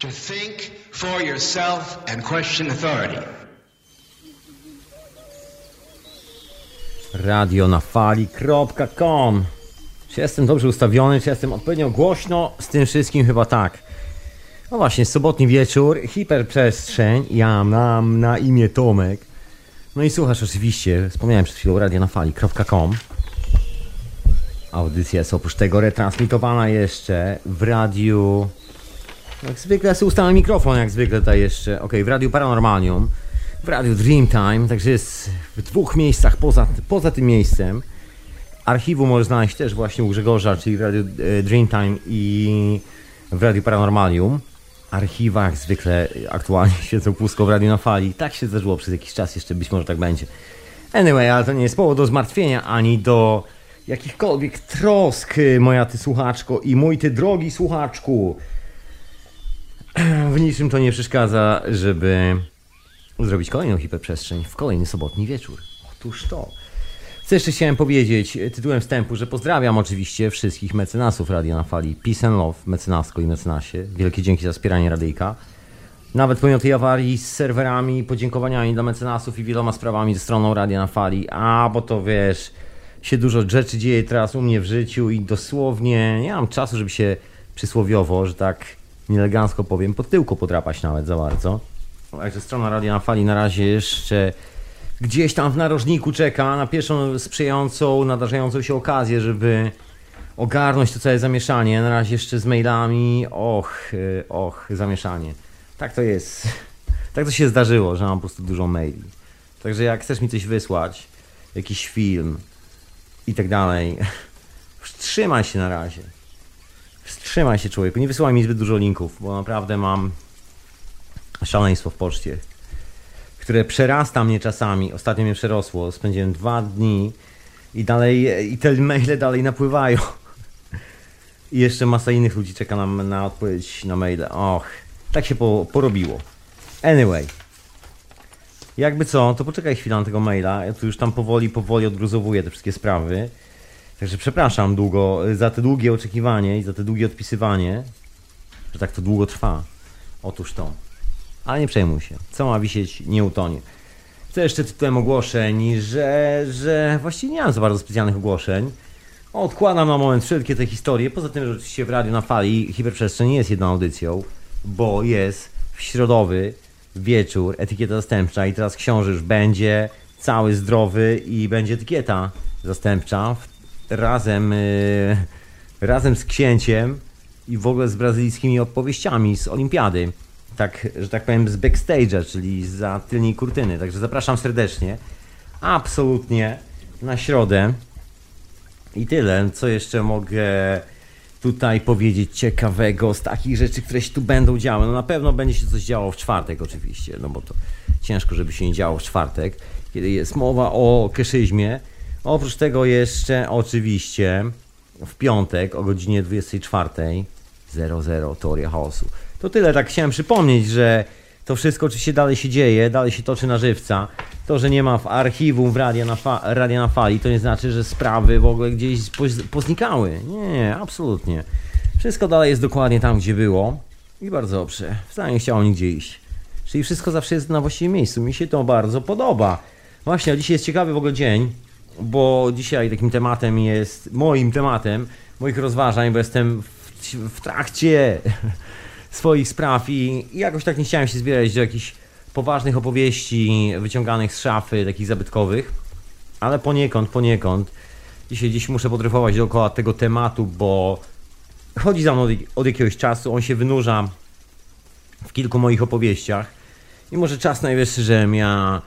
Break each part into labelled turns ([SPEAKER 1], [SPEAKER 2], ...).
[SPEAKER 1] To think for yourself and question authority.
[SPEAKER 2] Radio na fali.com Czy jestem dobrze ustawiony, czy jestem odpowiednio głośno? Z tym wszystkim chyba tak. No właśnie, sobotni wieczór, hiperprzestrzeń, ja mam na imię Tomek. No i słuchasz oczywiście, wspomniałem przed chwilą radionafali.com Audycja jest oprócz tego retransmitowana jeszcze w radiu... Jak zwykle ja sobie ustawiam mikrofon, jak zwykle tutaj jeszcze. Ok, w radiu Paranormalium, w radiu Dreamtime, także jest w dwóch miejscach poza, poza tym miejscem. Archiwum możesz znaleźć też właśnie u Grzegorza, czyli w radiu e, Dreamtime i w radiu Paranormalium. Archiwa jak zwykle aktualnie świecą pustko w radiu na fali. Tak się zdarzyło przez jakiś czas, jeszcze być może tak będzie. Anyway, ale to nie jest powód do zmartwienia ani do jakichkolwiek trosk, moja ty słuchaczko i mój ty drogi słuchaczku. W niczym to nie przeszkadza, żeby zrobić kolejną hiperprzestrzeń w kolejny sobotni wieczór. Otóż to. Co jeszcze chciałem powiedzieć tytułem wstępu, że pozdrawiam oczywiście wszystkich mecenasów Radia na Fali. Peace and love, mecenasko i mecenasie. Wielkie dzięki za wspieranie radyjka. Nawet pomimo tej awarii z serwerami, podziękowaniami dla mecenasów i wieloma sprawami ze stroną Radia na Fali. A, bo to wiesz, się dużo rzeczy dzieje teraz u mnie w życiu i dosłownie nie mam czasu, żeby się przysłowiowo, że tak nieelegancko powiem, pod tyłku podrapać nawet za bardzo. Także strona Radia na Fali na razie jeszcze gdzieś tam w narożniku czeka na pierwszą sprzyjającą, nadarzającą się okazję, żeby ogarnąć to całe zamieszanie. Na razie jeszcze z mailami. Och, y, och, zamieszanie. Tak to jest. Tak to się zdarzyło, że mam po prostu dużo maili. Także jak chcesz mi coś wysłać, jakiś film i tak dalej, wstrzymaj się na razie. Wstrzymaj się człowieku, nie wysyłaj mi zbyt dużo linków, bo naprawdę mam szaleństwo w poczcie, które przerasta mnie czasami. Ostatnio mnie przerosło, spędziłem dwa dni i dalej, i te maile dalej napływają. I jeszcze masa innych ludzi czeka na, na odpowiedź na maile. Och, tak się po, porobiło. Anyway. Jakby co, to poczekaj chwilę na tego maila. Ja tu już tam powoli, powoli odgruzowuję te wszystkie sprawy. Także przepraszam długo za te długie oczekiwanie i za te długie odpisywanie, że tak to długo trwa. Otóż to. Ale nie przejmuj się. Co ma wisieć, nie utonie. Co jeszcze tytułem ogłoszeń, że, że właściwie nie mam za bardzo specjalnych ogłoszeń. Odkładam na moment wszelkie te historie. Poza tym, że oczywiście w radiu na fali hiperprzestrzeń nie jest jedną audycją, bo jest w środowy wieczór, etykieta zastępcza i teraz książę już będzie cały zdrowy i będzie etykieta zastępcza razem, yy, razem z księciem i w ogóle z brazylijskimi opowieściami z olimpiady. Tak, że tak powiem z backstage'a, czyli za tylnej kurtyny. Także zapraszam serdecznie. Absolutnie na środę. I tyle. Co jeszcze mogę tutaj powiedzieć ciekawego z takich rzeczy, które się tu będą działy? No na pewno będzie się coś działo w czwartek oczywiście, no bo to ciężko, żeby się nie działo w czwartek, kiedy jest mowa o keszyzmie. Oprócz tego jeszcze oczywiście w piątek o godzinie 24.00 Teoria Chaosu. To tyle, tak chciałem przypomnieć, że to wszystko oczywiście dalej się dzieje, dalej się toczy na żywca. To, że nie ma w archiwum w Radia na, fa- Radia na Fali, to nie znaczy, że sprawy w ogóle gdzieś poz- poznikały. Nie, absolutnie. Wszystko dalej jest dokładnie tam, gdzie było. I bardzo dobrze. Wcale nie chciało nigdzie iść. Czyli wszystko zawsze jest na właściwym miejscu. Mi się to bardzo podoba. Właśnie, a dzisiaj jest ciekawy w ogóle dzień, bo dzisiaj takim tematem jest, moim tematem, moich rozważań, bo jestem w, w trakcie swoich spraw i, jakoś tak nie chciałem się zbierać do jakichś poważnych opowieści wyciąganych z szafy, takich zabytkowych, ale poniekąd, poniekąd. Dzisiaj dziś muszę podryfować dookoła tego tematu, bo chodzi za mną od, od jakiegoś czasu, on się wynurza w kilku moich opowieściach i może czas najwyższy, żebym ja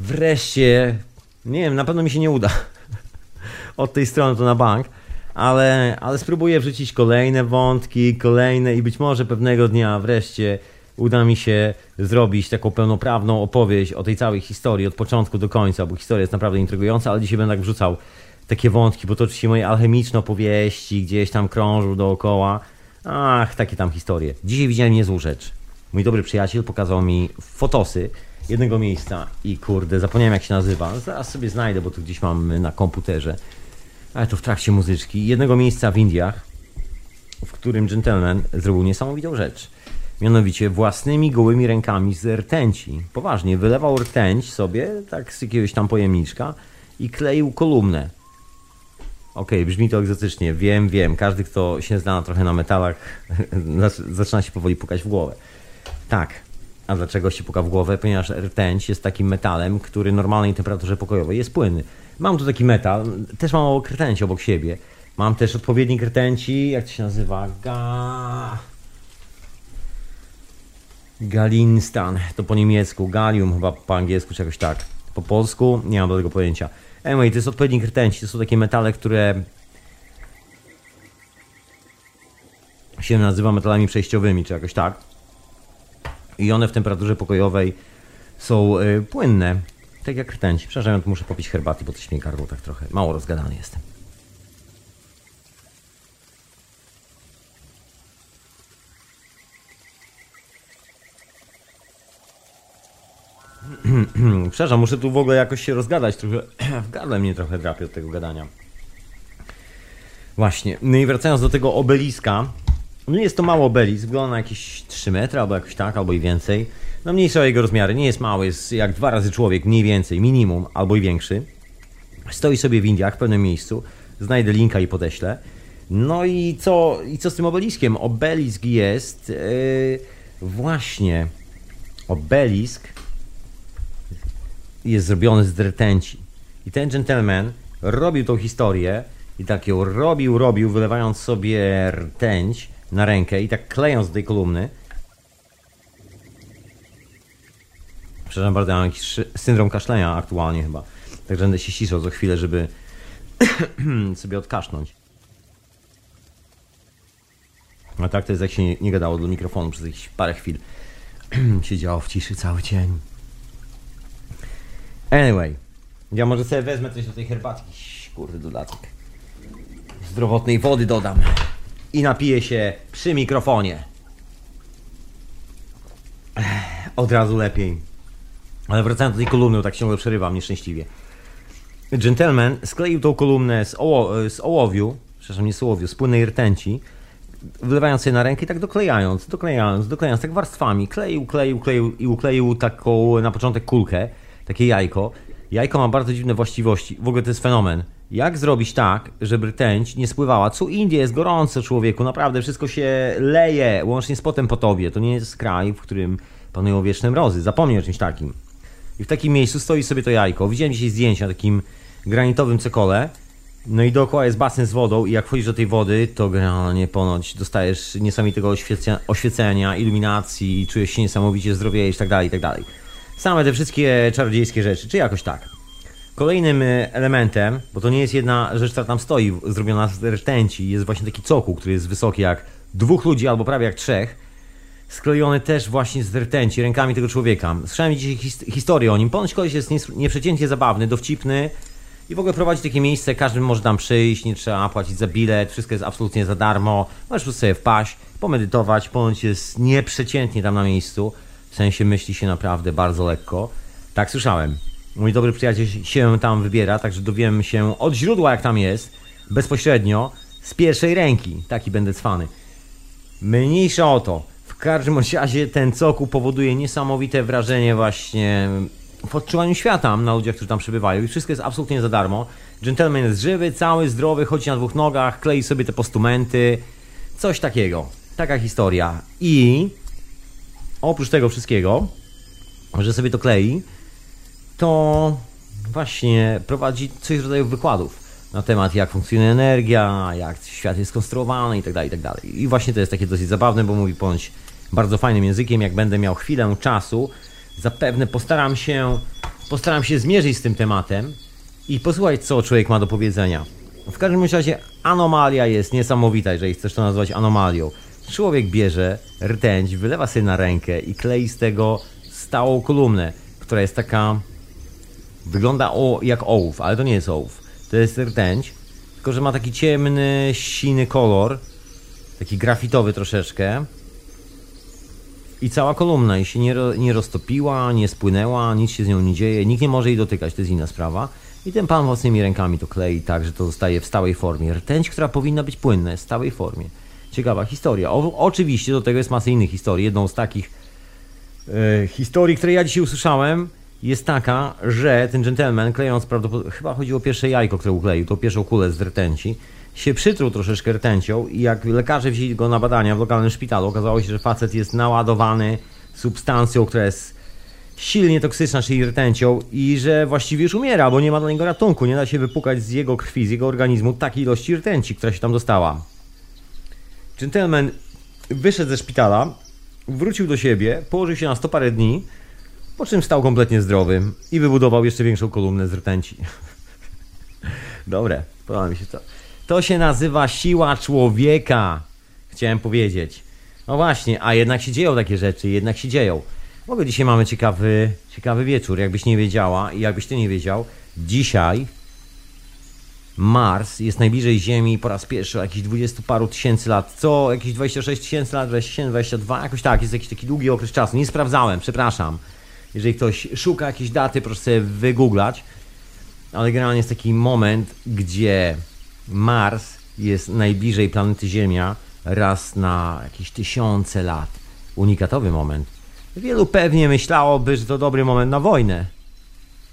[SPEAKER 2] wreszcie, nie wiem, na pewno mi się nie uda od tej strony to na bank, ale, ale spróbuję wrzucić kolejne wątki, kolejne i być może pewnego dnia wreszcie uda mi się zrobić taką pełnoprawną opowieść o tej całej historii od początku do końca, bo historia jest naprawdę intrygująca, ale dzisiaj będę tak wrzucał takie wątki, bo to oczywiście moje alchemiczne opowieści gdzieś tam krążą dookoła. Ach, takie tam historie. Dzisiaj widziałem niezłą rzecz. Mój dobry przyjaciel pokazał mi fotosy jednego miejsca i kurde, zapomniałem jak się nazywa. Zaraz sobie znajdę, bo tu gdzieś mam na komputerze. Ale to w trakcie muzyczki. Jednego miejsca w Indiach, w którym gentleman zrobił niesamowitą rzecz. Mianowicie własnymi gołymi rękami z rtęci. Poważnie, wylewał rtęć sobie, tak z jakiegoś tam pojemniczka i kleił kolumnę. Okej, brzmi to egzotycznie, wiem, wiem. Każdy, kto się zna trochę na metalach, zac- zaczyna się powoli pukać w głowę. Tak. A dlaczego się puka w głowę? Ponieważ rtęć jest takim metalem, który normalnej temperaturze pokojowej jest płynny. Mam tu taki metal, też mam obok rtęci obok siebie. Mam też odpowiednik rtęci, jak to się nazywa? Ga... Galinstan, to po niemiecku, Galium chyba po angielsku czy jakoś tak. Po polsku nie mam do tego pojęcia. Anyway, to jest odpowiednik rtęci, to są takie metale, które się nazywa metalami przejściowymi, czy jakoś tak. I one w temperaturze pokojowej są y, płynne, tak jak rtęć. Przepraszam, muszę popić herbaty, bo coś mnie gardło tak trochę. Mało rozgadany jestem. Przepraszam, muszę tu w ogóle jakoś się rozgadać. Trochę w gardle mnie trochę drapie od tego gadania. Właśnie. No i wracając do tego obeliska. No jest to mały obelisk, wygląda na jakieś 3 metry albo jakoś tak, albo i więcej. No mniejsze o jego rozmiary, nie jest mały, jest jak dwa razy człowiek, mniej więcej, minimum, albo i większy. Stoi sobie w Indiach, w pewnym miejscu. Znajdę linka i podeślę. No i co, i co z tym obeliskiem? Obelisk jest yy, właśnie obelisk jest zrobiony z rtęci. I ten gentleman robił tą historię i tak ją robił, robił, wylewając sobie rtęć na rękę i tak klejąc do tej kolumny. Przepraszam bardzo, ja mam jakiś syndrom kaszlenia aktualnie chyba. Także będę się ściszał co chwilę, żeby sobie odkasznąć. A tak to jest jak się nie, nie gadało do mikrofonu przez jakieś parę chwil. Siedziało w ciszy cały dzień. Anyway, ja może sobie wezmę coś do tej herbatki. Kurde, dodatek. Zdrowotnej wody dodam. I napiję się przy mikrofonie. Od razu lepiej. Ale wracając do tej kolumny, tak ciągle przerywam nieszczęśliwie. Gentleman skleił tą kolumnę z, oło, z ołowiu, przepraszam, nie z ołowiu, z płynnej rtęci, wlewając je na rękę i tak doklejając, doklejając, doklejając, tak warstwami. Kleił, kleił, kleił i ukleił taką na początek kulkę, takie jajko. Jajko ma bardzo dziwne właściwości. W ogóle to jest fenomen. Jak zrobić tak, żeby rtęć nie spływała? Co Indie jest gorąco, człowieku, naprawdę wszystko się leje, łącznie z potem po tobie. To nie jest kraj, w którym panują wieczne mrozy. Zapomnij o czymś takim. I w takim miejscu stoi sobie to jajko. Widziałem dzisiaj zdjęcia na takim granitowym cekole. No i dookoła jest basen z wodą i jak wchodzisz do tej wody, to generalnie ponoć dostajesz niesamowitego oświecia, oświecenia, iluminacji, czujesz się niesamowicie zdrowiejesz i tak dalej, i tak dalej. Same te wszystkie czarodziejskie rzeczy, czy jakoś tak. Kolejnym y, elementem, bo to nie jest jedna rzecz, która tam stoi, zrobiona z rtęci, jest właśnie taki cokół, który jest wysoki jak dwóch ludzi albo prawie jak trzech, sklejony też właśnie z rtęci, rękami tego człowieka. Słyszałem dzisiaj his historię o nim. Ponoć koleś jest nieprzeciętnie zabawny, dowcipny i w ogóle prowadzi takie miejsce, każdy może tam przyjść, nie trzeba płacić za bilet, wszystko jest absolutnie za darmo. Możesz prostu sobie wpaść, pomedytować, ponoć jest nieprzeciętnie tam na miejscu. W sensie myśli się naprawdę bardzo lekko. Tak słyszałem. Mój dobry przyjaciel się tam wybiera, także dowiem się od źródła jak tam jest, bezpośrednio, z pierwszej ręki. Taki będę cwany. Mniejsza o to. W każdym razie ten cokół powoduje niesamowite wrażenie właśnie w odczuwaniu świata na ludziach, którzy tam przebywają i wszystko jest absolutnie za darmo. Gentleman jest żywy, cały, zdrowy, chodzi na dwóch nogach, klei sobie te postumenty, coś takiego. Taka historia. I oprócz tego wszystkiego, że sobie to klei, to właśnie prowadzi coś w rodzaju wykładów na temat jak funkcjonuje energia, jak świat jest skonstruowany i tak dalej, i tak. I właśnie to jest takie dosyć zabawne, bo mówi ponoć bardzo fajnym językiem, jak będę miał chwilę czasu, zapewne postaram się, postaram się zmierzyć z tym tematem i posłuchać, co człowiek ma do powiedzenia. W każdym bądź razie anomalia jest niesamowita, jeżeli chcesz to nazwać anomalią. Człowiek bierze rtęć, wylewa sobie na rękę i klei z tego stałą kolumnę, która jest taka Wygląda o, jak ołów, ale to nie jest ołów. To jest rtęć, tylko że ma taki ciemny, siny kolor, taki grafitowy troszeczkę. I cała kolumna i się nie, nie roztopiła, nie spłynęła, nic się z nią nie dzieje, nikt nie może jej dotykać, to jest inna sprawa. I ten pan własnymi rękami to klei tak, że to zostaje w stałej formie. Rtęć, która powinna być płynna, jest w stałej formie. ciekawa historia. O, oczywiście do tego jest masa innych historii. Jedną z takich e, historii, które ja dzisiaj usłyszałem, jest taka, że ten gentleman, klejąc prawdopodobnie, chyba chodzi o pierwsze jajko, które ukleił, to pierwszą kulę z rtęci, się przytruł troszeczkę rtęcią i jak lekarze wzięli go na badania w lokalnym szpitalu, okazało się, że facet jest naładowany substancją, która jest silnie toksyczna, czyli rtęcią i że właściwie już umiera, bo nie ma dla niego ratunku, nie da się wypukać z jego krwi, z jego organizmu takiej ilości rtęci, która się tam dostała. Gentleman wyszedł ze szpitala, wrócił do siebie, położył się na sto parę dni, po czym stał kompletnie zdrowy i wybudował jeszcze większą kolumnę z rtęci. Dobre, podoba mi się to. To się nazywa siła człowieka, chciałem powiedzieć. No właśnie, a jednak się dzieją takie rzeczy, jednak się dzieją. W ogóle dzisiaj mamy ciekawy, ciekawy wieczór, jakbyś nie wiedziała i jakbyś ty nie wiedział. Dzisiaj Mars jest najbliżej Ziemi po raz pierwszy o jakichś 20 paru tysięcy lat. Co? Jakieś 26 tysięcy lat, 27, 22, jakoś tak, jest jakiś taki długi okres czasu. Nie sprawdzałem, przepraszam. Jeżeli ktoś szuka jakiejś daty, proszę sobie wygooglać. Ale generalnie jest taki moment, gdzie Mars jest najbliżej planety Ziemia raz na jakieś tysiące lat. Unikatowy moment. Wielu pewnie myślałoby, że to dobry moment na wojnę.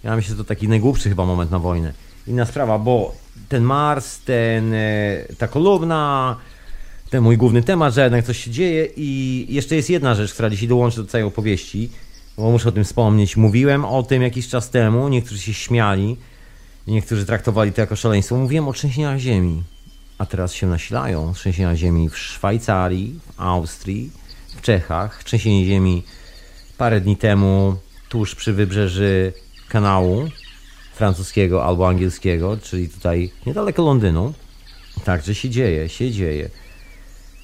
[SPEAKER 2] Ja myślę, że to taki najgłupszy chyba moment na wojnę. Inna sprawa, bo ten Mars, ten, e, ta kolumna, ten mój główny temat, że jednak coś się dzieje i jeszcze jest jedna rzecz, która dzisiaj dołączy do całej opowieści, bo muszę o tym wspomnieć. Mówiłem o tym jakiś czas temu, niektórzy się śmiali, niektórzy traktowali to jako szaleństwo. Mówiłem o trzęsieniach ziemi, a teraz się nasilają trzęsienia ziemi w Szwajcarii, w Austrii, w Czechach, trzęsienie ziemi parę dni temu tuż przy wybrzeży kanału francuskiego albo angielskiego, czyli tutaj niedaleko Londynu. Także się dzieje, się dzieje.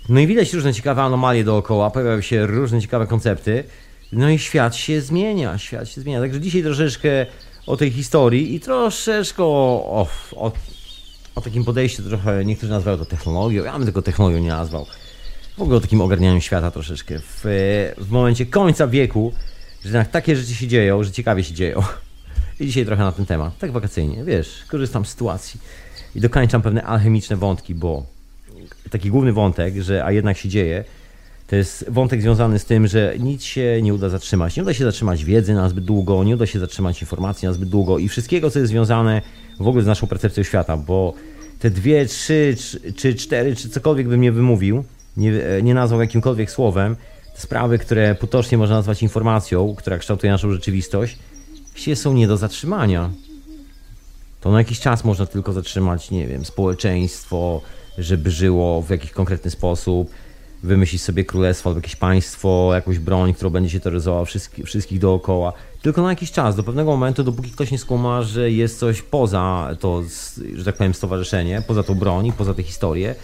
[SPEAKER 2] No i widać różne ciekawe anomalie dookoła, pojawiają się różne ciekawe koncepty. No i świat się zmienia, świat się zmienia. Także dzisiaj troszeczkę o tej historii i troszeczkę o, o, o, takim podejściu, trochę niektórzy nazywają to technologią, ja bym tego technologią nie nazwał w ogóle o takim ogarnianiu świata troszeczkę. W, w momencie końca wieku, że takie rzeczy się dzieją, że ciekawie się dzieją. I dzisiaj trochę na ten temat, tak wakacyjnie, wiesz, korzystam z sytuacji i dokańczam pewne alchemiczne wątki, bo taki główny wątek, że a jednak się dzieje, to jest wątek związany z tym, że nic się nie uda zatrzymać. Nie uda się zatrzymać wiedzy na zbyt długo, nie uda się zatrzymać informacji na zbyt długo i wszystkiego, co jest związane w ogóle z naszą percepcją świata, bo te dwie, trzy, czy cztery, czy cokolwiek bym nie wymówił, nie, nie nazwał jakimkolwiek słowem, te sprawy, które potocznie można nazwać informacją, która kształtuje naszą rzeczywistość, się są nie do zatrzymania. To na jakiś czas można tylko zatrzymać, nie wiem, społeczeństwo, żeby żyło w jakiś konkretny sposób, wymyślić sobie królestwo albo jakieś państwo, jakąś broń, którą będzie się terroryzowała wszystkich, wszystkich dookoła. Tylko na jakiś czas, do pewnego momentu, dopóki ktoś nie skuma, że jest coś poza to, że tak powiem, stowarzyszenie, poza tą broń, poza tę historię,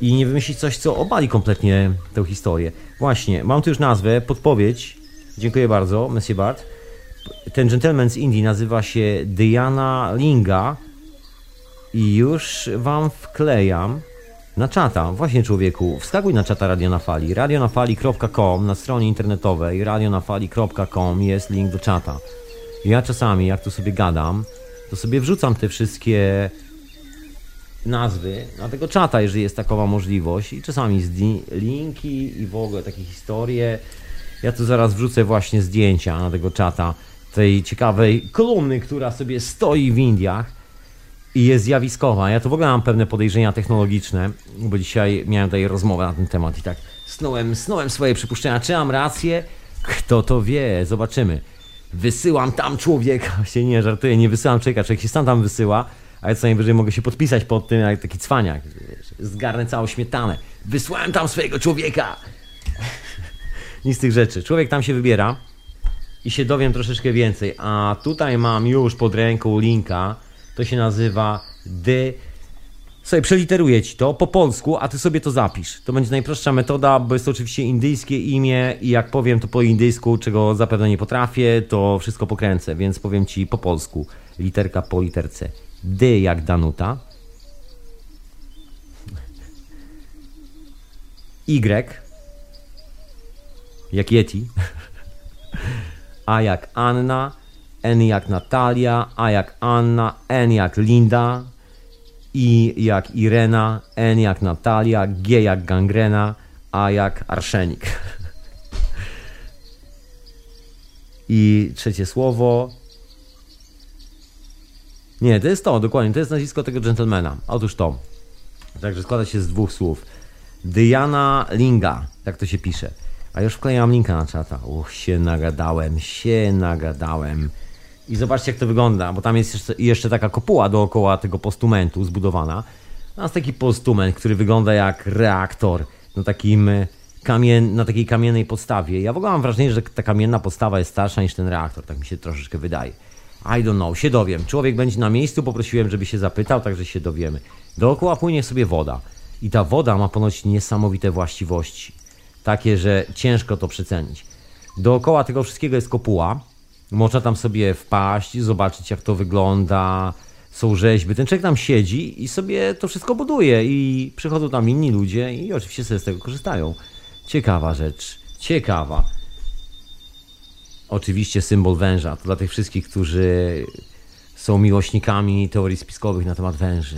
[SPEAKER 2] i nie wymyślić coś, co obali kompletnie tę historię. Właśnie, mam tu już nazwę, podpowiedź. Dziękuję bardzo, Monsieur Bart. Ten gentleman z Indii nazywa się Diana Linga i już wam wklejam na czata. Właśnie człowieku, wskakuj na czata Radio na Fali. radionafali.com na stronie internetowej radionafali.com jest link do czata. Ja czasami, jak tu sobie gadam, to sobie wrzucam te wszystkie nazwy na tego czata, jeżeli jest takowa możliwość i czasami linki i w ogóle takie historie. Ja tu zaraz wrzucę właśnie zdjęcia na tego czata tej ciekawej kolumny, która sobie stoi w Indiach i jest zjawiskowa. Ja tu w ogóle mam pewne podejrzenia technologiczne, bo dzisiaj miałem tutaj rozmowę na ten temat i tak snułem, snułem swoje przypuszczenia. Czy mam rację? Kto to wie? Zobaczymy. Wysyłam tam człowieka. Się nie żartuję, nie wysyłam człowieka. Człowiek się sam tam wysyła ale co najwyżej mogę się podpisać pod tym, jak taki cwaniak. Zgarnę całą śmietanę. Wysłałem tam swojego człowieka. Nic z tych rzeczy. Człowiek tam się wybiera i się dowiem troszeczkę więcej. A tutaj mam już pod ręką linka. To się nazywa The Sobie przeliteruję ci to po polsku, a ty sobie to zapisz. To będzie najprostsza metoda, bo jest to oczywiście indyjskie imię i jak powiem to po indyjsku, czego zapewne nie potrafię, to wszystko pokręcę, więc powiem ci po polsku. Literka po literce. D jak Danuta. Y jak Yeti. A jak Anna. N jak Natalia. A jak Anna. N jak Linda. I jak Irena, N jak Natalia, G jak gangrena, A jak arszenik. I trzecie słowo. Nie, to jest to, dokładnie. To jest nazwisko tego gentlemana. Otóż to. Także składa się z dwóch słów. Diana Linga, tak to się pisze. A już wklejam linka na czata. Uch, się nagadałem, się nagadałem. I zobaczcie, jak to wygląda, bo tam jest jeszcze, jeszcze taka kopuła dookoła tego postumentu zbudowana. To jest taki postument, który wygląda jak reaktor na, takim kamien, na takiej kamiennej podstawie. Ja w ogóle mam wrażenie, że ta kamienna podstawa jest starsza niż ten reaktor, tak mi się troszeczkę wydaje. I don't know, się dowiem. Człowiek będzie na miejscu, poprosiłem, żeby się zapytał, także się dowiemy. Dookoła płynie sobie woda. I ta woda ma ponoć niesamowite właściwości. Takie, że ciężko to przecenić. Dookoła tego wszystkiego jest kopuła. Można tam sobie wpaść, zobaczyć jak to wygląda. Są rzeźby. Ten człowiek tam siedzi i sobie to wszystko buduje. I przychodzą tam inni ludzie i oczywiście sobie z tego korzystają. Ciekawa rzecz. Ciekawa. Oczywiście symbol węża. To dla tych wszystkich, którzy są miłośnikami teorii spiskowych na temat węży.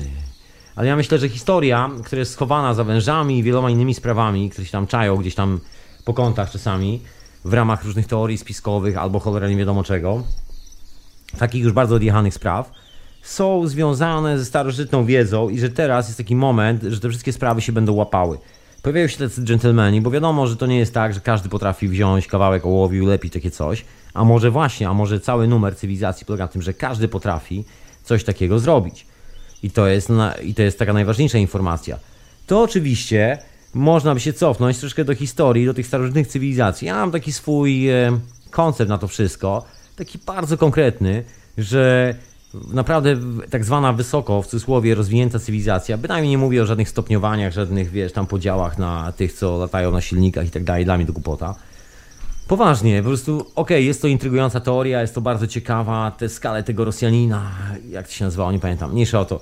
[SPEAKER 2] Ale ja myślę, że historia, która jest schowana za wężami i wieloma innymi sprawami, które się tam czają gdzieś tam po kątach czasami, w ramach różnych teorii spiskowych albo cholera nie wiadomo czego, takich już bardzo odjechanych spraw, są związane ze starożytną wiedzą i że teraz jest taki moment, że te wszystkie sprawy się będą łapały. Pojawiają się tacy dżentelmeni, bo wiadomo, że to nie jest tak, że każdy potrafi wziąć kawałek ołowiu i ulepić takie coś, a może właśnie, a może cały numer cywilizacji polega na tym, że każdy potrafi coś takiego zrobić. I to jest, i to jest taka najważniejsza informacja. To oczywiście można by się cofnąć troszkę do historii, do tych starożytnych cywilizacji. Ja mam taki swój e, koncept na to wszystko, taki bardzo konkretny, że naprawdę tak zwana wysoko, w cudzysłowie, rozwinięta cywilizacja, bynajmniej nie mówię o żadnych stopniowaniach, żadnych, wiesz, tam podziałach na tych, co latają na silnikach i tak dalej, dla mnie to głupota. Poważnie, po prostu, okej, okay, jest to intrygująca teoria, jest to bardzo ciekawa, te skale tego Rosjanina, jak to się nazywało, nie pamiętam, mniejsza o to,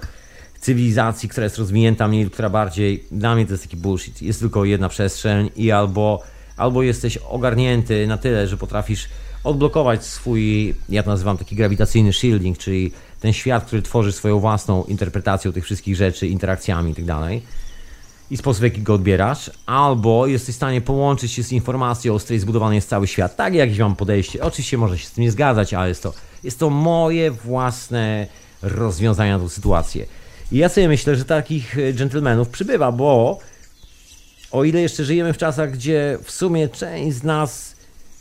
[SPEAKER 2] cywilizacji, która jest rozwinięta mniej lub która bardziej, dla mnie to jest taki bullshit, jest tylko jedna przestrzeń i albo, albo jesteś ogarnięty na tyle, że potrafisz odblokować swój, ja to nazywam taki grawitacyjny shielding, czyli ten świat, który tworzy swoją własną interpretacją tych wszystkich rzeczy, interakcjami itd. I sposób, w jaki go odbierasz, albo jesteś w stanie połączyć się z informacją, z której zbudowany jest cały świat. Tak jakieś mam podejście. Oczywiście może się z tym nie zgadzać, ale jest to, jest to moje własne rozwiązania na tę sytuację. I ja sobie myślę, że takich dżentelmenów przybywa, bo o ile jeszcze żyjemy w czasach, gdzie w sumie część z nas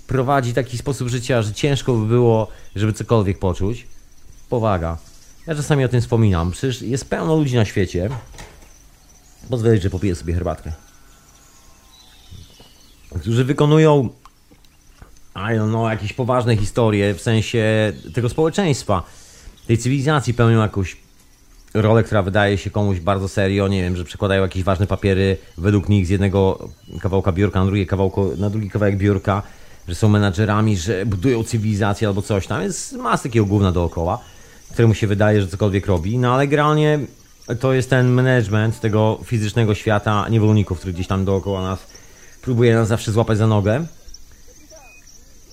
[SPEAKER 2] prowadzi taki sposób życia, że ciężko by było, żeby cokolwiek poczuć, powaga. Ja czasami o tym wspominam. Przecież jest pełno ludzi na świecie, Pozwolić, że popiję sobie herbatkę. Którzy wykonują I don't know, jakieś poważne historie w sensie tego społeczeństwa, tej cywilizacji pełnią jakąś rolę, która wydaje się komuś bardzo serio, nie wiem, że przekładają jakieś ważne papiery według nich z jednego kawałka biurka na, drugie kawałko, na drugi kawałek biurka, że są menadżerami, że budują cywilizację albo coś tam. Jest masa takiego gówna dookoła, któremu się wydaje, że cokolwiek robi, no ale generalnie to jest ten management tego fizycznego świata niewolników, który gdzieś tam dookoła nas próbuje nas zawsze złapać za nogę.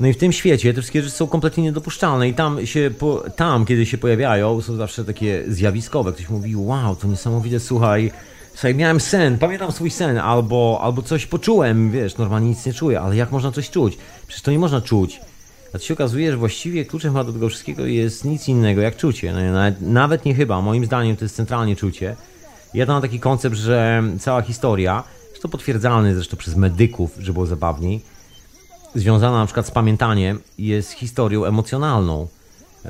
[SPEAKER 2] No i w tym świecie te wszystkie rzeczy są kompletnie niedopuszczalne i tam się, po, tam kiedy się pojawiają, są zawsze takie zjawiskowe. Ktoś mówi, wow, to niesamowite, słuchaj, słuchaj, miałem sen, pamiętam swój sen, albo, albo coś poczułem, wiesz, normalnie nic nie czuję, ale jak można coś czuć? Przecież to nie można czuć. A to się okazuje, że właściwie kluczem do tego wszystkiego jest nic innego jak czucie. No, nawet, nawet nie chyba, moim zdaniem to jest centralnie czucie. Ja mam taki koncept, że cała historia, to potwierdzalny zresztą przez medyków, że było zabawniej, związana na przykład z pamiętaniem, jest historią emocjonalną.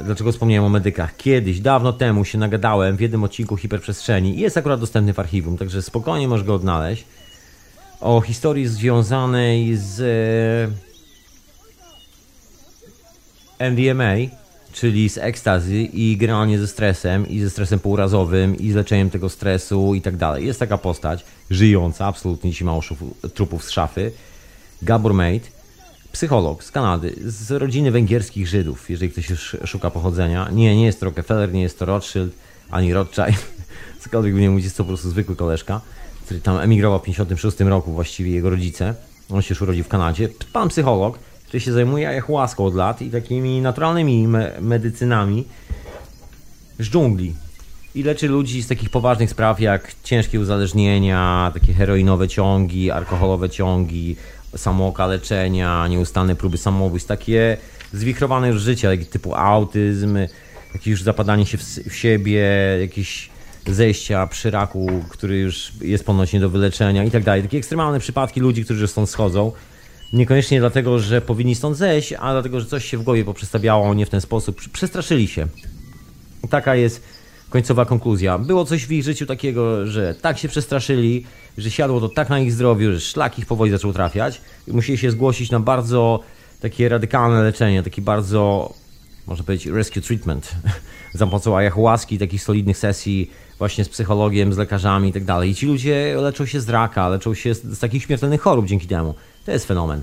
[SPEAKER 2] Dlaczego wspomniałem o medykach? Kiedyś, dawno temu się nagadałem w jednym odcinku hiperprzestrzeni i jest akurat dostępny w archiwum, także spokojnie możesz go odnaleźć. O historii związanej z MDMA, czyli z ekstazy i generalnie ze stresem i ze stresem półrazowym i z leczeniem tego stresu i tak dalej. Jest taka postać żyjąca, absolutnie ci mało trupów z szafy, Gabor Mate, psycholog z Kanady, z rodziny węgierskich Żydów, jeżeli ktoś już szuka pochodzenia. Nie, nie jest to Rockefeller, nie jest to Rothschild, ani Rothschild, cokolwiek by nie mówić, jest to po prostu zwykły koleżka, który tam emigrował w 56 roku, właściwie jego rodzice. On się już urodził w Kanadzie. Pan psycholog, który się zajmuje ayahuaską od lat i takimi naturalnymi me medycynami z dżungli. i leczy ludzi z takich poważnych spraw jak ciężkie uzależnienia, takie heroinowe ciągi, alkoholowe ciągi, samookaleczenia, nieustanne próby samobójstw, takie zwichrowane już życia, jak typu autyzm, jakieś już zapadanie się w, w siebie, jakieś zejścia przy raku, który już jest ponoć nie do wyleczenia i tak dalej. Takie ekstremalne przypadki ludzi, którzy stąd schodzą. Niekoniecznie dlatego, że powinni stąd zejść, a dlatego, że coś się w głowie poprzestawiało nie w ten sposób. Przestraszyli się. Taka jest końcowa konkluzja. Było coś w ich życiu takiego, że tak się przestraszyli, że siadło to tak na ich zdrowiu, że szlak ich powoli zaczął trafiać. I musieli się zgłosić na bardzo takie radykalne leczenie, taki bardzo, można powiedzieć, rescue treatment. Za pomocą ayahuaski, takich solidnych sesji właśnie z psychologiem, z lekarzami i tak dalej. I ci ludzie leczą się z raka, leczą się z, z takich śmiertelnych chorób dzięki temu. To jest fenomen.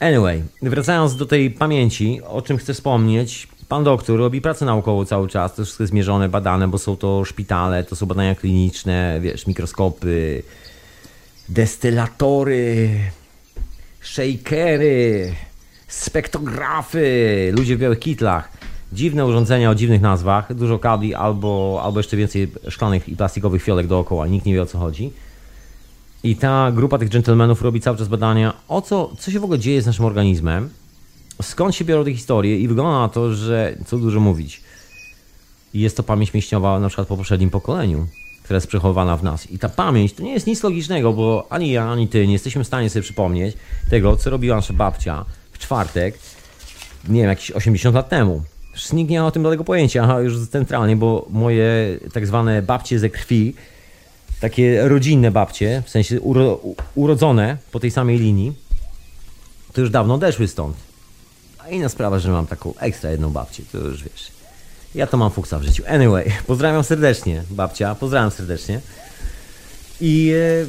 [SPEAKER 2] Anyway, wracając do tej pamięci, o czym chcę wspomnieć, pan doktor robi pracę naukową cały czas, to wszystko jest mierzone, badane, bo są to szpitale, to są badania kliniczne, wiesz, mikroskopy, destylatory, shakery, spektografy, ludzie w białych kitlach. Dziwne urządzenia o dziwnych nazwach, dużo kabli albo, albo jeszcze więcej szklanych i plastikowych fiolek dookoła, nikt nie wie o co chodzi. I ta grupa tych dżentelmenów robi cały czas badania, o co, co się w ogóle dzieje z naszym organizmem, skąd się biorą te historie i wygląda na to, że co dużo mówić. Jest to pamięć mięśniowa na przykład po poprzednim pokoleniu, która jest przechowywana w nas. I ta pamięć to nie jest nic logicznego, bo ani ja, ani ty nie jesteśmy w stanie sobie przypomnieć tego, co robiła nasza babcia w czwartek, nie wiem, jakieś 80 lat temu. Przecież nikt nie ma o tym żadnego pojęcia, już centralnie, bo moje tak zwane babcie ze krwi, takie rodzinne babcie, w sensie uro, urodzone po tej samej linii, to już dawno odeszły stąd. A inna sprawa, że mam taką ekstra jedną babcię, to już wiesz. Ja to mam fuksa w życiu. Anyway, pozdrawiam serdecznie, babcia, pozdrawiam serdecznie. I, e,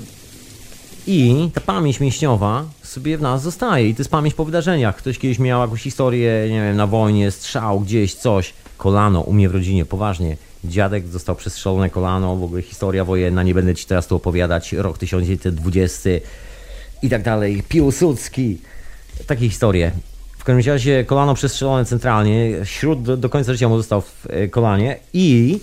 [SPEAKER 2] I ta pamięć mięśniowa sobie w nas zostaje. I to jest pamięć po wydarzeniach. Ktoś kiedyś miał jakąś historię, nie wiem, na wojnie, strzał, gdzieś, coś. Kolano u mnie w rodzinie, poważnie. Dziadek został przestrzelone kolano, w ogóle historia wojenna, nie będę ci teraz tu opowiadać, rok 1920 i tak dalej. Piłsudski. Takie historie. W każdym razie kolano przestrzelone centralnie, śród do, do końca życia mu został w e, kolanie i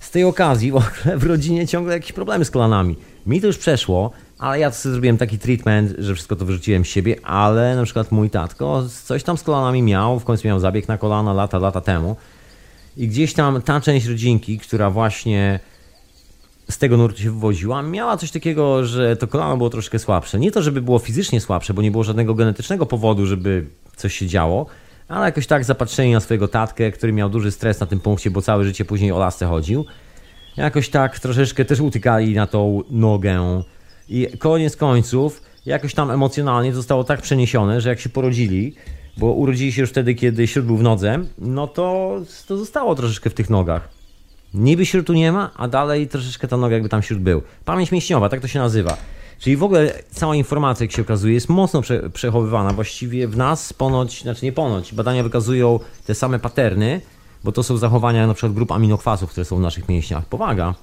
[SPEAKER 2] z tej okazji w ogóle w rodzinie ciągle jakieś problemy z kolanami. Mi to już przeszło, ale ja sobie zrobiłem taki treatment, że wszystko to wyrzuciłem z siebie, ale na przykład mój tatko coś tam z kolanami miał, w końcu miał zabieg na kolana lata, lata temu. I gdzieś tam ta część rodzinki, która właśnie z tego nurtu się wywodziła, miała coś takiego, że to kolano było troszkę słabsze. Nie to, żeby było fizycznie słabsze, bo nie było żadnego genetycznego powodu, żeby coś się działo, ale jakoś tak zapatrzeni na swojego tatkę, który miał duży stres na tym punkcie, bo całe życie później o lasce chodził. Jakoś tak troszeczkę też utykali na tą nogę. I koniec końców, jakoś tam emocjonalnie zostało tak przeniesione, że jak się porodzili, bo urodzili się już wtedy, kiedy śród był w nodze, no to, to zostało troszeczkę w tych nogach. Niby śrutu nie ma, a dalej troszeczkę ta noga jakby tam śród był. Pamięć mięśniowa, tak to się nazywa. Czyli w ogóle cała informacja, jak się okazuje, jest mocno prze przechowywana. Właściwie w nas ponoć, znaczy nie ponoć, badania wykazują te same paterny, bo to są zachowania na przykład grup aminokwasów, które są w naszych mięśniach. Powaga.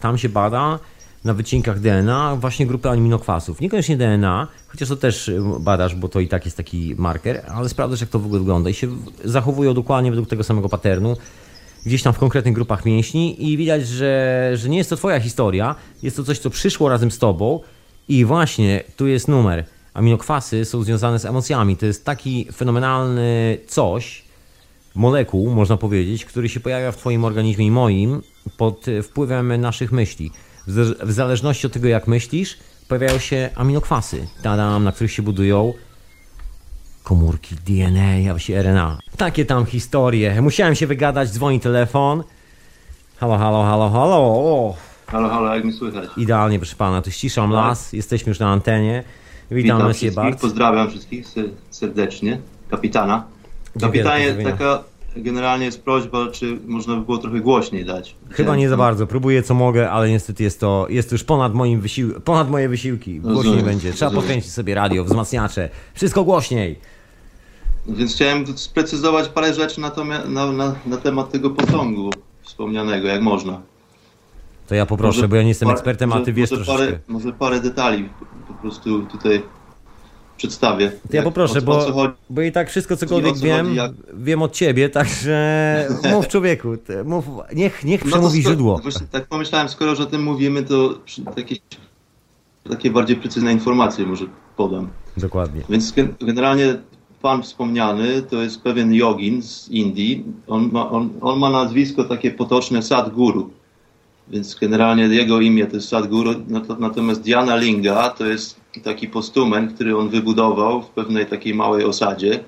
[SPEAKER 2] Tam się bada na wycinkach DNA właśnie grupy aminokwasów. Niekoniecznie DNA, chociaż to też badasz, bo to i tak jest taki marker, ale sprawdzasz, jak to w ogóle wygląda i się zachowują dokładnie według tego samego paternu gdzieś tam w konkretnych grupach mięśni i widać, że, że nie jest to twoja historia, jest to coś, co przyszło razem z tobą i właśnie tu jest numer. Aminokwasy są związane z emocjami. To jest taki fenomenalny coś, molekuł, można powiedzieć, który się pojawia w Twoim organizmie i moim pod wpływem naszych myśli. W zależności od tego, jak myślisz, pojawiają się aminokwasy, tadam, na których się budują komórki DNA, a właściwie RNA. Takie tam historie. Musiałem się wygadać, dzwoni telefon. Halo, halo, halo, halo.
[SPEAKER 3] Halo, halo, jak mi słychać?
[SPEAKER 2] Idealnie, proszę pana. Tu ściszam las, jesteśmy już na antenie. Witam,
[SPEAKER 3] Witam wszystkich,
[SPEAKER 2] Bart.
[SPEAKER 3] pozdrawiam wszystkich ser- serdecznie. Kapitana. Kapitanie, taka generalnie jest prośba, czy można by było trochę głośniej dać.
[SPEAKER 2] Chyba nie za bardzo. Próbuję co mogę, ale niestety jest to, jest to już ponad moim wysił... ponad moje wysiłki. Głośniej
[SPEAKER 3] Rozumiem,
[SPEAKER 2] będzie. Trzeba
[SPEAKER 3] rozumiem.
[SPEAKER 2] podkręcić sobie radio, wzmacniacze. Wszystko głośniej.
[SPEAKER 3] Więc chciałem sprecyzować parę rzeczy na, to, na, na, na temat tego posągu wspomnianego, jak można.
[SPEAKER 2] To ja poproszę,
[SPEAKER 3] Może
[SPEAKER 2] bo ja nie jestem
[SPEAKER 3] parę-
[SPEAKER 2] ekspertem, a ty wiesz
[SPEAKER 3] może
[SPEAKER 2] troszeczkę.
[SPEAKER 3] Parę, może parę detali po prostu tutaj przedstawię.
[SPEAKER 2] To ja poproszę,
[SPEAKER 3] o,
[SPEAKER 2] bo,
[SPEAKER 3] o
[SPEAKER 2] bo i tak wszystko cokolwiek
[SPEAKER 3] co
[SPEAKER 2] wiem,
[SPEAKER 3] chodzi, jak-
[SPEAKER 2] wiem od ciebie, także mów człowieku, mów, niech, niech
[SPEAKER 3] No
[SPEAKER 2] przemówi
[SPEAKER 3] sko-
[SPEAKER 2] źródło.
[SPEAKER 3] Właśnie tak pomyślałem, skoro już o tym mówimy, to jakieś takie bardziej precyzyjne informacje może podam.
[SPEAKER 2] Dokładnie.
[SPEAKER 3] Więc gen- generalnie pan wspomniany to jest pewien jogin z Indii. On ma, on, on ma nazwisko takie potoczne Sadhguru. Więc generalnie jego imię to jest Sadhguru, nat- natomiast Diana Linga to jest taki postument, który on wybudował w pewnej takiej małej osadzie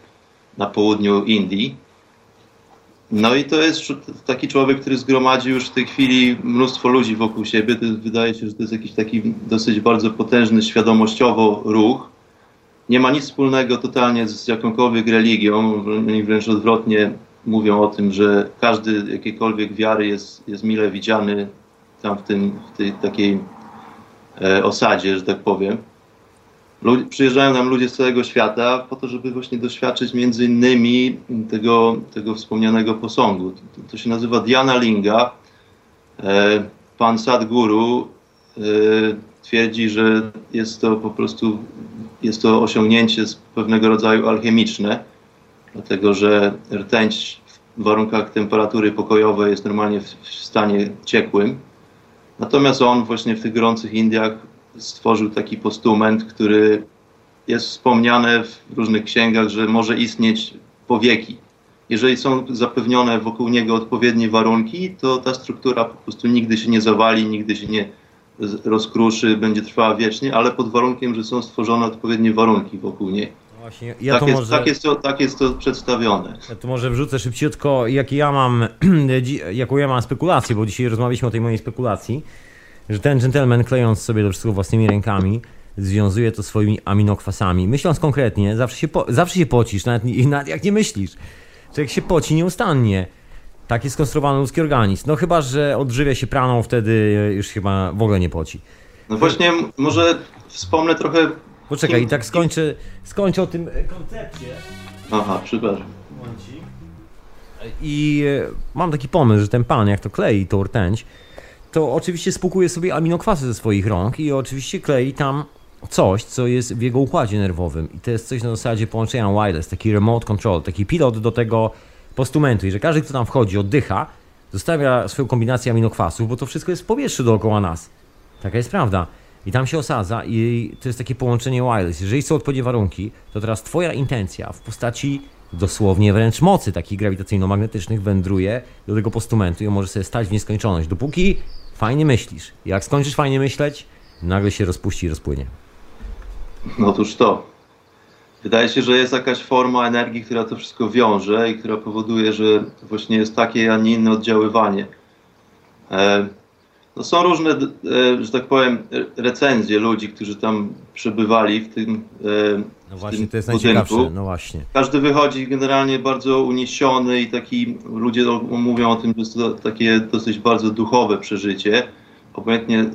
[SPEAKER 3] na południu Indii. No i to jest taki człowiek, który zgromadzi już w tej chwili mnóstwo ludzi wokół siebie. To wydaje się, że to jest jakiś taki dosyć bardzo potężny świadomościowo ruch. Nie ma nic wspólnego totalnie z jakąkolwiek religią. Oni wręcz odwrotnie mówią o tym, że każdy jakiejkolwiek wiary jest, jest mile widziany tam w, tym, w tej takiej e, osadzie, że tak powiem. Lud- przyjeżdżają nam ludzie z całego świata po to, żeby właśnie doświadczyć między innymi tego, tego wspomnianego posągu. To, to się nazywa Diana Linga. E, pan Sadhguru e, twierdzi, że jest to po prostu jest to osiągnięcie z pewnego rodzaju alchemiczne, dlatego że rtęć w warunkach temperatury pokojowej jest normalnie w, w stanie ciekłym. Natomiast on właśnie w tych gorących Indiach stworzył taki postument, który jest wspomniane w różnych księgach, że może istnieć po wieki. Jeżeli są zapewnione wokół niego odpowiednie warunki, to ta struktura po prostu nigdy się nie zawali, nigdy się nie rozkruszy, będzie trwała wiecznie, ale pod warunkiem, że są stworzone odpowiednie warunki wokół niej.
[SPEAKER 2] Właśnie, ja
[SPEAKER 3] tak, jest,
[SPEAKER 2] może...
[SPEAKER 3] tak, jest to, tak jest to przedstawione.
[SPEAKER 2] Ja tu może wrzucę szybciutko, jakie ja mam, jaką ja mam spekulację, bo dzisiaj rozmawialiśmy o tej mojej spekulacji, że ten gentleman klejąc sobie to wszystko własnymi rękami, związuje to swoimi aminokwasami. Myśląc konkretnie, zawsze się, po, zawsze się pocisz, nawet, nawet jak nie myślisz. Człowiek się poci nieustannie. Tak jest skonstruowany ludzki organizm. No chyba, że odżywia się praną, wtedy już chyba w ogóle nie poci.
[SPEAKER 3] No właśnie, może wspomnę trochę.
[SPEAKER 2] Poczekaj, i tak skończę, skończę o tym e, koncepcie.
[SPEAKER 3] Aha, przepraszam.
[SPEAKER 2] I e, mam taki pomysł, że ten pan, jak to klei, tą rtęć, to oczywiście spłukuje sobie aminokwasy ze swoich rąk i oczywiście klei tam coś, co jest w jego układzie nerwowym. I to jest coś na zasadzie połączenia wireless, taki remote control, taki pilot do tego postumentu. I że każdy, kto tam wchodzi, oddycha, zostawia swoją kombinację aminokwasów, bo to wszystko jest w powietrzu dookoła nas. Taka jest prawda. I tam się osadza i to jest takie połączenie wireless. Jeżeli są odpowiednie warunki, to teraz twoja intencja w postaci dosłownie wręcz mocy takich grawitacyjno-magnetycznych wędruje do tego postumentu i może sobie stać w nieskończoność. Dopóki fajnie myślisz. Jak skończysz fajnie myśleć, nagle się rozpuści i rozpłynie.
[SPEAKER 3] No otóż to. Wydaje się, że jest jakaś forma energii, która to wszystko wiąże i która powoduje, że właśnie jest takie, a nie inne oddziaływanie. E, no są różne, e, że tak powiem, recenzje ludzi, którzy tam przebywali w tym, e,
[SPEAKER 2] No właśnie,
[SPEAKER 3] tym
[SPEAKER 2] to jest
[SPEAKER 3] budynku.
[SPEAKER 2] najciekawsze. No właśnie.
[SPEAKER 3] Każdy wychodzi generalnie bardzo uniesiony i taki, ludzie mówią o tym, że jest to takie dosyć bardzo duchowe przeżycie. Obojętnie,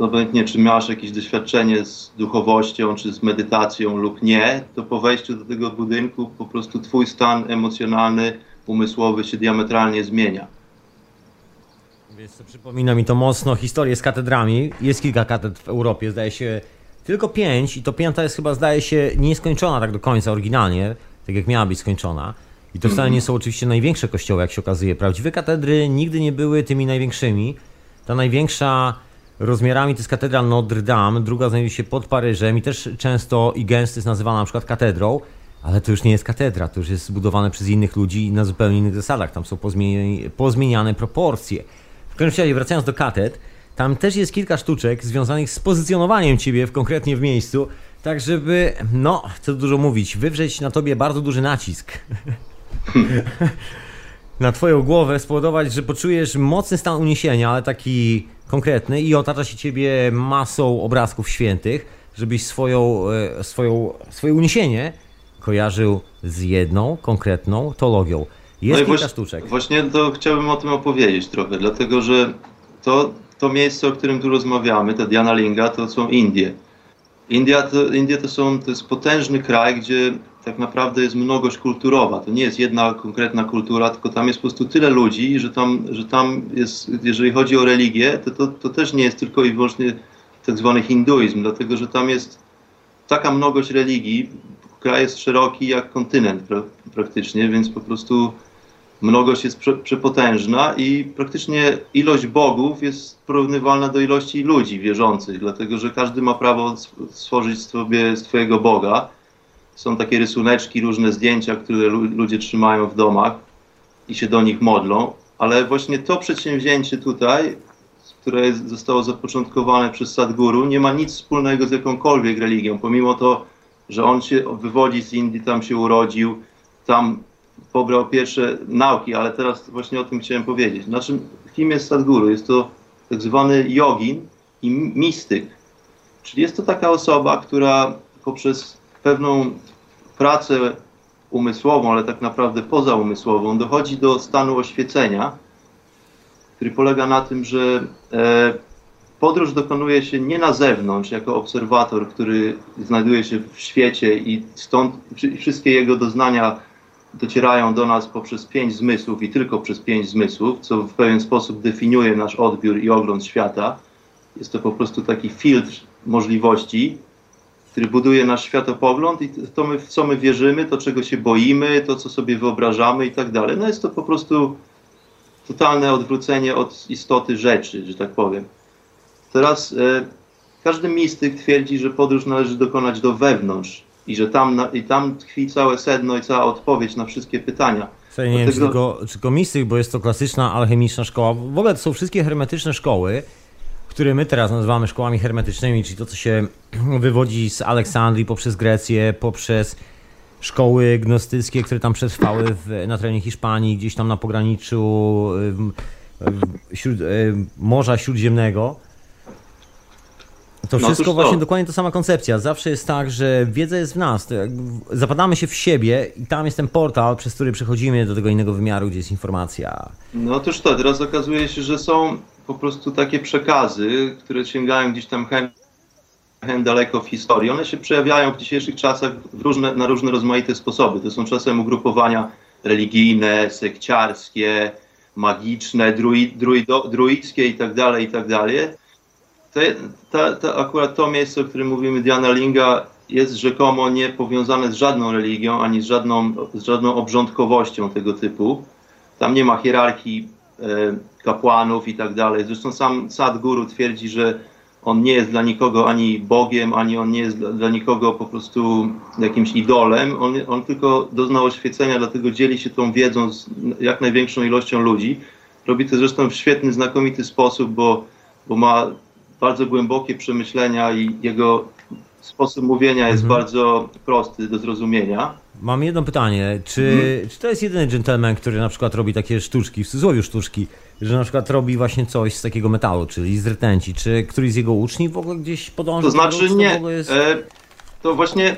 [SPEAKER 3] obojętnie czy masz jakieś doświadczenie z duchowością, czy z medytacją lub nie, to po wejściu do tego budynku po prostu twój stan emocjonalny, umysłowy się diametralnie zmienia.
[SPEAKER 2] Wiesz co, przypomina mi to mocno historię z katedrami. Jest kilka katedr w Europie, zdaje się tylko pięć i to piąta jest chyba, zdaje się, nieskończona tak do końca oryginalnie, tak jak miała być skończona. I to wcale nie są oczywiście największe kościoły, jak się okazuje. Prawdziwe katedry nigdy nie były tymi największymi. Ta największa rozmiarami to jest katedra Notre Dame, druga znajduje się pod Paryżem i też często i gęsto jest nazywana na przykład katedrą, ale to już nie jest katedra, to już jest zbudowane przez innych ludzi na zupełnie innych zasadach. Tam są pozmieni- pozmieniane proporcje. W każdym razie, wracając do katedr, tam też jest kilka sztuczek związanych z pozycjonowaniem ciebie w konkretnie w miejscu, tak żeby, no, co dużo mówić, wywrzeć na tobie bardzo duży nacisk. na twoją głowę, spowodować, że poczujesz mocny stan uniesienia, ale taki konkretny i otacza się ciebie masą obrazków świętych, żebyś swoją, e, swoją, swoje uniesienie kojarzył z jedną konkretną teologią. Jest
[SPEAKER 3] No
[SPEAKER 2] kilka
[SPEAKER 3] właśnie-
[SPEAKER 2] sztuczek.
[SPEAKER 3] Właśnie to chciałbym o tym opowiedzieć trochę, dlatego że to, to miejsce, o którym tu rozmawiamy, ta Diana Linga, to są Indie. India to, Indie to, są, to jest potężny kraj, gdzie tak naprawdę jest mnogość kulturowa. To nie jest jedna konkretna kultura, tylko tam jest po prostu tyle ludzi, że tam, że tam jest, jeżeli chodzi o religię, to, to, to też nie jest tylko i wyłącznie tak zwany hinduizm, dlatego że tam jest taka mnogość religii, kraj jest szeroki jak kontynent praktycznie, więc po prostu mnogość jest prze, przepotężna i praktycznie ilość bogów jest porównywalna do ilości ludzi wierzących, dlatego że każdy ma prawo stworzyć sobie swojego Boga. Są takie rysuneczki, różne zdjęcia, które ludzie trzymają w domach i się do nich modlą, ale właśnie to przedsięwzięcie tutaj, które zostało zapoczątkowane przez Sadhguru, nie ma nic wspólnego z jakąkolwiek religią, pomimo to, że on się wywodzi z Indii, tam się urodził, tam pobrał pierwsze nauki, ale teraz właśnie o tym chciałem powiedzieć. Znaczy, kim jest Sadhguru? Jest to tak zwany jogin i mistyk. Czyli jest to taka osoba, która poprzez pewną pracę umysłową, ale tak naprawdę pozaumysłową, dochodzi do stanu oświecenia, który polega na tym, że e, podróż dokonuje się nie na zewnątrz, jako obserwator, który znajduje się w świecie i stąd wszystkie jego doznania docierają do nas poprzez pięć zmysłów i tylko przez pięć zmysłów, co w pewien sposób definiuje nasz odbiór i ogląd świata. Jest to po prostu taki filtr możliwości, który buduje nasz światopogląd i to, my, w co my wierzymy, to czego się boimy, to co sobie wyobrażamy i tak dalej. No jest to po prostu totalne odwrócenie od istoty rzeczy, że tak powiem. Teraz e, każdy mistyk twierdzi, że podróż należy dokonać do wewnątrz i że tam, na, i tam tkwi całe sedno i cała odpowiedź na wszystkie pytania.
[SPEAKER 2] Słuchaj, nie Dlatego... wiem, czy tylko, czy tylko mistyk, bo jest to klasyczna alchemiczna szkoła. W ogóle to są wszystkie hermetyczne szkoły, które my teraz nazywamy szkołami hermetycznymi, czyli to, co się wywodzi z Aleksandrii poprzez Grecję, poprzez szkoły gnostyckie, które tam przetrwały w, na terenie Hiszpanii, gdzieś tam na pograniczu śród, Morza Śródziemnego. To no wszystko właśnie to. dokładnie ta sama koncepcja. Zawsze jest tak, że wiedza jest w nas. Zapadamy się w siebie i tam jest ten portal, przez który przechodzimy do tego innego wymiaru, gdzie jest informacja.
[SPEAKER 3] No otóż to, teraz okazuje się, że są po prostu takie przekazy, które sięgają gdzieś tam hen daleko w historii. One się przejawiają w dzisiejszych czasach różne, na różne rozmaite sposoby. To są czasem ugrupowania religijne, sekciarskie, magiczne, druid, druido, druidzkie itd., tak itd. To, akurat to miejsce, o którym mówimy, Diana Linga, jest rzekomo nie powiązane z żadną religią, ani z żadną, z żadną obrządkowością tego typu. Tam nie ma hierarchii e, kapłanów i tak dalej. Zresztą sam Sadhguru twierdzi, że on nie jest dla nikogo ani Bogiem, ani on nie jest dla, dla nikogo po prostu jakimś idolem. On, on tylko doznał oświecenia, dlatego dzieli się tą wiedzą z jak największą ilością ludzi. Robi to zresztą w świetny, znakomity sposób, bo, bo ma bardzo głębokie przemyślenia i jego sposób mówienia jest mhm. bardzo prosty do zrozumienia.
[SPEAKER 2] Mam jedno pytanie. Czy, mhm. czy to jest jedyny gentleman, który na przykład robi takie sztuczki, w cudzysłowie sztuczki, że na przykład robi właśnie coś z takiego metalu, czyli z rtęci? Czy któryś z jego uczniów w ogóle gdzieś podąża?
[SPEAKER 3] To znaczy nie. To, jest... e, to właśnie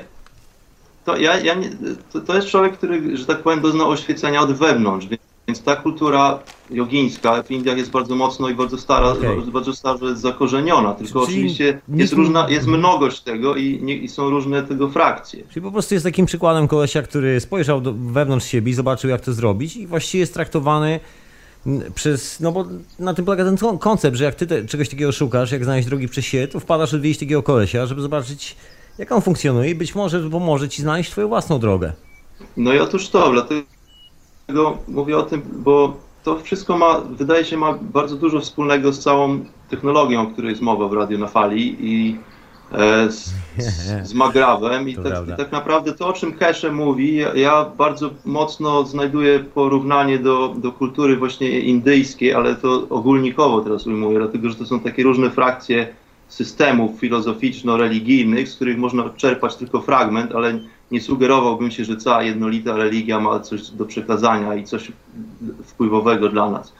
[SPEAKER 3] to, ja, ja nie, to, to, jest człowiek, który, że tak powiem, doznał oświecenia od wewnątrz. Więc ta kultura jogińska w Indiach jest bardzo mocno i bardzo stara, okay. bardzo stara zakorzeniona, tylko Czyli oczywiście jest, różna, jest mnogość tego i, nie, i, są różne tego frakcje.
[SPEAKER 2] Czyli po prostu jest takim przykładem kolesia, który spojrzał do, wewnątrz siebie i zobaczył jak to zrobić i właściwie jest traktowany przez, no bo na tym polega ten koncept, że jak ty te, czegoś takiego szukasz, jak znaleźć drogi przez siebie, to wpadasz odwiedzić takiego kolesia, żeby zobaczyć jak on funkcjonuje i być może pomoże ci znaleźć twoją własną drogę.
[SPEAKER 3] No i otóż to, dlatego mówię o tym, bo to wszystko ma, wydaje się, ma bardzo dużo wspólnego z całą technologią, o której jest mowa w Radio na Fali i e, z, z Magrawem. I tak, i tak, naprawdę to, o czym Kesze mówi, ja, ja, bardzo mocno znajduję porównanie do, do kultury właśnie indyjskiej, ale to ogólnikowo teraz ujmuję, dlatego że to są takie różne frakcje systemów filozoficzno-religijnych, z których można czerpać tylko fragment, ale nie sugerowałbym się, że cała jednolita religia ma coś do przekazania i coś wpływowego dla nas.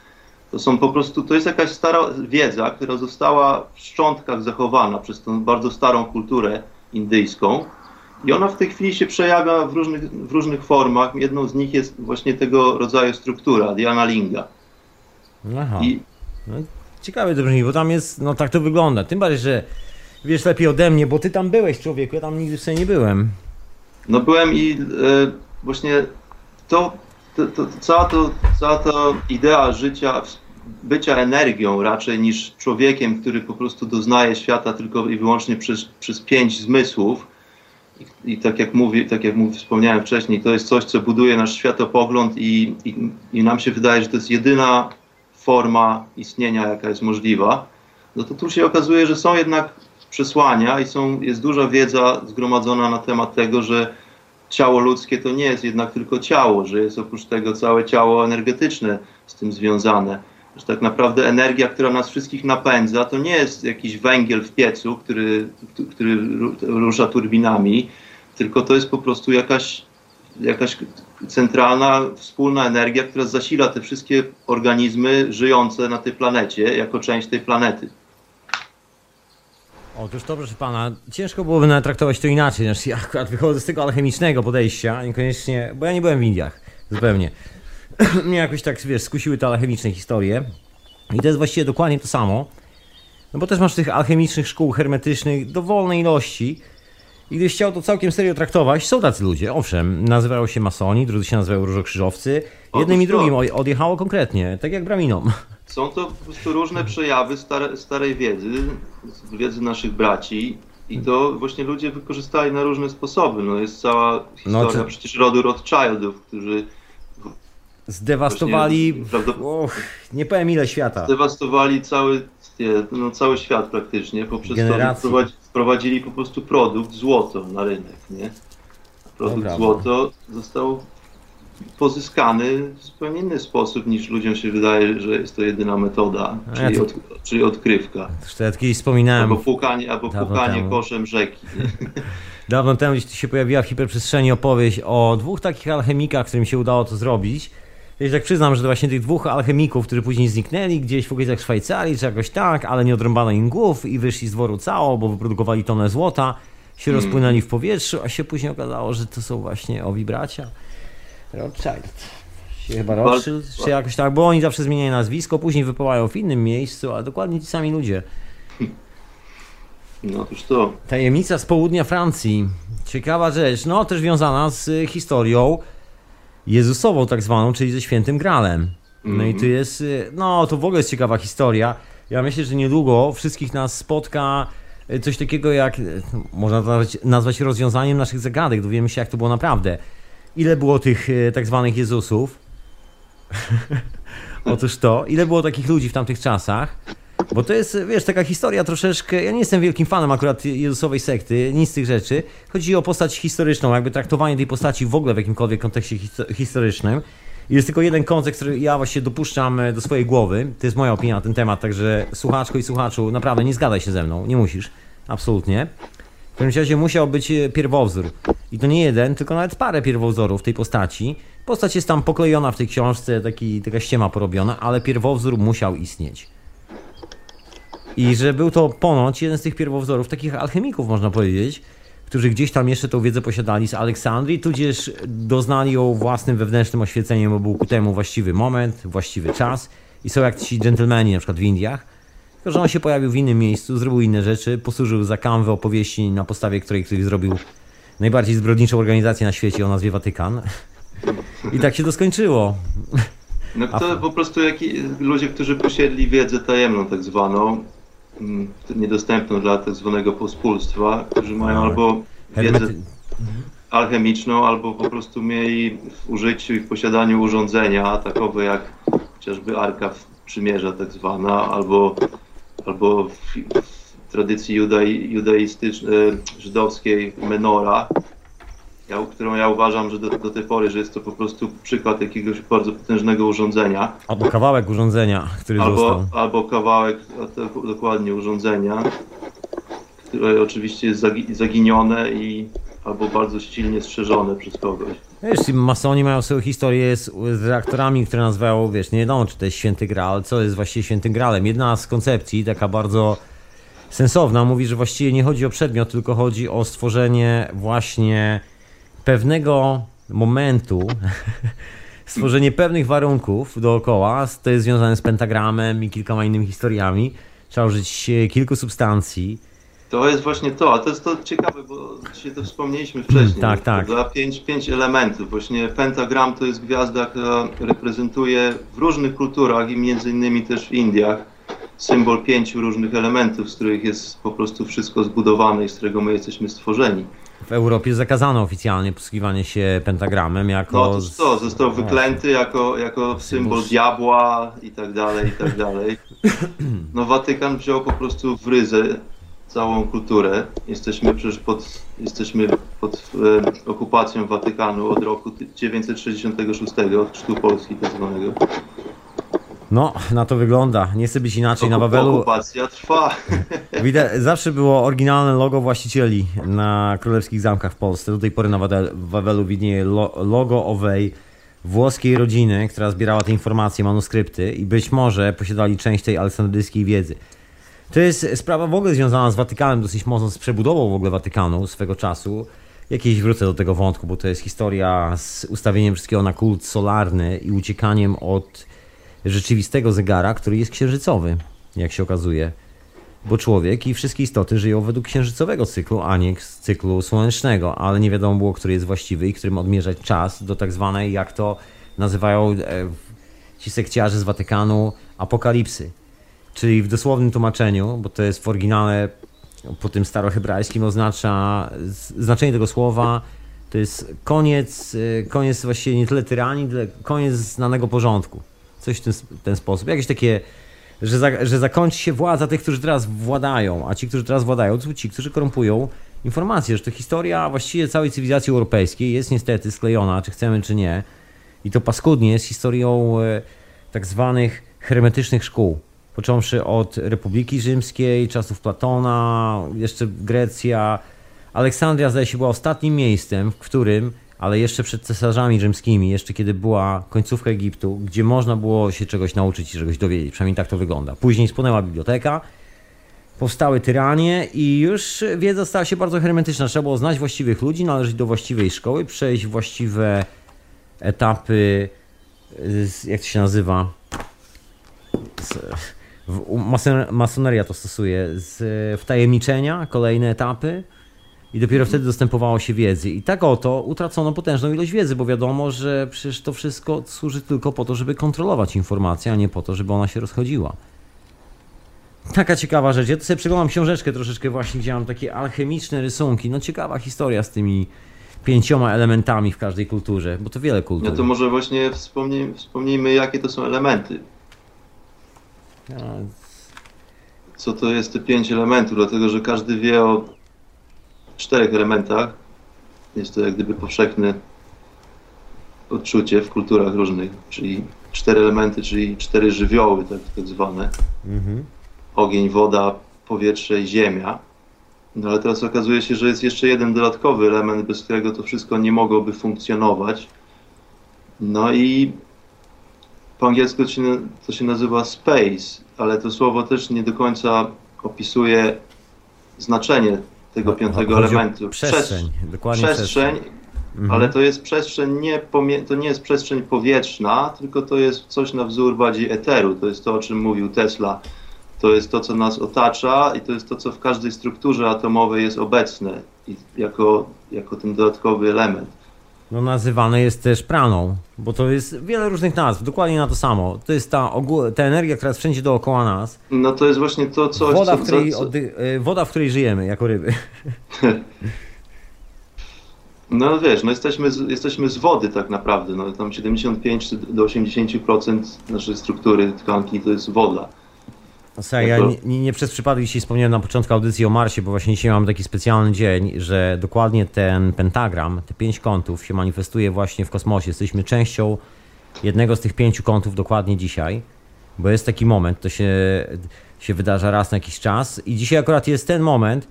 [SPEAKER 3] To są po prostu, to jest jakaś stara wiedza, która została w szczątkach zachowana przez tą bardzo starą kulturę indyjską i ona w tej chwili się przejawia w różnych, w różnych formach. Jedną z nich jest właśnie tego rodzaju struktura, Diana Linga.
[SPEAKER 2] Aha. I... Ciekawe to brzmi, bo tam jest, no tak to wygląda. Tym bardziej, że wiesz lepiej ode mnie, bo ty tam byłeś człowieku, ja tam nigdy sobie nie byłem.
[SPEAKER 3] No byłem i e, właśnie to, to, to, cała, to, cała ta idea życia, bycia energią raczej niż człowiekiem, który po prostu doznaje świata tylko i wyłącznie przez, przez pięć zmysłów, I, i tak, jak mówi, tak jak mówi, wspomniałem wcześniej, to jest coś, co buduje nasz światopogląd i, i, i nam się wydaje, że to jest jedyna forma istnienia, jaka jest możliwa, no to tu się okazuje, że są jednak przesłania i są, jest duża wiedza zgromadzona na temat tego, że ciało ludzkie to nie jest jednak tylko ciało, że jest oprócz tego całe ciało energetyczne z tym związane. Że tak naprawdę energia, która nas wszystkich napędza, to nie jest jakiś węgiel w piecu, który, który rusza turbinami, tylko to jest po prostu jakaś, jakaś centralna, wspólna energia, która zasila te wszystkie organizmy żyjące na tej planecie jako część tej planety.
[SPEAKER 2] Otóż to, proszę pana, ciężko byłoby nawet traktować to inaczej. Znaczy, ja akurat wychodzę z tego alchemicznego podejścia, niekoniecznie, bo ja nie byłem w Indiach, zupełnie. Mnie jakoś tak, wiesz, skusiły te alchemiczne historie. I to jest właściwie dokładnie to samo. No bo też masz tych alchemicznych szkół hermetycznych dowolnej ilości. I gdybyś chciał to całkiem serio traktować, są tacy ludzie, owszem, nazywają się masoni, drudzy się nazywają różokrzyżowcy. Jednym i drugim odjechało konkretnie, tak jak braminom.
[SPEAKER 3] Są to po prostu różne przejawy stare, starej wiedzy, wiedzy naszych braci i to właśnie ludzie wykorzystali na różne sposoby. No jest cała historia no, czy... przecież rodu Rothschildów, którzy
[SPEAKER 2] zdewastowali, właśnie, och, nie powiem ile świata.
[SPEAKER 3] Zdewastowali cały, no, cały świat praktycznie, poprzez to, że wprowadzili po prostu produkt złoto na rynek, nie? Produkt Dobra, złoto został pozyskany w zupełnie inny sposób niż ludziom się wydaje, że jest to jedyna metoda, czyli, ja to... od, czyli odkrywka.
[SPEAKER 2] Zresztą ja kiedyś wspominałem.
[SPEAKER 3] Albo pukanie, albo pukanie koszem rzeki.
[SPEAKER 2] Dawno temu gdzieś się pojawiła w hiperprzestrzeni opowieść o dwóch takich alchemikach, którym się udało to zrobić. Ja tak przyznam, że to właśnie tych dwóch alchemików, którzy później zniknęli gdzieś w okolicach Szwajcarii, czy jakoś tak, ale nie odrąbano im głów i wyszli z dworu cało, bo wyprodukowali tonę złota, się hmm. rozpłynęli w powietrzu, a się później okazało, że to są właśnie owi bracia. Rothschild. Się chyba Rothschild, czy jakoś tak, bo oni zawsze zmieniają nazwisko, później wypływają w innym miejscu, a dokładnie ci sami ludzie.
[SPEAKER 3] No otóż to.
[SPEAKER 2] Tajemnica z południa Francji. Ciekawa rzecz, no też związana z historią Jezusową tak zwaną, czyli ze świętym Gralem. No mm -hmm. i tu mhm. jest, no to w ogóle jest ciekawa historia. Ja myślę, że niedługo wszystkich nas spotka coś takiego jak, można to nazwać, rozwiązaniem naszych zagadek, dowiemy się jak to było naprawdę. Ile było tych tak zwanych Jezusów? Otóż to, ile było takich ludzi w tamtych czasach? Bo to jest, wiesz, taka historia troszeczkę. Ja nie jestem wielkim fanem akurat Jezusowej sekty, nic z tych rzeczy. Chodzi o postać historyczną, jakby traktowanie tej postaci w ogóle w jakimkolwiek kontekście historycznym. Jest tylko jeden kontekst, który ja właśnie dopuszczam e, do swojej głowy. To jest moja opinia na ten temat, także słuchaczko i słuchaczu, naprawdę nie zgadaj się ze mną, nie musisz. Absolutnie. W każdym razie musiał być e, pierwowzór. I to nie jeden, tylko nawet parę pierwowzorów tej postaci. Postać jest tam poklejona w tej książce, taki, taka ściema porobiona, ale pierwowzór musiał istnieć. I że był to ponoć jeden z tych pierwowzorów, takich alchemików można powiedzieć, którzy gdzieś tam jeszcze tą wiedzę posiadali z Aleksandrii, tudzież doznali ją własnym wewnętrznym oświeceniem, bo był ku temu właściwy moment, właściwy czas. I są jak ci dżentelmeni na przykład w Indiach, tylko że on się pojawił w innym miejscu, zrobił inne rzeczy, posłużył za kanwę opowieści, na podstawie której ktoś zrobił najbardziej zbrodniczą organizację na świecie o nazwie Watykan. I tak się to skończyło.
[SPEAKER 3] No to po prostu jak ludzie, którzy posiedli wiedzę tajemną tak zwaną, niedostępną dla tak zwanego pospólstwa, którzy mają albo wiedzę alchemiczną, albo po prostu mieli w użyciu i w posiadaniu urządzenia takowe jak chociażby Arka Przymierza tak zwana, albo, albo w, w tradycji judai, judaistycznej, żydowskiej menora, ja, którą ja uważam, że do, do, tej pory, że jest to po prostu przykład jakiegoś bardzo potężnego urządzenia.
[SPEAKER 2] Albo kawałek urządzenia, który
[SPEAKER 3] albo,
[SPEAKER 2] został.
[SPEAKER 3] Albo kawałek, dokładnie urządzenia, które oczywiście jest zaginione i albo bardzo silnie strzeżone przez kogoś.
[SPEAKER 2] Wiesz, masoni mają swoją historię z, z reaktorami, które nazywają, wiesz, nie wiadomo czy to jest święty graal, co jest właściwie świętym graalem. Jedna z koncepcji, taka bardzo sensowna, mówi, że właściwie nie chodzi o przedmiot, tylko chodzi o stworzenie właśnie pewnego momentu, stworzenie pewnych warunków dookoła, to jest związane z pentagramem i kilkoma innymi historiami. Trzeba użyć kilku substancji.
[SPEAKER 3] To jest właśnie to, a to jest to ciekawe, bo się to wspomnieliśmy wcześniej.
[SPEAKER 2] tak, tak.
[SPEAKER 3] Dla pięć, pięć elementów. Właśnie pentagram to jest gwiazda, która reprezentuje w różnych kulturach i między innymi też w Indiach symbol pięciu różnych elementów, z których jest po prostu wszystko zbudowane i z którego my jesteśmy stworzeni.
[SPEAKER 2] W Europie zakazano oficjalnie posługiwanie się pentagramem jako...
[SPEAKER 3] No to co, został wyklęty jako, jako symbol diabła i tak dalej, i tak dalej. No Watykan wziął po prostu w ryzę całą kulturę. Jesteśmy przecież pod, jesteśmy pod e, okupacją Watykanu od roku 966, od chrztu Polski tak zwanego.
[SPEAKER 2] No, na to wygląda. Nie chce być inaczej. Na Wawelu
[SPEAKER 3] Okupacja trwa.
[SPEAKER 2] widać, zawsze było oryginalne logo właścicieli na królewskich zamkach w Polsce. Do tej pory na Wawelu widnieje lo, logo owej włoskiej rodziny, która zbierała te informacje, manuskrypty i być może posiadali część tej aleksandryjskiej wiedzy. To jest sprawa w ogóle związana z Watykanem, dosyć mocno z przebudową w ogóle Watykanu swego czasu. Jakieś wrócę do tego wątku, bo to jest historia z ustawieniem wszystkiego na kult solarny i uciekaniem od rzeczywistego zegara, który jest księżycowy, jak się okazuje. Bo człowiek i wszystkie istoty żyją według księżycowego cyklu, a nie cyklu słonecznego, ale nie wiadomo było, który jest właściwy i którym odmierzać czas do tak zwanej, jak to nazywają e, ci sekciarze z Watykanu, apokalipsy. Czyli w dosłownym tłumaczeniu, bo to jest w oryginale po tym starohebrajskim oznacza, znaczenie tego słowa to jest koniec, e, koniec właściwie nie tyle tyranii, tyle koniec znanego porządku. Coś w ten, ten sposób. Jakieś takie, że, za, że zakończy się władza tych, którzy teraz władają, a ci, którzy teraz władają, to są ci, którzy korumpują informacje, że to historia właściwie całej cywilizacji europejskiej jest niestety sklejona, czy chcemy, czy nie. I to paskudnie jest historią e, tak zwanych hermetycznych szkół. Począwszy od Republiki Rzymskiej, czasów Platona, jeszcze Grecja. Aleksandria zdaje się była ostatnim miejscem, w którym, ale jeszcze przed cesarzami rzymskimi, jeszcze kiedy była końcówka Egiptu, gdzie można było się czegoś nauczyć i czegoś dowiedzieć. Przynajmniej tak to wygląda. Później spłynęła biblioteka, powstały tyranie i już wiedza stała się bardzo hermetyczna. Trzeba było znać właściwych ludzi, należeć do właściwej szkoły, przejść właściwe etapy, z- jak to się nazywa? Masoneria to stosuje, z wtajemniczenia, kolejne etapy i dopiero wtedy dostępowało się wiedzy. I tak oto utracono potężną ilość wiedzy, bo wiadomo, że przecież to wszystko służy tylko po to, żeby kontrolować informację, a nie po to, żeby ona się rozchodziła. Taka ciekawa rzecz. Ja tu sobie przeglądam książeczkę troszeczkę właśnie, gdzie mam takie alchemiczne rysunki. No ciekawa historia z tymi pięcioma elementami w każdej kulturze, bo to wiele kultur.
[SPEAKER 3] No to może właśnie wspomnij, wspomnijmy, jakie to są elementy. Co to jest te pięć elementów, dlatego że każdy wie o czterech elementach. Jest to jak gdyby powszechne odczucie w kulturach różnych, czyli cztery elementy, czyli cztery żywioły, tak, tak zwane.
[SPEAKER 2] mhm.
[SPEAKER 3] Ogień, woda, powietrze i ziemia. No ale teraz okazuje się, że jest jeszcze jeden dodatkowy element, bez którego to wszystko nie mogłoby funkcjonować. No i po angielsku to się, to się nazywa space, ale to słowo też nie do końca opisuje znaczenie tego piątego
[SPEAKER 2] Chodzi o
[SPEAKER 3] elementu.
[SPEAKER 2] Przestrzeń, dokładnie
[SPEAKER 3] przestrzeń,
[SPEAKER 2] Mhm.
[SPEAKER 3] ale to jest przestrzeń nie, to nie jest przestrzeń powietrzna, tylko to jest coś na wzór bardziej eteru. To jest to, o czym mówił Tesla. To jest to, co nas otacza i to jest to, co w każdej strukturze atomowej jest obecne i jako, jako ten dodatkowy element.
[SPEAKER 2] No nazywane jest też praną, bo to jest wiele różnych nazw, dokładnie na to samo. To jest ta, ta energia, która jest wszędzie dookoła nas.
[SPEAKER 3] No to jest właśnie to, coś,
[SPEAKER 2] Woda,
[SPEAKER 3] co,
[SPEAKER 2] w której,
[SPEAKER 3] co, co,
[SPEAKER 2] y, woda, w której żyjemy jako ryby.
[SPEAKER 3] No wiesz, no jesteśmy z, jesteśmy z wody tak naprawdę. No, tam 75 czy do 80% naszej struktury tkanki to jest woda.
[SPEAKER 2] Słuchaj, ja nie, nie, nie przez przypadek dzisiaj wspomniałem na początku audycji o Marsie, bo właśnie dzisiaj mam taki specjalny dzień, że dokładnie ten pentagram, te pięć kątów się manifestuje właśnie w kosmosie. Jesteśmy częścią jednego z tych pięciu kątów dokładnie dzisiaj, bo jest taki moment, to się, się wydarza raz na jakiś czas i dzisiaj akurat jest ten moment,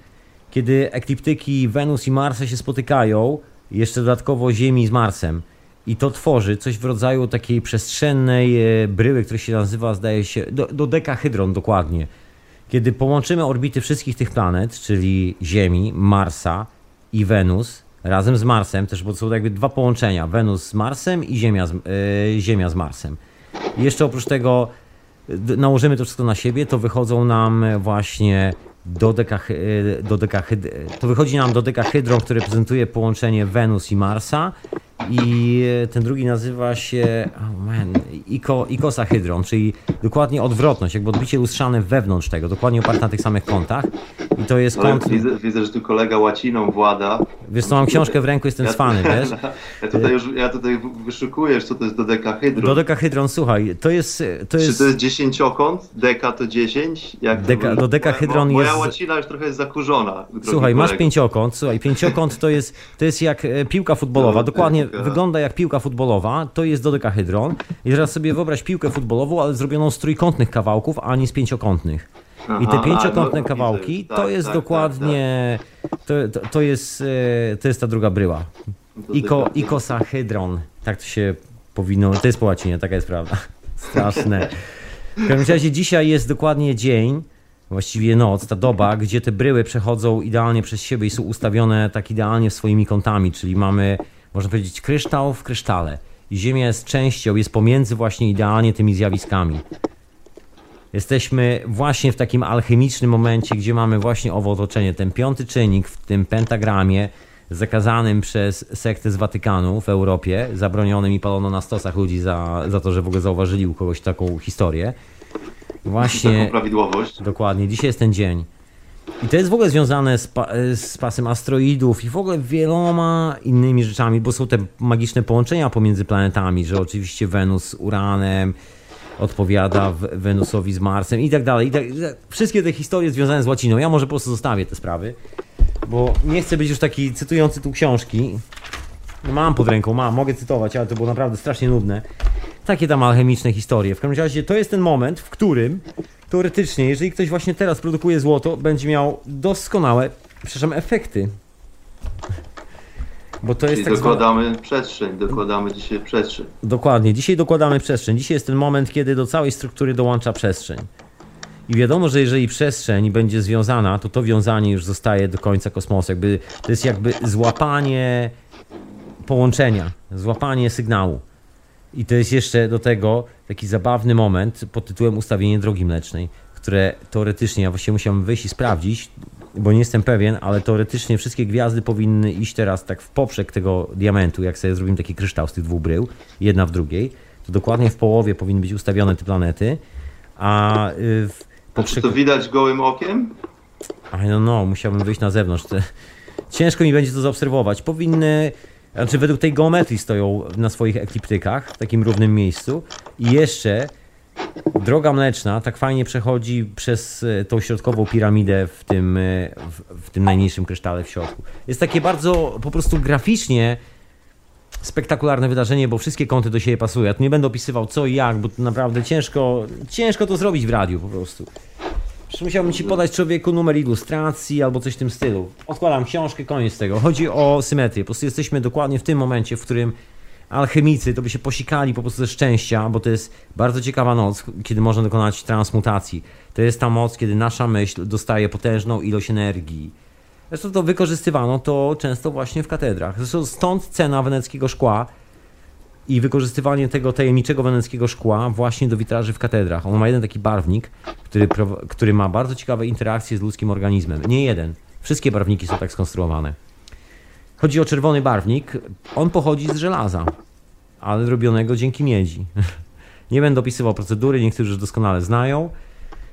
[SPEAKER 2] kiedy ekliptyki Wenus i Marsa się spotykają, jeszcze dodatkowo Ziemi z Marsem. I to tworzy coś w rodzaju takiej przestrzennej e, bryły, która się nazywa, zdaje się, do, do dekahydron dokładnie. Kiedy połączymy orbity wszystkich tych planet, czyli Ziemi, Marsa i Wenus, razem z Marsem, też bo to są jakby dwa połączenia, Wenus z Marsem i Ziemia z, e, Ziemia z Marsem. I jeszcze oprócz tego nałożymy to wszystko na siebie, to wychodzą nam właśnie do dekahydron, do dekahyd, to wychodzi nam do dekahydron, który reprezentuje połączenie Wenus i Marsa i ten drugi nazywa się oh man, iko, ikosahydron, czyli dokładnie odwrotność, jakby odbicie lustrzane wewnątrz tego, dokładnie oparte na tych samych kątach I to jest
[SPEAKER 3] Ale
[SPEAKER 2] kąt...
[SPEAKER 3] widzę, widzę, że tu kolega łaciną włada.
[SPEAKER 2] Wiesz co, mam książkę w ręku, jestem cwany, wiesz?
[SPEAKER 3] Ja tutaj już, ja tutaj wyszukuję, co to jest dodekahydron.
[SPEAKER 2] Dodekahydron, słuchaj, to jest... To
[SPEAKER 3] Czy
[SPEAKER 2] jest...
[SPEAKER 3] to jest dziesięciokąt? Deka to 10? Jak to
[SPEAKER 2] Deka-
[SPEAKER 3] było?
[SPEAKER 2] dodekahydron
[SPEAKER 3] moja,
[SPEAKER 2] jest-
[SPEAKER 3] Moja łacina już trochę jest zakurzona.
[SPEAKER 2] Słuchaj, masz
[SPEAKER 3] kolego.
[SPEAKER 2] pięciokąt, słuchaj, pięciokąt to jest, to jest jak e, piłka futbolowa,
[SPEAKER 3] No,
[SPEAKER 2] dokładnie. Wygląda jak piłka futbolowa, to jest dodekahydron i teraz sobie wyobraź piłkę futbolową, ale zrobioną z trójkątnych kawałków, a nie z pięciokątnych. I te
[SPEAKER 3] Aha,
[SPEAKER 2] pięciokątne
[SPEAKER 3] no,
[SPEAKER 2] kawałki,
[SPEAKER 3] widzę.
[SPEAKER 2] to
[SPEAKER 3] Tak,
[SPEAKER 2] jest
[SPEAKER 3] tak,
[SPEAKER 2] dokładnie, To, to, to, jest, e, to jest ta druga bryła. Iko, ikosahydron, tak to się powinno, to jest po łacinie, taka jest prawda. Straszne. W każdym razie dzisiaj jest dokładnie dzień, właściwie noc, ta doba, gdzie te bryły przechodzą idealnie przez siebie i są ustawione tak idealnie swoimi kątami, czyli mamy, można powiedzieć, kryształ w krysztale. I Ziemia jest częścią, jest pomiędzy właśnie idealnie tymi zjawiskami. Jesteśmy właśnie w takim alchemicznym momencie, gdzie mamy właśnie owo otoczenie. Ten piąty czynnik w tym pentagramie zakazanym przez sektę z Watykanu w Europie, zabronionym i palono na stosach ludzi za, za to, że w ogóle zauważyli u kogoś taką historię.
[SPEAKER 3] Taką
[SPEAKER 2] Właśnie,
[SPEAKER 3] prawidłowość.
[SPEAKER 2] dokładnie, dzisiaj jest ten dzień. I to jest w ogóle związane z, pa, z pasem asteroidów i w ogóle wieloma innymi rzeczami, bo są te magiczne połączenia pomiędzy planetami, że oczywiście Wenus z Uranem odpowiada Wenusowi z Marsem i tak dalej. I tak. Wszystkie te historie związane z łaciną. Ja może po prostu zostawię te sprawy, bo nie chcę być już taki cytujący tu książki. Mam pod ręką, mam, mogę cytować, ale to było naprawdę strasznie nudne. Takie tam alchemiczne historie. W każdym razie to jest ten moment, w którym teoretycznie, jeżeli ktoś właśnie teraz produkuje złoto, będzie miał doskonałe, przepraszam, efekty. Bo to jest
[SPEAKER 3] Czyli
[SPEAKER 2] tak zwane...
[SPEAKER 3] dokładamy przestrzeń, dokładamy dzisiaj przestrzeń.
[SPEAKER 2] Dokładnie. Dzisiaj dokładamy przestrzeń. Dzisiaj jest ten moment, kiedy do całej struktury dołącza przestrzeń. I wiadomo, że jeżeli przestrzeń będzie związana, to to wiązanie już zostaje do końca kosmosu. Jakby, to jest jakby złapanie połączenia, złapanie sygnału. I to jest jeszcze do tego taki zabawny moment pod tytułem Ustawienie drogi mlecznej, które teoretycznie, ja właściwie musiałem wyjść i sprawdzić, bo nie jestem pewien, ale teoretycznie wszystkie gwiazdy powinny iść teraz tak w poprzek tego diamentu, jak sobie zrobimy taki kryształ z tych dwóch brył, jedna w drugiej, to dokładnie w połowie powinny być ustawione te planety, a y, w
[SPEAKER 3] Czy
[SPEAKER 2] poprzek...
[SPEAKER 3] to widać gołym okiem?
[SPEAKER 2] I don't know, musiałbym wyjść na zewnątrz. Ciężko mi będzie to zaobserwować. Powinny, znaczy według tej geometrii stoją na swoich ekliptykach w takim równym miejscu i jeszcze droga mleczna tak fajnie przechodzi przez e, tą środkową piramidę w tym, e, w, w tym najmniejszym krysztale w środku. Jest takie bardzo po prostu graficznie spektakularne wydarzenie, bo wszystkie kąty do siebie pasują. Ja tu nie będę opisywał co i jak, bo to naprawdę ciężko, ciężko to zrobić w radiu po prostu. Przecież musiałbym ci podać człowieku numer ilustracji albo coś w tym stylu. Odkładam książkę, koniec tego. Chodzi o symetrię. Po prostu jesteśmy dokładnie w tym momencie, w którym alchemicy to by się posikali po prostu ze szczęścia, bo to jest bardzo ciekawa noc, kiedy można dokonać transmutacji. To jest ta moc, kiedy nasza myśl dostaje potężną ilość energii. Zresztą to wykorzystywano to często właśnie w katedrach. Zresztą stąd cena weneckiego szkła i wykorzystywanie tego tajemniczego weneckiego szkła właśnie do witraży w katedrach. On ma jeden taki barwnik, który, który ma bardzo ciekawe interakcje z ludzkim organizmem. Nie jeden. Wszystkie barwniki są tak skonstruowane. Chodzi o czerwony barwnik. On pochodzi z żelaza, ale robionego dzięki miedzi. Nie będę opisywał procedury, niektórzy już doskonale znają.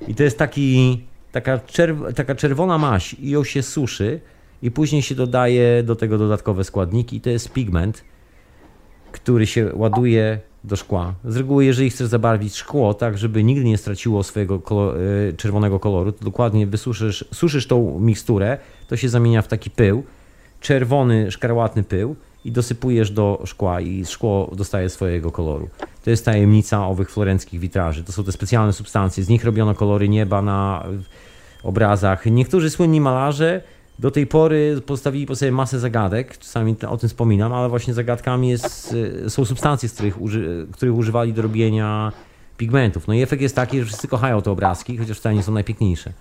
[SPEAKER 2] I to jest taki, taka, czerw- taka czerwona maź i ją się suszy i później się dodaje do tego dodatkowe składniki i to jest pigment, który się ładuje do szkła. Z reguły, jeżeli chcesz zabarwić szkło tak, żeby nigdy nie straciło swojego kolor, y, czerwonego koloru, to dokładnie wysuszysz suszysz tą miksturę, to się zamienia w taki pył, czerwony, szkarłatny pył i dosypujesz do szkła i szkło dostaje swojego koloru. To jest tajemnica owych florenckich witraży. To są te specjalne substancje. Z nich robiono kolory nieba na obrazach. Niektórzy słynni malarze do tej pory postawili po sobie masę zagadek, czasami o tym wspominam, ale właśnie zagadkami jest, y, są substancje, z których, uży, których używali do robienia pigmentów. No i efekt jest taki, że wszyscy kochają te obrazki, chociaż wcale nie są najpiękniejsze.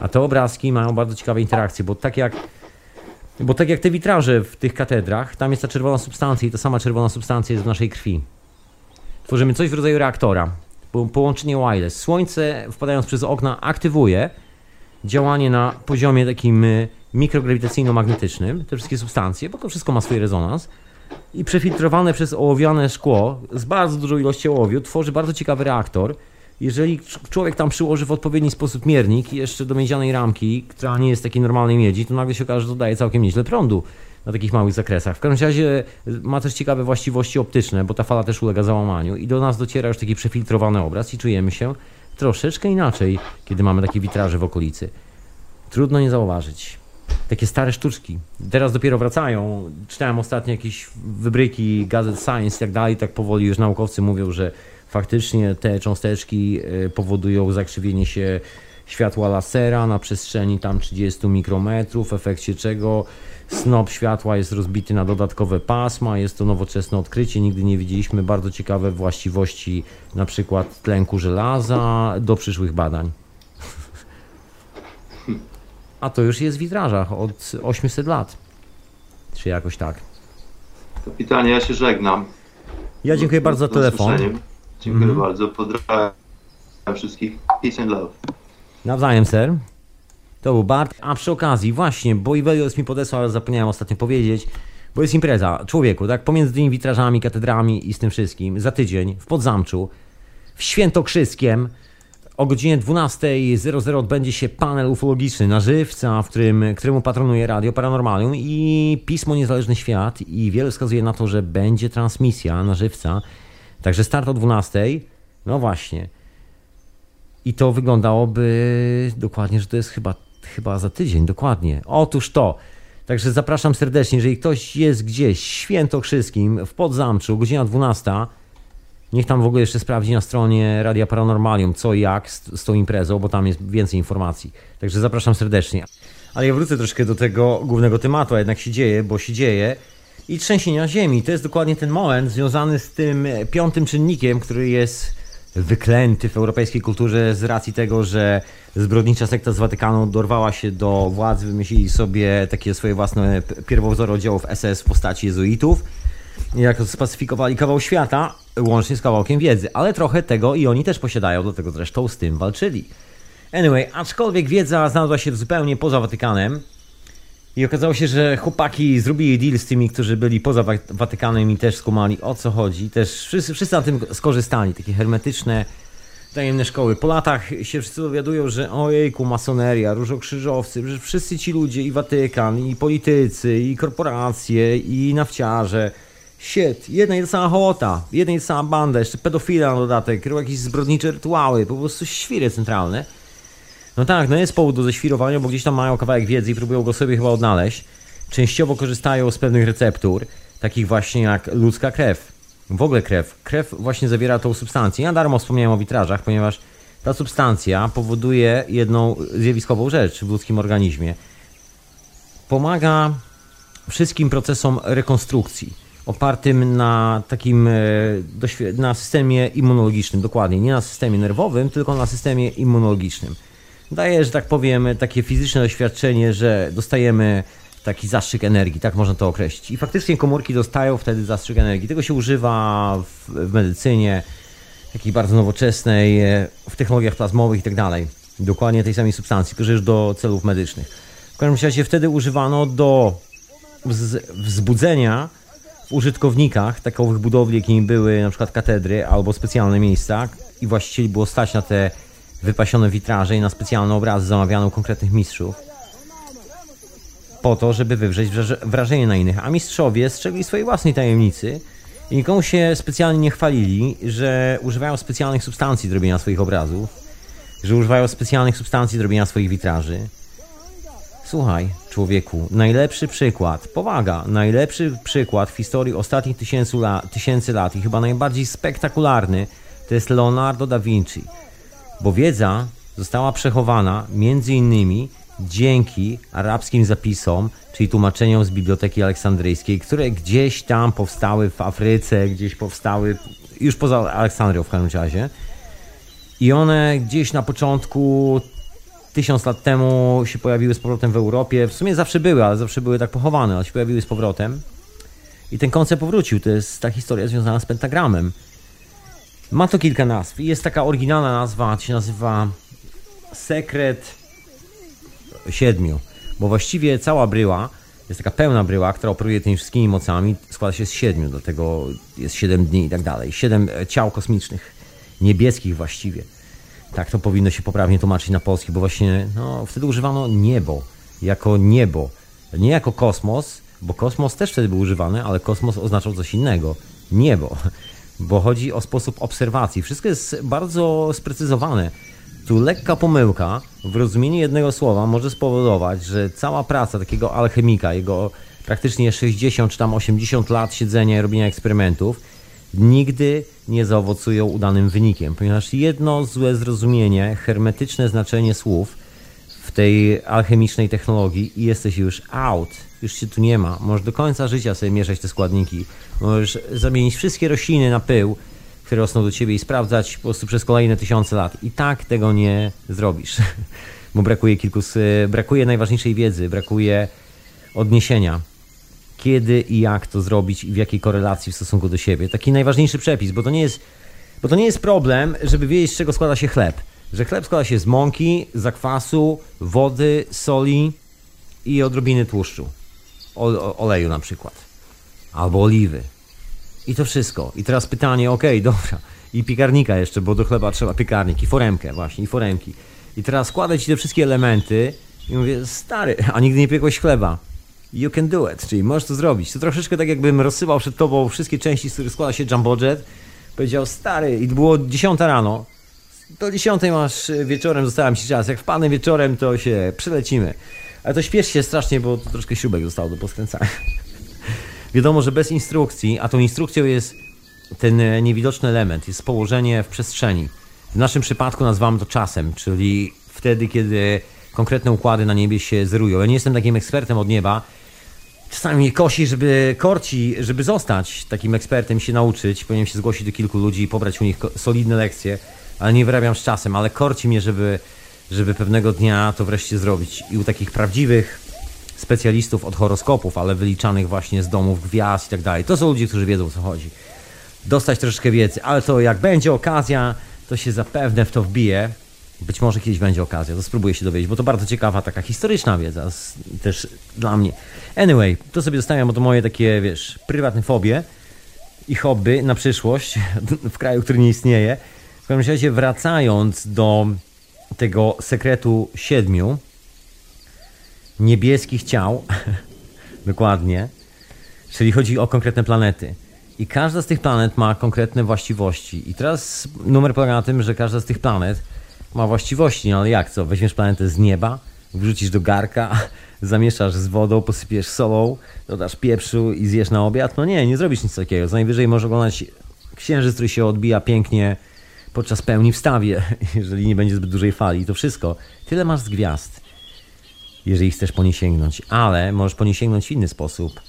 [SPEAKER 2] A te obrazki mają bardzo ciekawe interakcje, bo tak jak bo tak jak te witraże w tych katedrach, tam jest ta czerwona substancja i ta sama czerwona substancja jest w naszej krwi. Tworzymy coś w rodzaju reaktora. Po- Połączenie wireless. Słońce wpadając przez okna aktywuje działanie na poziomie takim y, mikrograwitacyjno-magnetycznym, te wszystkie substancje, bo to wszystko ma swój rezonans. I przefiltrowane przez ołowiane szkło z bardzo dużą ilością ołowiu tworzy bardzo ciekawy reaktor, jeżeli człowiek tam przyłoży w odpowiedni sposób miernik jeszcze do miedzianej ramki, która nie jest takiej normalnej miedzi, to nagle się okaże, że to daje całkiem nieźle prądu na takich małych zakresach. W każdym razie ma też ciekawe właściwości optyczne, bo ta fala też ulega załamaniu i do nas dociera już taki przefiltrowany obraz i czujemy się troszeczkę inaczej, kiedy mamy takie witraże w okolicy. Trudno nie zauważyć. Takie stare sztuczki. Teraz dopiero wracają. Czytałem ostatnio jakieś wybryki gazet Science i tak dalej. Tak powoli już naukowcy mówią, że faktycznie te cząsteczki e, powodują zakrzywienie się światła lasera na przestrzeni tam 30 mikrometrów, w efekcie czego snop światła jest rozbity na dodatkowe pasma. Jest to nowoczesne odkrycie, nigdy nie widzieliśmy. Bardzo ciekawe właściwości na przykład tlenku żelaza do przyszłych badań. A to już jest w witrażach od 800 lat. Czy jakoś tak.
[SPEAKER 3] Kapitanie, ja się żegnam.
[SPEAKER 2] Ja dziękuję bardzo za telefon.
[SPEAKER 3] Dziękuję
[SPEAKER 2] Mhm.
[SPEAKER 3] bardzo. Pozdrawiam wszystkich. Peace and love.
[SPEAKER 2] Nawzajem, ser. To był Bart. A przy okazji, właśnie, bo Ivelios mi podesłał, ale zapomniałem ostatnio powiedzieć, bo jest impreza, człowieku, tak, pomiędzy tymi witrażami, katedrami i z tym wszystkim, za tydzień w Podzamczu, w Świętokrzyskiem, o godzinie 12.00 odbędzie się panel ufologiczny na żywca, w którym, któremu patronuje Radio Paranormalium i pismo Niezależny Świat i wiele wskazuje na to, że będzie transmisja na żywca. Także start o 12.00. No właśnie. I to wyglądałoby dokładnie, że to jest chyba, chyba za tydzień, dokładnie. Otóż to. Także zapraszam serdecznie, jeżeli ktoś jest gdzieś w Świętokrzyskim, w Podzamczu, godzina 12, niech tam w ogóle jeszcze sprawdzi na stronie Radia Paranormalium, co i jak z, z tą imprezą, bo tam jest więcej informacji. Także zapraszam serdecznie. Ale ja wrócę troszkę do tego głównego tematu, a jednak się dzieje, bo się dzieje. I trzęsienia ziemi. To jest dokładnie ten moment związany z tym piątym czynnikiem, który jest wyklęty w europejskiej kulturze z racji tego, że zbrodnicza sekta z Watykanu dorwała się do władzy, wymyślili sobie takie swoje własne pierwowzory oddziałów SS w postaci jezuitów. Jak spacyfikowali kawał świata, łącznie z kawałkiem wiedzy, ale trochę tego i oni też posiadają, dlatego zresztą z tym walczyli. Anyway, aczkolwiek wiedza znalazła się zupełnie poza Watykanem, i okazało się, że chłopaki zrobili deal z tymi, którzy byli poza Wa- Watykanem i też skumali o co chodzi. Też wszyscy, wszyscy na tym skorzystali. Takie hermetyczne, tajemne szkoły. Po latach się wszyscy dowiadują, że ojejku, masoneria, różokrzyżowcy, że wszyscy ci ludzie i Watykan, i politycy, i korporacje, i nafciarze. Shit, jedna i sama hołota, jedna i sama banda, jeszcze pedofila na dodatek, robią jakieś zbrodnicze rytuały, po prostu świry centralne. No tak, no jest powód do ześwirowania, bo gdzieś tam mają kawałek wiedzy i próbują go sobie chyba odnaleźć. Częściowo korzystają z pewnych receptur, takich właśnie jak ludzka krew. W ogóle krew. Krew właśnie zawiera tą substancję. Ja darmo wspomniałem o witrażach, ponieważ ta substancja powoduje jedną zjawiskową rzecz w ludzkim organizmie. Pomaga wszystkim procesom rekonstrukcji opartym na takim e, na systemie immunologicznym, dokładnie, nie na systemie nerwowym, tylko na systemie immunologicznym. Daje, że tak powiem, takie fizyczne doświadczenie, że dostajemy taki zastrzyk energii, tak można to określić. I faktycznie komórki dostają wtedy zastrzyk energii. Tego się używa w, w medycynie, takiej bardzo nowoczesnej, e, w technologiach plazmowych i tak dalej. Dokładnie tej samej substancji, tylko że już do celów medycznych. W każdym razie wtedy używano do wz- wzbudzenia w użytkownikach takowych budowli, jakimi były na przykład katedry albo specjalne miejsca i właścicieli było stać na te wypasione witraże i na specjalne obrazy zamawiane u konkretnych mistrzów po to, żeby wywrzeć wraże- wrażenie na innych. A mistrzowie strzegli swojej własnej tajemnicy i nikomu się specjalnie nie chwalili, że używają specjalnych substancji do robienia swoich obrazów, że używają specjalnych substancji do robienia swoich witraży. Słuchaj, człowieku, najlepszy przykład, powaga, najlepszy przykład w historii ostatnich tysięcy, tysięcy lat i chyba najbardziej spektakularny to jest Leonardo da Vinci, bo wiedza została przechowana między innymi dzięki arabskim zapisom, czyli tłumaczeniom z Biblioteki Aleksandryjskiej, które gdzieś tam powstały w Afryce, gdzieś powstały już poza Aleksandrią w każdym razie. I one gdzieś na początku tysiąc lat temu się pojawiły z powrotem w Europie. W sumie zawsze były, ale zawsze były tak pochowane, ale się pojawiły z powrotem. I ten koncept powrócił. To jest ta historia związana z pentagramem. Ma to kilka nazw. Jest taka oryginalna nazwa, się nazywa Sekret Siedmiu. Bo właściwie cała bryła, jest taka pełna bryła, która operuje tymi wszystkimi mocami, składa się z siedmiu, dlatego jest siedem dni i tak dalej. Siedem e, ciał kosmicznych, niebieskich właściwie. Tak to powinno się poprawnie tłumaczyć na polski, bo właśnie no, wtedy używano niebo jako niebo, nie jako kosmos, bo kosmos też wtedy był używany, ale kosmos oznaczał coś innego. Niebo, bo chodzi o sposób obserwacji. Wszystko jest bardzo sprecyzowane. Tu lekka pomyłka w rozumieniu jednego słowa może spowodować, że cała praca takiego alchemika, jego praktycznie 60 czy tam 80 lat siedzenia i robienia eksperymentów, nigdy nie zaowocują udanym wynikiem, ponieważ jedno złe zrozumienie, hermetyczne znaczenie słów tej alchemicznej technologii i jesteś już out, już się tu nie ma. Możesz do końca życia sobie mieszać te składniki. Możesz zamienić wszystkie rośliny na pył, które rosną do ciebie i sprawdzać po prostu przez kolejne tysiące lat. I tak tego nie zrobisz, bo brakuje kilku, brakuje najważniejszej wiedzy, brakuje odniesienia. Kiedy i jak to zrobić i w jakiej korelacji w stosunku do siebie. Taki najważniejszy przepis, bo to nie jest, bo to nie jest problem, żeby wiedzieć, z czego składa się chleb. Że chleb składa się z mąki, zakwasu, wody, soli i odrobiny tłuszczu. O, oleju na przykład. Albo oliwy. I to wszystko. I teraz pytanie, okej, okay, dobra. I piekarnika jeszcze, bo do chleba trzeba piekarnik i foremkę właśnie, i foremki. I teraz składać ci te wszystkie elementy i mówię, stary, a nigdy nie piekłeś chleba. You can do it, czyli możesz to zrobić. To troszeczkę tak jakbym rozsyłał przed tobą wszystkie części, z których składa się Jumbo Jet. Powiedział, stary, i było 10 rano. Do 10 masz wieczorem, zostałem ci czas. Jak wpadnę wieczorem, to się przelecimy. Ale to śpiesz się strasznie, bo to troszkę śrubek zostało do poskręcania. Wiadomo, że bez instrukcji, a tą instrukcją jest ten niewidoczny element, jest położenie w przestrzeni. W naszym przypadku nazywamy to czasem, czyli wtedy, kiedy konkretne układy na niebie się zerują. Ja nie jestem takim ekspertem od nieba. Czasami mnie kosi, żeby korci, żeby zostać takim ekspertem, się nauczyć. Powinienem się zgłosić do kilku ludzi i pobrać u nich solidne lekcje, ale nie wyrabiam z czasem, ale korci mnie, żeby, żeby pewnego dnia to wreszcie zrobić. I u takich prawdziwych specjalistów od horoskopów, ale wyliczanych właśnie z domów gwiazd i tak dalej. To są ludzie, którzy wiedzą o co chodzi. Dostać troszeczkę wiedzy, ale to jak będzie okazja, to się zapewne w to wbije. Być może kiedyś będzie okazja, to spróbuję się dowiedzieć, bo to bardzo ciekawa taka historyczna wiedza też dla mnie. Anyway, to sobie zostawiam, bo to moje takie, wiesz, prywatne fobie i hobby na przyszłość w kraju, który nie istnieje. W każdym razie wracając do tego sekretu siedmiu, niebieskich ciał, dokładnie, czyli chodzi o konkretne planety. I każda z tych planet ma konkretne właściwości. I teraz numer polega na tym, że każda z tych planet ma właściwości, no ale jak co? Weźmiesz planetę z nieba, wrzucisz do garka, zamieszasz z wodą, posypiesz solą, dodasz pieprzu i zjesz na obiad? No nie, nie zrobisz nic takiego. Co najwyżej możesz oglądać księżyc, który się odbija pięknie podczas pełni w stawie, jeżeli nie będzie zbyt dużej fali. To wszystko. Tyle masz z gwiazd jeżeli chcesz po nie sięgnąć, ale możesz po nie sięgnąć w inny sposób,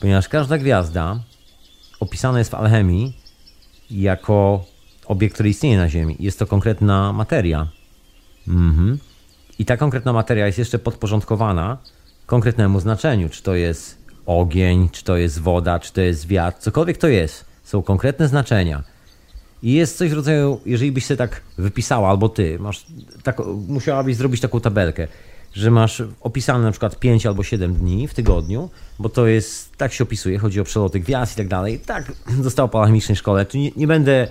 [SPEAKER 2] ponieważ każda gwiazda opisana jest w alchemii jako obiekt, który istnieje na Ziemi. Jest to konkretna materia. Mhm. I ta konkretna materia jest jeszcze podporządkowana konkretnemu znaczeniu. Czy to jest ogień, czy to jest woda, czy to jest wiatr, cokolwiek to jest. Są konkretne znaczenia. I jest coś w rodzaju, jeżeli byś się tak wypisała, albo ty, masz tak, musiałabyś zrobić taką tabelkę że masz opisane na przykład 5 albo 7 dni w tygodniu, bo to jest, tak się opisuje, chodzi o przeloty gwiazd i tak dalej. Tak zostało po alchemicznej szkole. Tu nie, nie, będę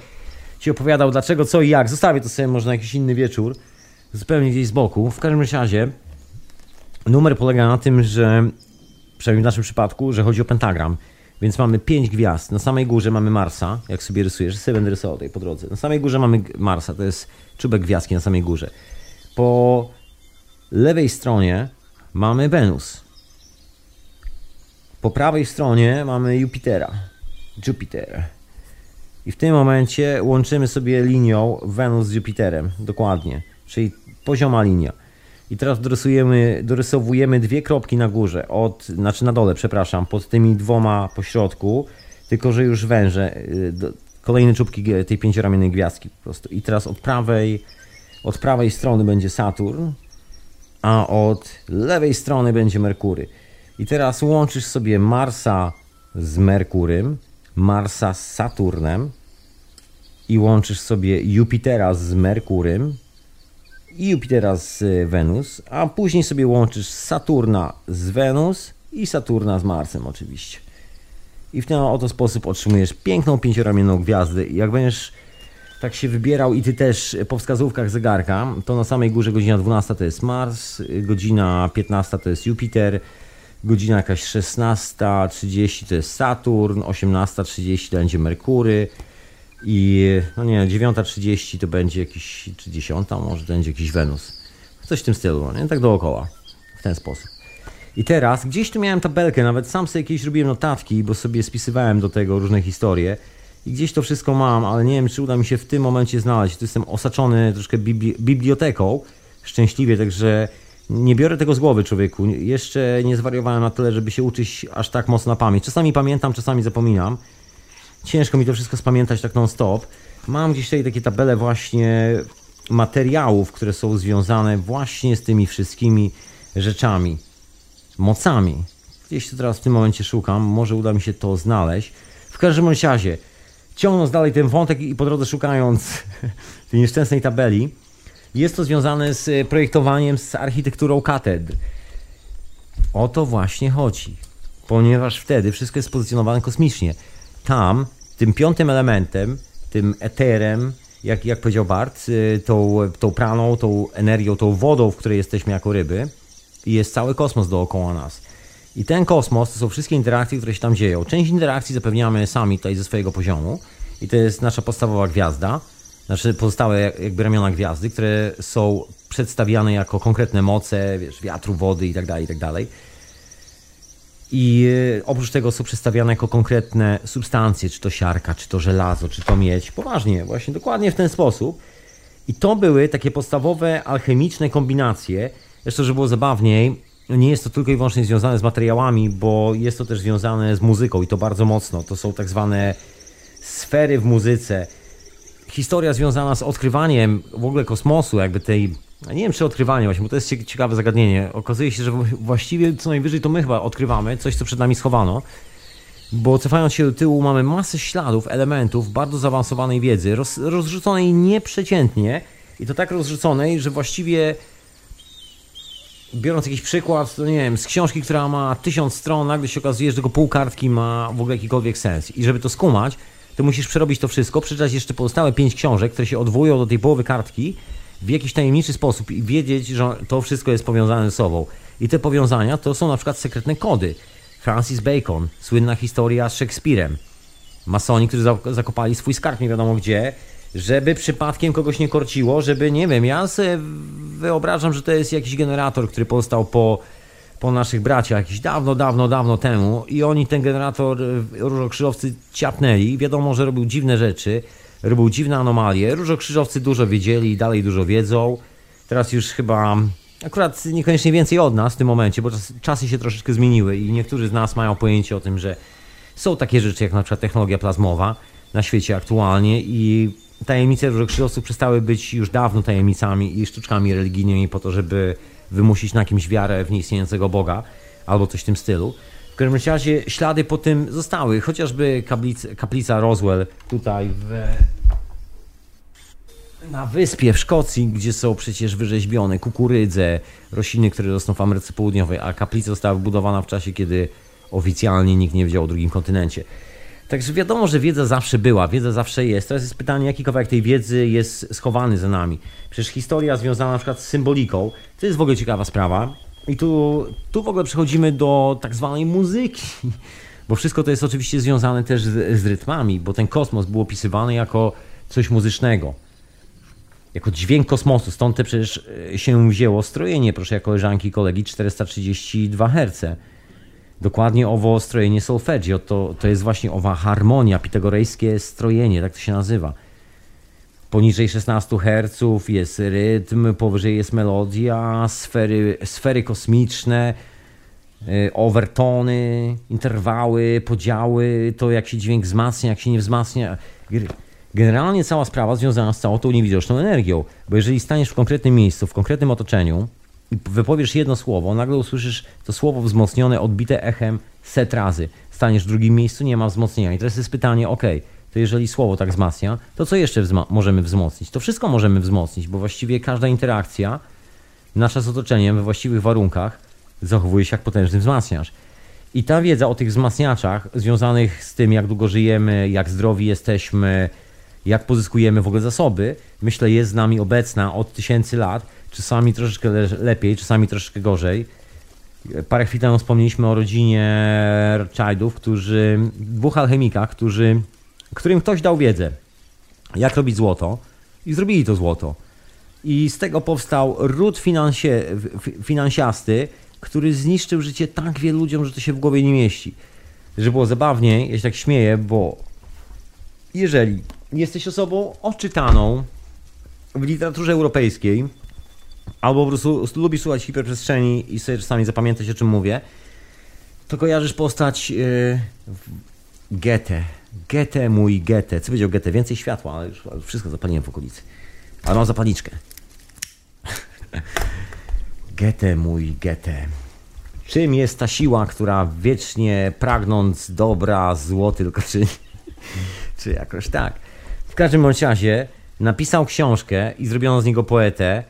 [SPEAKER 2] ci opowiadał dlaczego, co i jak. Zostawię to sobie może na jakiś inny wieczór, zupełnie gdzieś z boku. W każdym razie numer polega na tym, że przynajmniej w naszym przypadku, że chodzi o pentagram. Więc mamy 5 gwiazd. Na samej górze mamy Marsa, jak sobie rysujesz, sobie będę rysował tutaj po drodze. Na samej górze mamy Marsa, to jest czubek gwiazdki na samej górze. Po lewej stronie mamy Wenus. Po prawej stronie mamy Jupitera. Jupiter. I w tym momencie łączymy sobie linią Wenus z Jupiterem. Dokładnie. Czyli pozioma linia. I teraz dorysujemy, dorysowujemy dwie kropki na górze, od, znaczy na dole, przepraszam, pod tymi dwoma pośrodku, tylko że już węże, y, kolejne czubki tej pięcioramiennej gwiazdki po prostu. I teraz od prawej, od prawej strony będzie Saturn, a od lewej strony będzie Merkury. I teraz łączysz sobie Marsa z Merkurym, Marsa z Saturnem i łączysz sobie Jupitera z Merkurym Jupitera z Wenus, a później sobie łączysz Saturna z Wenus i Saturna z Marsem oczywiście. I w ten oto sposób otrzymujesz piękną pięcioramienną gwiazdę. Jak będziesz tak się wybierał i ty też po wskazówkach zegarka, to na samej górze godzina 12 to jest Mars, godzina 15 to jest Jupiter, godzina jakaś 16.30 to jest Saturn, 18.30 to będzie Merkury i no nie, 9.30 to będzie jakiś, czy 10 może będzie jakiś Wenus. Coś w tym stylu, nie? Tak dookoła, w ten sposób. I teraz gdzieś tu miałem tabelkę, nawet sam sobie jakieś robiłem notatki, bo sobie spisywałem do tego różne historie. I gdzieś to wszystko mam, ale nie wiem, czy uda mi się w tym momencie znaleźć. Tu jestem osaczony troszkę bibli biblioteką, szczęśliwie, także nie biorę tego z głowy, człowieku. Jeszcze nie zwariowałem na tyle, żeby się uczyć aż tak mocno na pamięć. Czasami pamiętam, czasami zapominam. Ciężko mi to wszystko spamiętać tak non-stop. Mam gdzieś tutaj takie tabele właśnie materiałów, które są związane właśnie z tymi wszystkimi rzeczami, mocami. Gdzieś to teraz w tym momencie szukam, może uda mi się to znaleźć. W każdym razie, ciągnąc dalej ten wątek i po drodze szukając tej nieszczęsnej tabeli, jest to związane z projektowaniem, z architekturą katedr. O to właśnie chodzi, ponieważ wtedy wszystko jest pozycjonowane kosmicznie. Tam, tym piątym elementem, tym eterem, jak, jak powiedział Bart, y, tą, tą praną, tą energią, tą wodą, w której jesteśmy jako ryby, jest cały kosmos dookoła nas. I ten kosmos to są wszystkie interakcje, które się tam dzieją. Część interakcji zapewniamy sami tutaj ze swojego poziomu i to jest nasza podstawowa gwiazda, nasze pozostałe jakby ramiona gwiazdy, które są przedstawiane jako konkretne moce, wiesz, wiatru, wody itd., tak itd. I e, oprócz tego są przedstawiane jako konkretne substancje, czy to siarka, czy to żelazo, czy to miedź. Poważnie, właśnie dokładnie w ten sposób. I to były takie podstawowe alchemiczne kombinacje. Zresztą, żeby było zabawniej, nie jest to tylko i wyłącznie związane z materiałami, bo jest to też związane z muzyką i to bardzo mocno. To są tak zwane sfery w muzyce. Historia związana z odkrywaniem w ogóle kosmosu, jakby tej. Nie wiem, czy odkrywanie właśnie, bo to jest ciekawe zagadnienie. Okazuje się, że właściwie co najwyżej to my chyba odkrywamy coś, co przed nami schowano. Bo cofając się do tyłu, mamy masę śladów, elementów bardzo zaawansowanej wiedzy, roz, rozrzuconej nieprzeciętnie i to tak rozrzuconej, że właściwie biorąc jakiś przykład, to nie wiem, z książki, która ma tysiąc stron, nagle się okazuje, że tylko pół kartki ma w ogóle jakikolwiek sens. I żeby to skumać, to musisz przerobić to wszystko, przeczytać jeszcze pozostałe pięć książek, które się odwołują do tej połowy kartki w jakiś tajemniczy sposób i wiedzieć, że to wszystko jest powiązane ze sobą. I te powiązania to są na przykład sekretne kody. Francis Bacon, słynna historia z Szekspirem. Masoni, którzy zakopali swój skarb nie wiadomo gdzie, żeby przypadkiem kogoś nie korciło, żeby, nie wiem, ja sobie wyobrażam, że to jest jakiś generator, który powstał po, po naszych braciach jakiś dawno, dawno, dawno temu i oni ten generator e, różokrzyżowcy ciapnęli. Wiadomo, że robił dziwne rzeczy, robił dziwne anomalie. Różokrzyżowcy dużo wiedzieli i dalej dużo wiedzą. Teraz już chyba akurat niekoniecznie więcej od nas w tym momencie, bo czas, czasy się troszeczkę zmieniły i niektórzy z nas mają pojęcie o tym, że są takie rzeczy jak na przykład technologia plazmowa na świecie aktualnie i tajemnice różokrzyżowców przestały być już dawno tajemnicami i sztuczkami religijnymi po to, żeby wymusić na kimś wiarę w nieistniejącego Boga albo coś w tym stylu. W każdym razie ślady po tym zostały, chociażby kaplica, kaplica Roswell tutaj w, na wyspie w Szkocji, gdzie są przecież wyrzeźbione kukurydze, rośliny, które rosną w Ameryce Południowej, a kaplica została wybudowana w czasie, kiedy oficjalnie nikt nie wiedział o drugim kontynencie. Także wiadomo, że wiedza zawsze była, wiedza zawsze jest. Teraz jest pytanie, jaki kawałek tej wiedzy jest schowany za nami. Przecież historia związana na przykład z symboliką, to jest w ogóle ciekawa sprawa. I tu, tu w ogóle przechodzimy do tak zwanej muzyki. Bo wszystko to jest oczywiście związane też z, z rytmami, bo ten kosmos był opisywany jako coś muzycznego. Jako dźwięk kosmosu. Stąd te przecież e, się wzięło strojenie, proszę, koleżanki i kolegi, 432 Hz Dokładnie owo strojenie solfeggio to, to jest właśnie owa harmonia, pitagorejskie strojenie, tak to się nazywa. Poniżej 16 Hz jest rytm, powyżej jest melodia, sfery, sfery kosmiczne, y, overtony, interwały, podziały, to jak się dźwięk wzmacnia, jak się nie wzmacnia. Generalnie cała sprawa związana z całą tą niewidoczną energią, bo jeżeli staniesz w konkretnym miejscu, w konkretnym otoczeniu, i wypowiesz jedno słowo, nagle usłyszysz to słowo wzmocnione, odbite echem set razy. Staniesz w drugim miejscu, nie ma wzmocnienia. I teraz jest pytanie, ok, to jeżeli słowo tak wzmacnia, to co jeszcze wzma możemy wzmocnić? To wszystko możemy wzmocnić, bo właściwie każda interakcja nasza z otoczeniem we właściwych warunkach zachowuje się jak potężny wzmacniacz. I ta wiedza o tych wzmacniaczach związanych z tym, jak długo żyjemy, jak zdrowi jesteśmy, jak pozyskujemy w ogóle zasoby, myślę, jest z nami obecna od tysięcy lat. Czasami troszeczkę le lepiej, czasami troszeczkę gorzej. Parę chwil temu wspomnieliśmy o rodzinie Rothschildów, którzy, dwóch alchemikach, którzy, którym ktoś dał wiedzę, jak robić złoto i zrobili to złoto. I z tego powstał ród finansie, finansiasty, który zniszczył życie tak wielu ludziom, że to się w głowie nie mieści. Żeby było zabawniej, ja się tak śmieję, bo jeżeli jesteś osobą oczytaną w literaturze europejskiej, albo po prostu lubisz słuchać hiperprzestrzeni i sobie czasami zapamiętać o czym mówię, to kojarzysz postać yy, Goethe. Goethe, mój Goethe. Co powiedział Goethe? Więcej światła, ale już wszystko zapaliłem w okolicy. Ale mam zapalniczkę. Goethe, mój Goethe. Czym jest ta siła, która wiecznie pragnąc dobra, zło tylko czyni? Czy jakoś tak. W każdym bądź razie napisał książkę i zrobiono z niego poetę,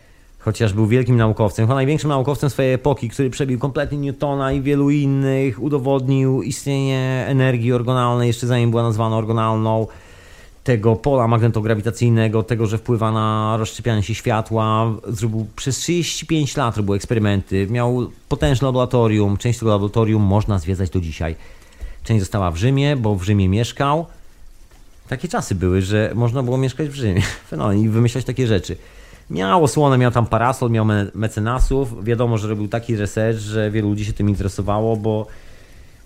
[SPEAKER 2] chociaż był wielkim naukowcem, chyba największym naukowcem swojej epoki, który przebił kompletnie Newtona i wielu innych, udowodnił istnienie energii orgonalnej, jeszcze zanim była nazwana orgonalną, tego pola magnetograwitacyjnego, tego, że wpływa na rozszczepianie się światła. Zrobił przez 35 lat robił eksperymenty, miał potężne laboratorium, część tego laboratorium można zwiedzać do dzisiaj. Część została w Rzymie, bo w Rzymie mieszkał. Takie czasy były, że można było mieszkać w Rzymie Fenomen i wymyślać takie rzeczy. Miał osłonę, miał tam parasol, miał mecenasów. Wiadomo, że robił taki research, że wielu ludzi się tym interesowało, bo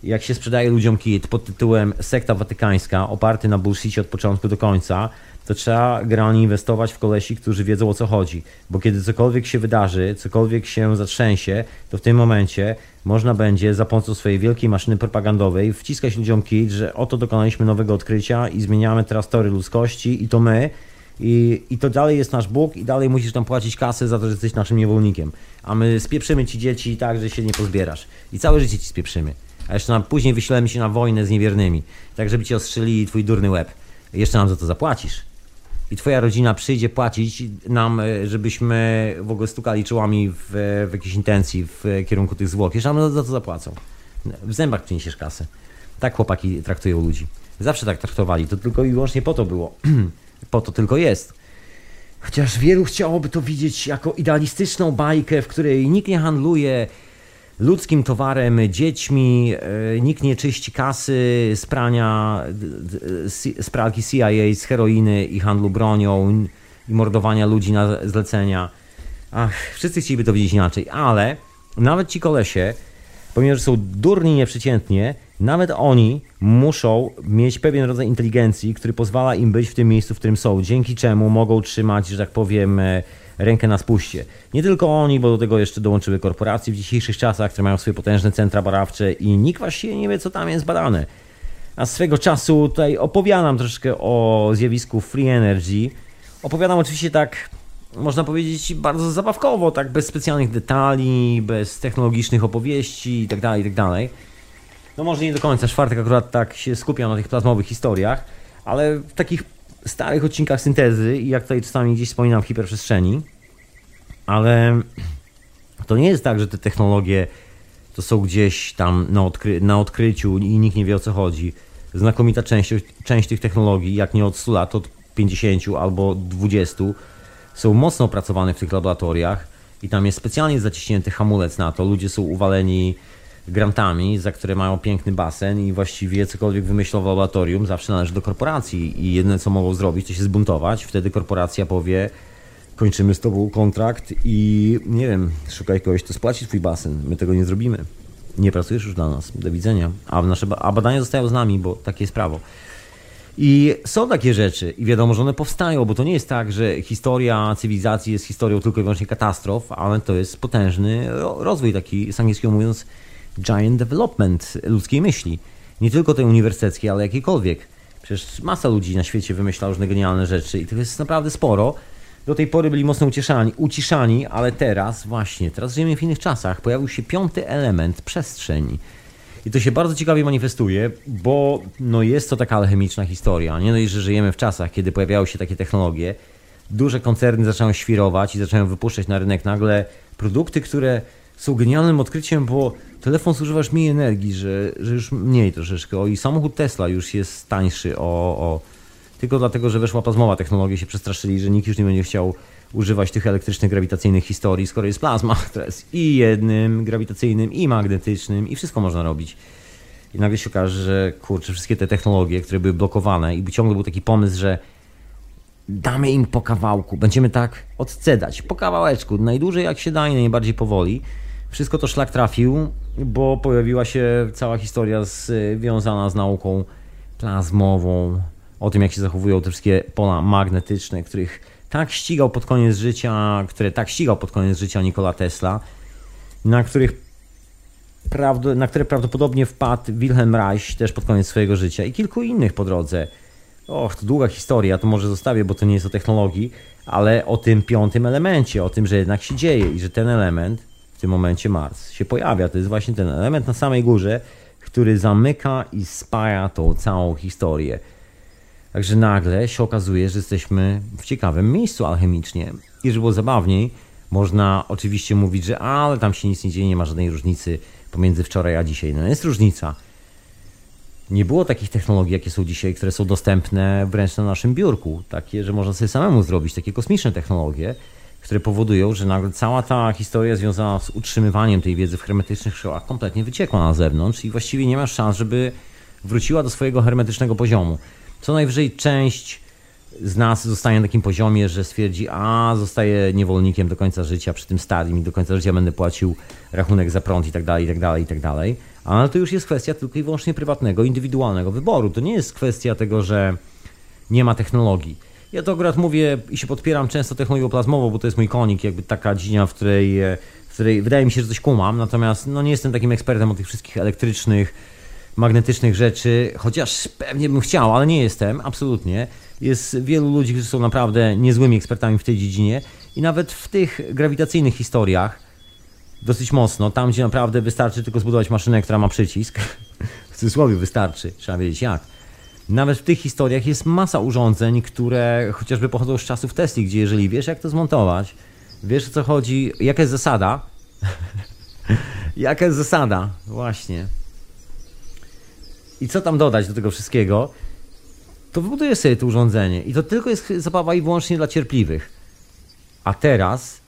[SPEAKER 2] jak się sprzedaje ludziom kit pod tytułem sekta watykańska, oparty na bullshitie od początku do końca, to trzeba generalnie inwestować w kolesi, którzy wiedzą o co chodzi. Bo kiedy cokolwiek się wydarzy, cokolwiek się zatrzęsie, to w tym momencie można będzie za pomocą swojej wielkiej maszyny propagandowej wciskać ludziom kit, że oto dokonaliśmy nowego odkrycia i zmieniamy teraz tory ludzkości i to my. I, I to dalej jest nasz Bóg i dalej musisz tam płacić kasę za to, że jesteś naszym niewolnikiem. A my spieprzymy ci dzieci tak, że się nie pozbierasz. I całe życie ci spieprzymy a jeszcze nam później wyślemy się na wojnę z niewiernymi, tak żeby ci ostrzelili twój durny łeb. Jeszcze nam za to zapłacisz. I twoja rodzina przyjdzie płacić nam, e, żebyśmy w ogóle stukali czołami w, w jakiejś intencji w kierunku tych zwłok. Jeszcze nam za to zapłacą. W zębach przyniesiesz kasę. Tak chłopaki traktują ludzi. Zawsze tak traktowali. To tylko i wyłącznie po to było. po to tylko jest. Chociaż wielu chciałoby to widzieć jako idealistyczną bajkę, w której nikt nie handluje ludzkim towarem, dziećmi, e, nikt nie czyści kasy z prania, z pralki CIA, z heroiny i handlu bronią i mordowania ludzi na zlecenia. Ach, wszyscy chcieliby to widzieć inaczej, ale nawet ci kolesie, pomimo że są durni nieprzeciętnie, nawet oni muszą mieć pewien rodzaj inteligencji, który pozwala im być w tym miejscu, w którym są, dzięki czemu mogą trzymać, że tak powiem, e, rękę na spuście. Nie tylko oni, bo do tego jeszcze dołączyły korporacje w dzisiejszych czasach, które mają swoje potężne centra badawcze i nikt właściwie nie wie, co tam jest badane. A swego czasu tutaj opowiadam troszkę o zjawisku free energy. Opowiadam oczywiście tak, można powiedzieć, bardzo zabawkowo, tak bez specjalnych detali, bez technologicznych opowieści itd., tak itd. Tak no może nie do końca, czwartek akurat tak się skupiam na tych plazmowych historiach, ale w takich starych odcinkach syntezy i jak tutaj czasami gdzieś wspominam w hiperprzestrzeni, ale to nie jest tak, że te technologie to są gdzieś tam na, odkry na odkryciu i nikt nie wie o co chodzi. Znakomita część, część tych technologii, jak nie od 100 lat, od 50 albo 20, są mocno opracowane w tych laboratoriach i tam jest specjalnie zaciśnięty hamulec na to. Ludzie są uwaleni grantami, za które mają piękny basen i właściwie cokolwiek wymyślą w laboratorium zawsze należy do korporacji i jedyne co mogą zrobić to się zbuntować. Wtedy korporacja powie kończymy z tobą kontrakt i nie wiem, szukaj kogoś, kto spłaci twój basen. My tego nie zrobimy. Nie pracujesz już dla nas. Do widzenia. A, nasze, a badania zostają z nami, bo takie jest prawo. I są takie rzeczy i wiadomo, że one powstają, bo to nie jest tak, że historia cywilizacji jest historią tylko i wyłącznie katastrof, ale to jest potężny rozwój, taki z angielskiego mówiąc giant development ludzkiej myśli. Nie tylko tej uniwersyteckiej, ale jakiejkolwiek. Przecież masa ludzi na świecie wymyśla różne genialne rzeczy i to jest naprawdę sporo. Do tej pory byli mocno uciszani, uciszani, ale teraz właśnie, teraz żyjemy w innych czasach. Pojawił się piąty element przestrzeni. I to się bardzo ciekawie manifestuje, bo no jest to taka alchemiczna historia. Nie dość, że żyjemy w czasach, kiedy pojawiały się takie technologie, duże koncerny zaczęły świrować i zaczęły wypuszczać na rynek nagle produkty, które są genialnym odkryciem, bo telefon zużywasz mniej energii, że, że już mniej troszeczkę. O, I samochód Tesla już jest tańszy o, o tylko dlatego, że weszła plazmowa technologia, się przestraszyli, że nikt już nie będzie chciał używać tych elektrycznych, grawitacyjnych historii, skoro jest plazma, która jest i jednym grawitacyjnym, i magnetycznym, i wszystko można robić. I nagle się okaże, że kurczę, wszystkie te technologie, które były blokowane, i ciągle był taki pomysł, że damy im po kawałku, będziemy tak odcedać, po kawałeczku, najdłużej jak się da i najbardziej powoli. Wszystko to szlak trafił, bo pojawiła się cała historia związana z nauką plazmową, o tym jak się zachowują te wszystkie pola magnetyczne, których tak ścigał pod koniec życia, które tak ścigał pod koniec życia Nikola Tesla, na których na które prawdopodobnie wpadł Wilhelm Reich też pod koniec swojego życia i kilku innych po drodze. Och, to długa historia, to może zostawię, bo to nie jest o technologii, ale o tym piątym elemencie, o tym, że jednak się dzieje i że ten element, w tym momencie Mars, się pojawia. To jest właśnie ten element na samej górze, który zamyka i spaja tą całą historię. Także nagle się okazuje, że jesteśmy w ciekawym miejscu alchemicznie. I żeby było zabawniej, można oczywiście mówić, że ale tam się nic nie dzieje, nie ma żadnej różnicy pomiędzy wczoraj a dzisiaj. No jest różnica. Nie było takich technologii, jakie są dzisiaj, które są dostępne wręcz na naszym biurku. Takie, że można sobie samemu zrobić, takie kosmiczne technologie, które powodują, że nagle cała ta historia związana z utrzymywaniem tej wiedzy w hermetycznych szkołach kompletnie wyciekła na zewnątrz i właściwie nie ma szans, żeby wróciła do swojego hermetycznego poziomu. Co najwyżej część z nas zostaje na takim poziomie, że stwierdzi, a zostaję niewolnikiem do końca życia przy tym stadium i do końca życia będę płacił rachunek za prąd i tak dalej, i tak dalej, i tak dalej. Ale to już jest kwestia tylko i wyłącznie prywatnego, indywidualnego wyboru. To nie jest kwestia tego, że nie ma technologii. Ja to akurat mówię i się podpieram często technologią plazmową, bo to jest mój konik, jakby taka dziedzina, w której, w której wydaje mi się, że coś kumam, natomiast no, nie jestem takim ekspertem o tych wszystkich elektrycznych, magnetycznych rzeczy, chociaż pewnie bym chciał, ale nie jestem, absolutnie. Jest wielu ludzi, którzy są naprawdę niezłymi ekspertami w tej dziedzinie i nawet w tych grawitacyjnych historiach dosyć mocno, tam gdzie naprawdę wystarczy tylko zbudować maszynę, która ma przycisk, w cudzysłowie wystarczy, trzeba wiedzieć jak. Nawet w tych historiach jest masa urządzeń, które chociażby pochodzą z czasów Tesli, gdzie jeżeli wiesz jak to zmontować, wiesz o co chodzi, jaka jest zasada, jaka jest zasada, właśnie, i co tam dodać do tego wszystkiego, to wybuduje sobie to urządzenie. I to tylko jest zabawa i wyłącznie dla cierpliwych. A teraz,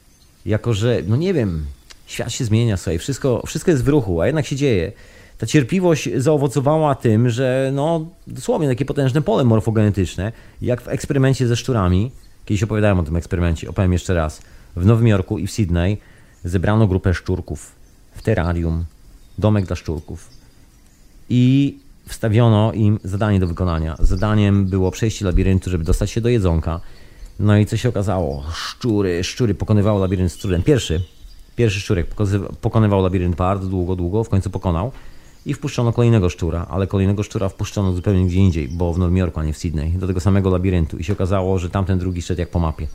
[SPEAKER 2] jako że, no nie wiem, świat się zmienia sobie, wszystko, wszystko jest w ruchu, a jednak się dzieje. Ta cierpliwość zaowocowała tym, że no dosłownie takie potężne pole morfogenetyczne, jak w eksperymencie ze szczurami, kiedyś opowiadałem o tym eksperymencie, opowiem jeszcze raz, w Nowym Jorku i w Sydney zebrano grupę szczurków w terrarium, domek dla szczurków. I wstawiono im zadanie do wykonania. Zadaniem było przejście labiryntu, żeby dostać się do jedzonka. No i co się okazało? Szczury, szczury pokonywały labirynt z trudem. Pierwszy, pierwszy szczurek pokonywał labirynt bardzo długo, długo, w końcu pokonał. I wpuszczono kolejnego szczura, ale kolejnego szczura wpuszczono zupełnie gdzie indziej, bo w Nowym Jorku, a nie w Sydney, do tego samego labiryntu. I się okazało, że tamten drugi szedł jak po mapie.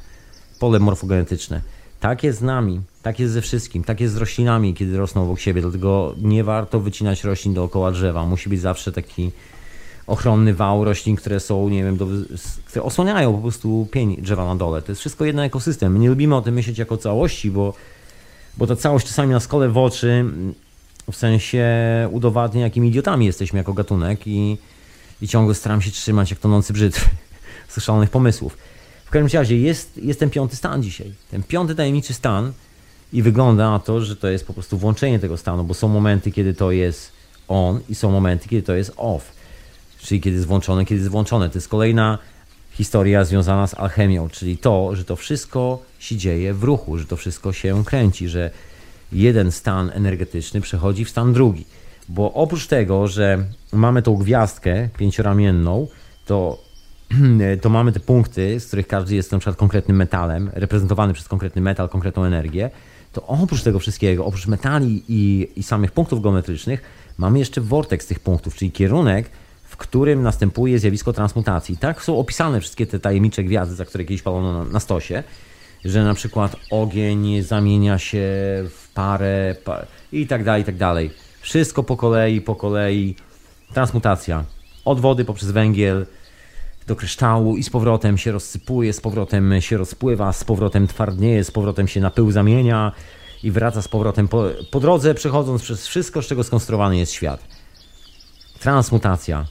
[SPEAKER 2] Pole morfogenetyczne. Tak jest z nami, tak jest ze wszystkim, tak jest z roślinami, kiedy rosną obok siebie, dlatego nie warto wycinać roślin dookoła drzewa. Musi być zawsze taki ochronny wał roślin, które są, nie wiem, do, które osłaniają po prostu pień drzewa na dole. To jest wszystko jeden ekosystem. My nie lubimy o tym myśleć jako całości, bo, bo ta całość czasami nas kole w oczy, w sensie udowadnia, jakimi idiotami jesteśmy jako gatunek i, i ciągle staram się trzymać jak tonący brzytwy z szalonych pomysłów. W każdym razie jest, jest ten piąty stan dzisiaj. Ten piąty tajemniczy stan i wygląda na to, że to jest po prostu włączenie tego stanu, bo są momenty, kiedy to jest on i są momenty, kiedy to jest off. Czyli kiedy jest włączone, kiedy jest włączone. To jest kolejna historia związana z alchemią, czyli to, że to wszystko się dzieje w ruchu, że to wszystko się kręci, że jeden stan energetyczny przechodzi w stan drugi. Bo oprócz tego, że mamy tą gwiazdkę pięcioramienną, to to mamy te punkty, z których każdy jest na przykład konkretnym metalem, reprezentowany przez konkretny metal, konkretną energię, to oprócz tego wszystkiego, oprócz metali i, i samych punktów geometrycznych, mamy jeszcze vortex tych punktów, czyli kierunek, w którym następuje zjawisko transmutacji. Tak są opisane wszystkie te tajemnicze gwiazdy, za które kiedyś palono na, na stosie, że na przykład ogień zamienia się w parę i tak dalej, i tak dalej. Wszystko po kolei, po kolei. Transmutacja. Od wody poprzez węgiel, do kryształu i z powrotem się rozsypuje, z powrotem się rozpływa, z powrotem twardnieje, z powrotem się na pył zamienia i wraca z powrotem po, po drodze, przechodząc przez wszystko, z czego skonstruowany jest świat. Transmutacja,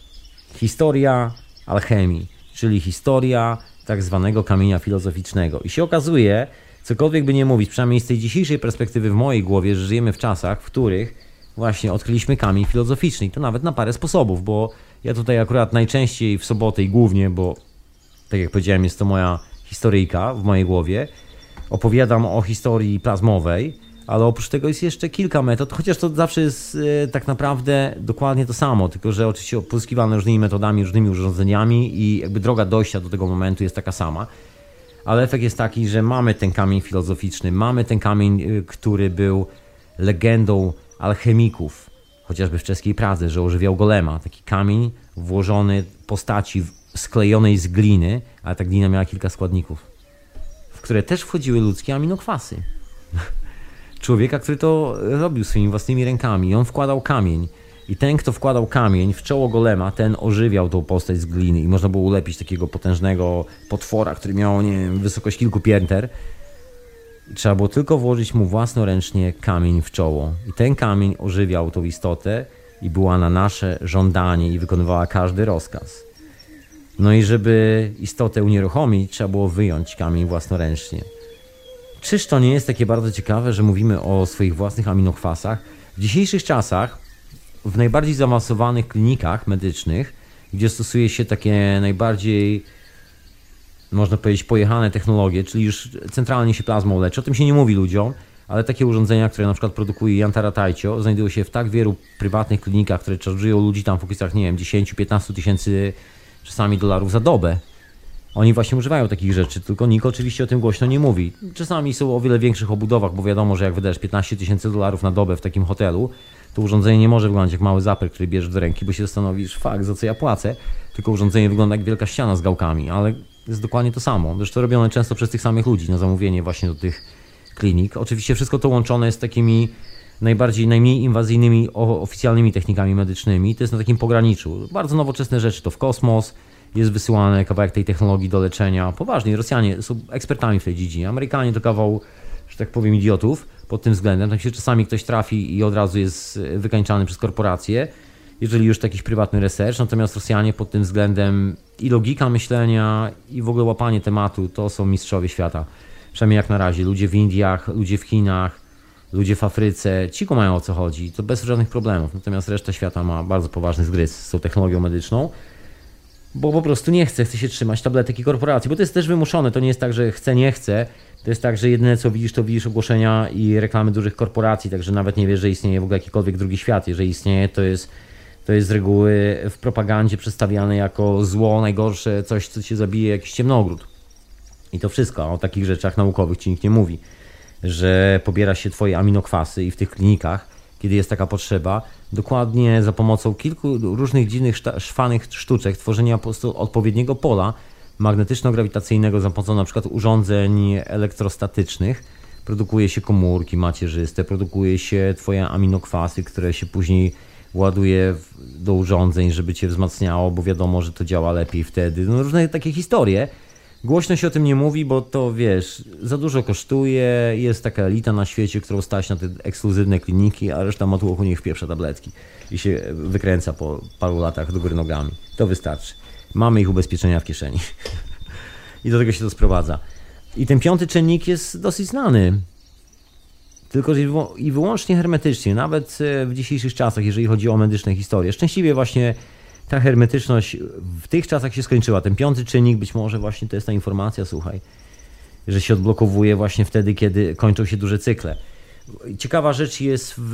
[SPEAKER 2] historia alchemii, czyli historia tak zwanego kamienia filozoficznego. I się okazuje, cokolwiek by nie mówić, przynajmniej z tej dzisiejszej perspektywy w mojej głowie, że żyjemy w czasach, w których właśnie odkryliśmy kamień filozoficzny i to nawet na parę sposobów, bo ja tutaj akurat najczęściej w sobotę i głównie, bo tak jak powiedziałem, jest to moja historyjka w mojej głowie, opowiadam o historii plazmowej, ale oprócz tego jest jeszcze kilka metod, chociaż to zawsze jest e, tak naprawdę dokładnie to samo, tylko że oczywiście pozyskiwane różnymi metodami, różnymi urządzeniami i jakby droga dojścia do tego momentu jest taka sama. Ale efekt jest taki, że mamy ten kamień filozoficzny, mamy ten kamień, e, który był legendą alchemików, chociażby w czeskiej Pradze, że ożywiał golema. Taki kamień włożony postaci sklejonej z gliny, ale ta glina miała kilka składników, w które też wchodziły ludzkie aminokwasy. Człowieka, który to robił swoimi własnymi rękami. On wkładał kamień. I ten, kto wkładał kamień w czoło golema, ten ożywiał tą postać z gliny. I można było ulepić takiego potężnego potwora, który miał, nie wiem, wysokość kilku pięter. Trzeba było tylko włożyć mu własnoręcznie kamień w czoło. I ten kamień ożywiał tą istotę i była na nasze żądanie i wykonywała każdy rozkaz. No i żeby istotę unieruchomić, trzeba było wyjąć kamień własnoręcznie. Czyż to nie jest takie bardzo ciekawe, że mówimy o swoich własnych aminokwasach? W dzisiejszych czasach, w najbardziej zaawansowanych klinikach medycznych, gdzie stosuje się takie najbardziej, można powiedzieć, pojechane technologie, czyli już centralnie się plazmą leczy, o tym się nie mówi ludziom, ale takie urządzenia, które na przykład produkuje Jan Taratajcio, znajdują się w tak wielu prywatnych klinikach, które charge'ują ludzi tam w okolicach, nie wiem, 10-15 tysięcy czasami dolarów za dobę. Oni właśnie używają takich rzeczy, tylko nikt oczywiście o tym głośno nie mówi. Czasami są o wiele większych obudowach, bo wiadomo, że jak wydajesz 15 tysięcy dolarów na dobę w takim hotelu, to urządzenie nie może wyglądać jak mały zaper, który bierzesz do ręki, bo się zastanowisz, fakt, za co ja płacę, tylko urządzenie wygląda jak wielka ściana z gałkami, ale jest dokładnie to samo. Zresztą robione często przez tych samych ludzi na zamówienie właśnie do tych klinik. Oczywiście wszystko to łączone jest takimi najbardziej, najmniej inwazyjnymi oficjalnymi technikami medycznymi. To jest na takim pograniczu. Bardzo nowoczesne rzeczy to w kosmos, jest wysyłany kawałek tej technologii do leczenia. Poważnie, Rosjanie są ekspertami w tej dziedzinie. Amerykanie to kawał, że tak powiem, idiotów pod tym względem. Tak się czasami ktoś trafi i od razu jest wykańczany przez korporacje, jeżeli już jakiś prywatny research. Natomiast Rosjanie pod tym względem i logika myślenia, i w ogóle łapanie tematu to są mistrzowie świata. Przynajmniej jak na razie. Ludzie w Indiach, ludzie w Chinach, ludzie w Afryce, ci mają o co chodzi, to bez żadnych problemów. Natomiast reszta świata ma bardzo poważny zgryz z tą technologią medyczną bo po prostu nie chce, chce się trzymać tabletek i korporacji, bo to jest też wymuszone, to nie jest tak, że chce, nie chce, to jest tak, że jedyne co widzisz, to widzisz ogłoszenia i reklamy dużych korporacji, także nawet nie wiesz, że istnieje w ogóle jakikolwiek drugi świat, jeżeli istnieje, to jest, to jest z reguły w propagandzie przedstawiane jako zło, najgorsze, coś, co cię zabije, jakiś ciemnogród. I to wszystko, o takich rzeczach naukowych ci nikt nie mówi, że pobiera się twoje aminokwasy i w tych klinikach kiedy jest taka potrzeba, dokładnie za pomocą kilku różnych dziwnych, szwanych sztuczek tworzenia po prostu odpowiedniego pola magnetyczno-grawitacyjnego za pomocą na przykład urządzeń elektrostatycznych produkuje się komórki macierzyste, produkuje się twoje aminokwasy, które się później ładuje do urządzeń, żeby cię wzmacniało, bo wiadomo, że to działa lepiej wtedy. No różne takie historie. Głośno się o tym nie mówi, bo to wiesz, za dużo kosztuje, jest taka elita na świecie, którą stać na te ekskluzywne kliniki, a reszta motłochu niech wpieprza tabletki i się wykręca po paru latach do góry nogami. To wystarczy. Mamy ich ubezpieczenia w kieszeni. I do tego się to sprowadza. I ten piąty czynnik jest dosyć znany. Tylko i wyłącznie hermetycznie, nawet e, w dzisiejszych czasach, jeżeli chodzi o medyczne historie. Szczęśliwie właśnie ta hermetyczność w tych czasach się skończyła. Ten piąty czynnik, być może właśnie to jest ta informacja, słuchaj, że się odblokowuje właśnie wtedy, kiedy kończą się duże cykle. Ciekawa rzecz jest w,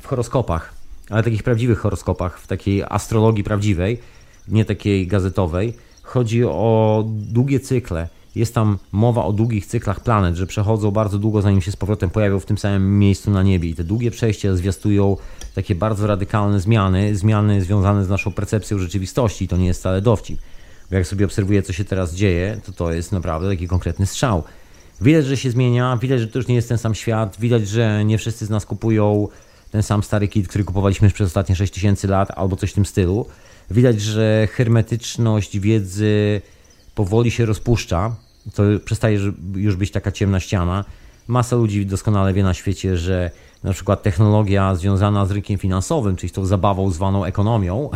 [SPEAKER 2] w horoskopach, ale takich prawdziwych horoskopach, w takiej astrologii prawdziwej, nie takiej gazetowej. Chodzi o długie cykle jest tam mowa o długich cyklach planet, że przechodzą bardzo długo, zanim się z powrotem pojawią w tym samym miejscu na niebie. I te długie przejścia zwiastują takie bardzo radykalne zmiany, zmiany związane z naszą percepcją rzeczywistości. To nie jest wcale dowcip. Bo jak sobie obserwuję, co się teraz dzieje, to to jest naprawdę taki konkretny strzał. Widać, że się zmienia, widać, że to już nie jest ten sam świat, widać, że nie wszyscy z nas kupują ten sam stary kit, który kupowaliśmy przez ostatnie 6000 lat, albo coś w tym stylu. Widać, że hermetyczność wiedzy powoli się rozpuszcza, to przestaje już być taka ciemna ściana. Masa ludzi doskonale wie na świecie, że na przykład technologia związana z rynkiem finansowym, czyli z tą zabawą zwaną ekonomią,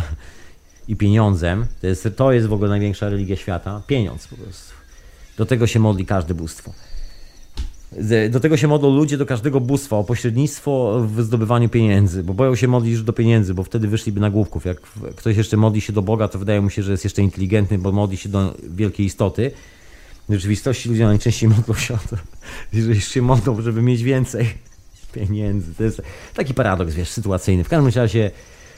[SPEAKER 2] i pieniądzem. To jest, to jest w ogóle największa religia świata. Pieniądz po prostu. Do tego się modli każde bóstwo. Do tego się modlą ludzie do każdego bóstwa o pośrednictwo w zdobywaniu pieniędzy, bo boją się modlić do pieniędzy, bo wtedy wyszliby na główków. Jak ktoś jeszcze modli się do Boga, to wydaje mu się, że jest jeszcze inteligentny, bo modli się do wielkiej istoty. W rzeczywistości ludzie najczęściej modlą się o to, jeżeli się modlą, żeby mieć więcej pieniędzy. To jest taki paradoks, wiesz, sytuacyjny. W każdym razie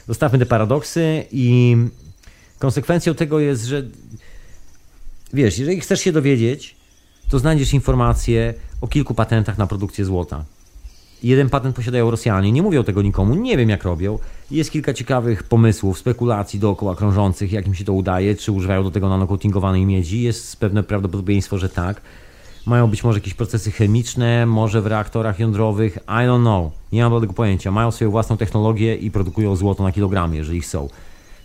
[SPEAKER 2] zostawmy te paradoksy i konsekwencją tego jest, że wiesz, jeżeli chcesz się dowiedzieć, to znajdziesz informacje o kilku patentach na produkcję złota. Jeden patent posiadają Rosjanie, nie mówią tego nikomu, nie wiem jak robią. Jest kilka ciekawych pomysłów, spekulacji dookoła krążących, jak im się to udaje, czy używają do tego nanocoatingowanej miedzi. Jest pewne prawdopodobieństwo, że tak. Mają być może jakieś procesy chemiczne, może w reaktorach jądrowych, I don't know. Nie mam tego pojęcia. Mają swoją własną technologię i produkują złoto na kilogramy, jeżeli chcą.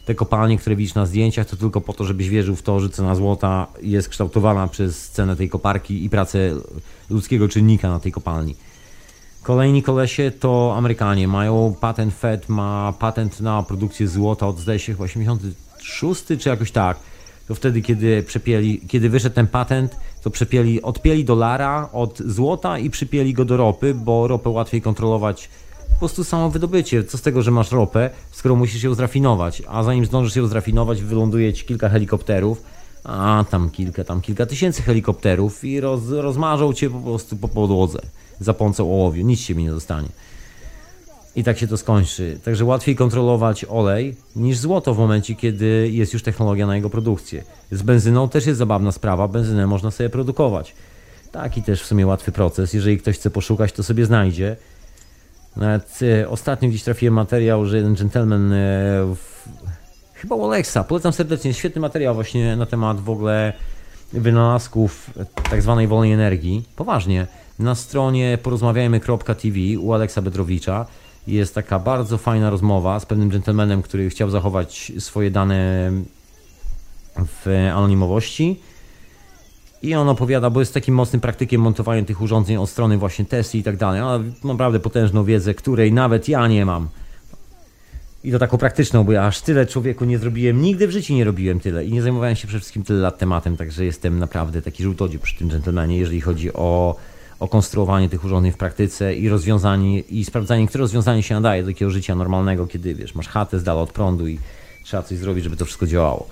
[SPEAKER 2] Te kopalnie, które widzisz na zdjęciach, to tylko po to, żebyś wierzył w to, że cena złota jest kształtowana przez cenę tej koparki i pracę ludzkiego czynnika na tej kopalni. Kolejni kolesie to Amerykanie. Mają patent Fed, ma patent na produkcję złota od zdaje się chyba 86 czy jakoś tak. To wtedy, kiedy przepieli, kiedy wyszedł ten patent, to przepieli, odpieli dolara od złota i przypieli go do ropy, bo ropę łatwiej kontrolować po prostu samo wydobycie. Co z tego, że masz ropę, skoro musisz ją zrafinować, a zanim zdążysz ją zrafinować, wyląduje ci kilka helikopterów, a tam kilka, tam kilka tysięcy helikopterów i roz, rozmarzą cię po prostu po podłodze za pomocą ołowiu, nic się mi nie zostanie. I tak się to skończy. Także łatwiej kontrolować olej niż złoto w momencie, kiedy jest już technologia na jego produkcję. Z benzyną też jest zabawna sprawa, benzynę można sobie produkować. Taki też w sumie łatwy proces. Jeżeli ktoś chce poszukać, to sobie znajdzie. Nawet e, ostatnio gdzieś trafiłem materiał, że jeden gentleman e, w, chyba u Alexa, polecam serdecznie, świetny materiał właśnie na temat w ogóle wynalazków tak zwanej wolnej energii. Poważnie, na stronie porozmawiajmy.tv u Aleksa Bedrowicza jest taka bardzo fajna rozmowa z pewnym gentlemanem, który chciał zachować swoje dane w anonimowości. I on opowiada, bo jest takim mocnym praktykiem montowania tych urządzeń od strony właśnie Tesla i tak dalej. Ma naprawdę potężną wiedzę, której nawet ja nie mam. I to taką praktyczną, bo ja aż tyle człowieku nie zrobiłem, nigdy w życiu nie robiłem tyle i nie zajmowałem się przede wszystkim tyle lat tematem, także jestem naprawdę taki żółtodziób przy tym dżentelmenie, jeżeli chodzi o, o konstruowanie tych urządzeń w praktyce i rozwiązanie, i sprawdzanie, które rozwiązanie się nadaje do takiego życia normalnego, kiedy wiesz, masz chatę z dala od prądu i trzeba coś zrobić, żeby to wszystko działało.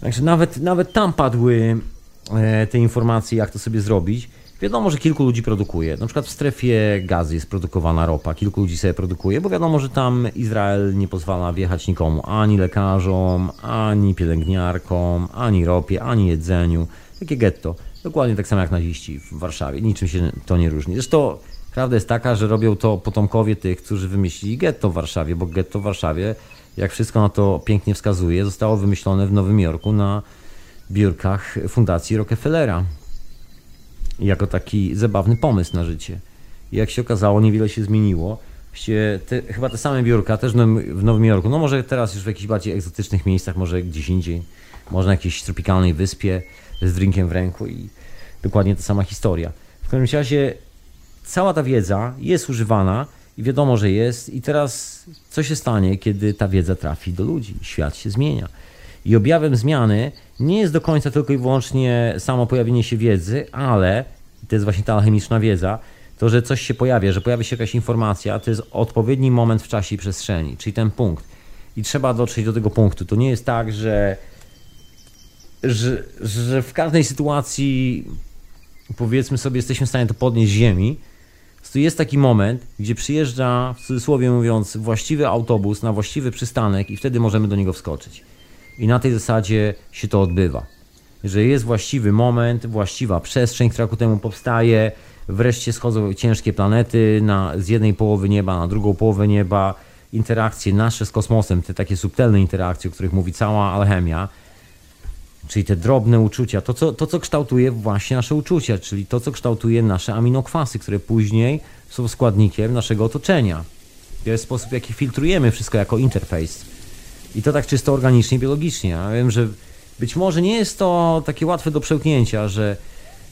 [SPEAKER 2] Także nawet, nawet tam padły e, te informacje, jak to sobie zrobić. Wiadomo, że kilku ludzi produkuje. Na przykład w strefie gazy jest produkowana ropa, kilku ludzi sobie produkuje, bo wiadomo, że tam Izrael nie pozwala wjechać nikomu, ani lekarzom, ani pielęgniarkom, ani ropie, ani jedzeniu. Takie getto. Dokładnie tak samo jak naziści w Warszawie. Niczym się to nie różni. Zresztą prawda jest taka, że robią to potomkowie tych, którzy wymyślili getto w Warszawie, bo getto w Warszawie, jak wszystko na to pięknie wskazuje, zostało wymyślone w Nowym Jorku na biurkach Fundacji Rockefellera jako taki zabawny pomysł na życie. I jak się okazało, niewiele się zmieniło. Te, chyba te same biurka też w Nowym Jorku, no może teraz już w jakichś bardziej egzotycznych miejscach, może gdzieś indziej, może na jakiejś tropikalnej wyspie z drinkiem w ręku i dokładnie ta sama historia. W każdym razie cała ta wiedza jest używana i wiadomo, że jest i teraz co się stanie, kiedy ta wiedza trafi do ludzi? Świat się zmienia. I objawem zmiany nie jest do końca tylko i wyłącznie samo pojawienie się wiedzy, ale to jest właśnie ta alchemiczna wiedza, to, że coś się pojawia, że pojawi się jakaś informacja, to jest odpowiedni moment w czasie i przestrzeni, czyli ten punkt. I trzeba dotrzeć do tego punktu. To nie jest tak, że, że, że w każdej sytuacji, powiedzmy sobie, jesteśmy w stanie to podnieść z ziemi. To jest taki moment, gdzie przyjeżdża, w cudzysłowie mówiąc, właściwy autobus na właściwy przystanek i wtedy możemy do niego wskoczyć. I na tej zasadzie się to odbywa. Że jest właściwy moment, właściwa przestrzeń, która ku temu powstaje, wreszcie schodzą ciężkie planety na, z jednej połowy nieba na drugą połowę nieba, interakcje nasze z kosmosem, te takie subtelne interakcje, o których mówi cała alchemia, czyli te drobne uczucia, to co, to co kształtuje właśnie nasze uczucia, czyli to co kształtuje nasze aminokwasy, które później są składnikiem naszego otoczenia. To jest sposób, w jaki filtrujemy wszystko jako interfejs. I to tak czysto organicznie, biologicznie. Ja wiem, że być może nie jest to takie łatwe do przełknięcia, że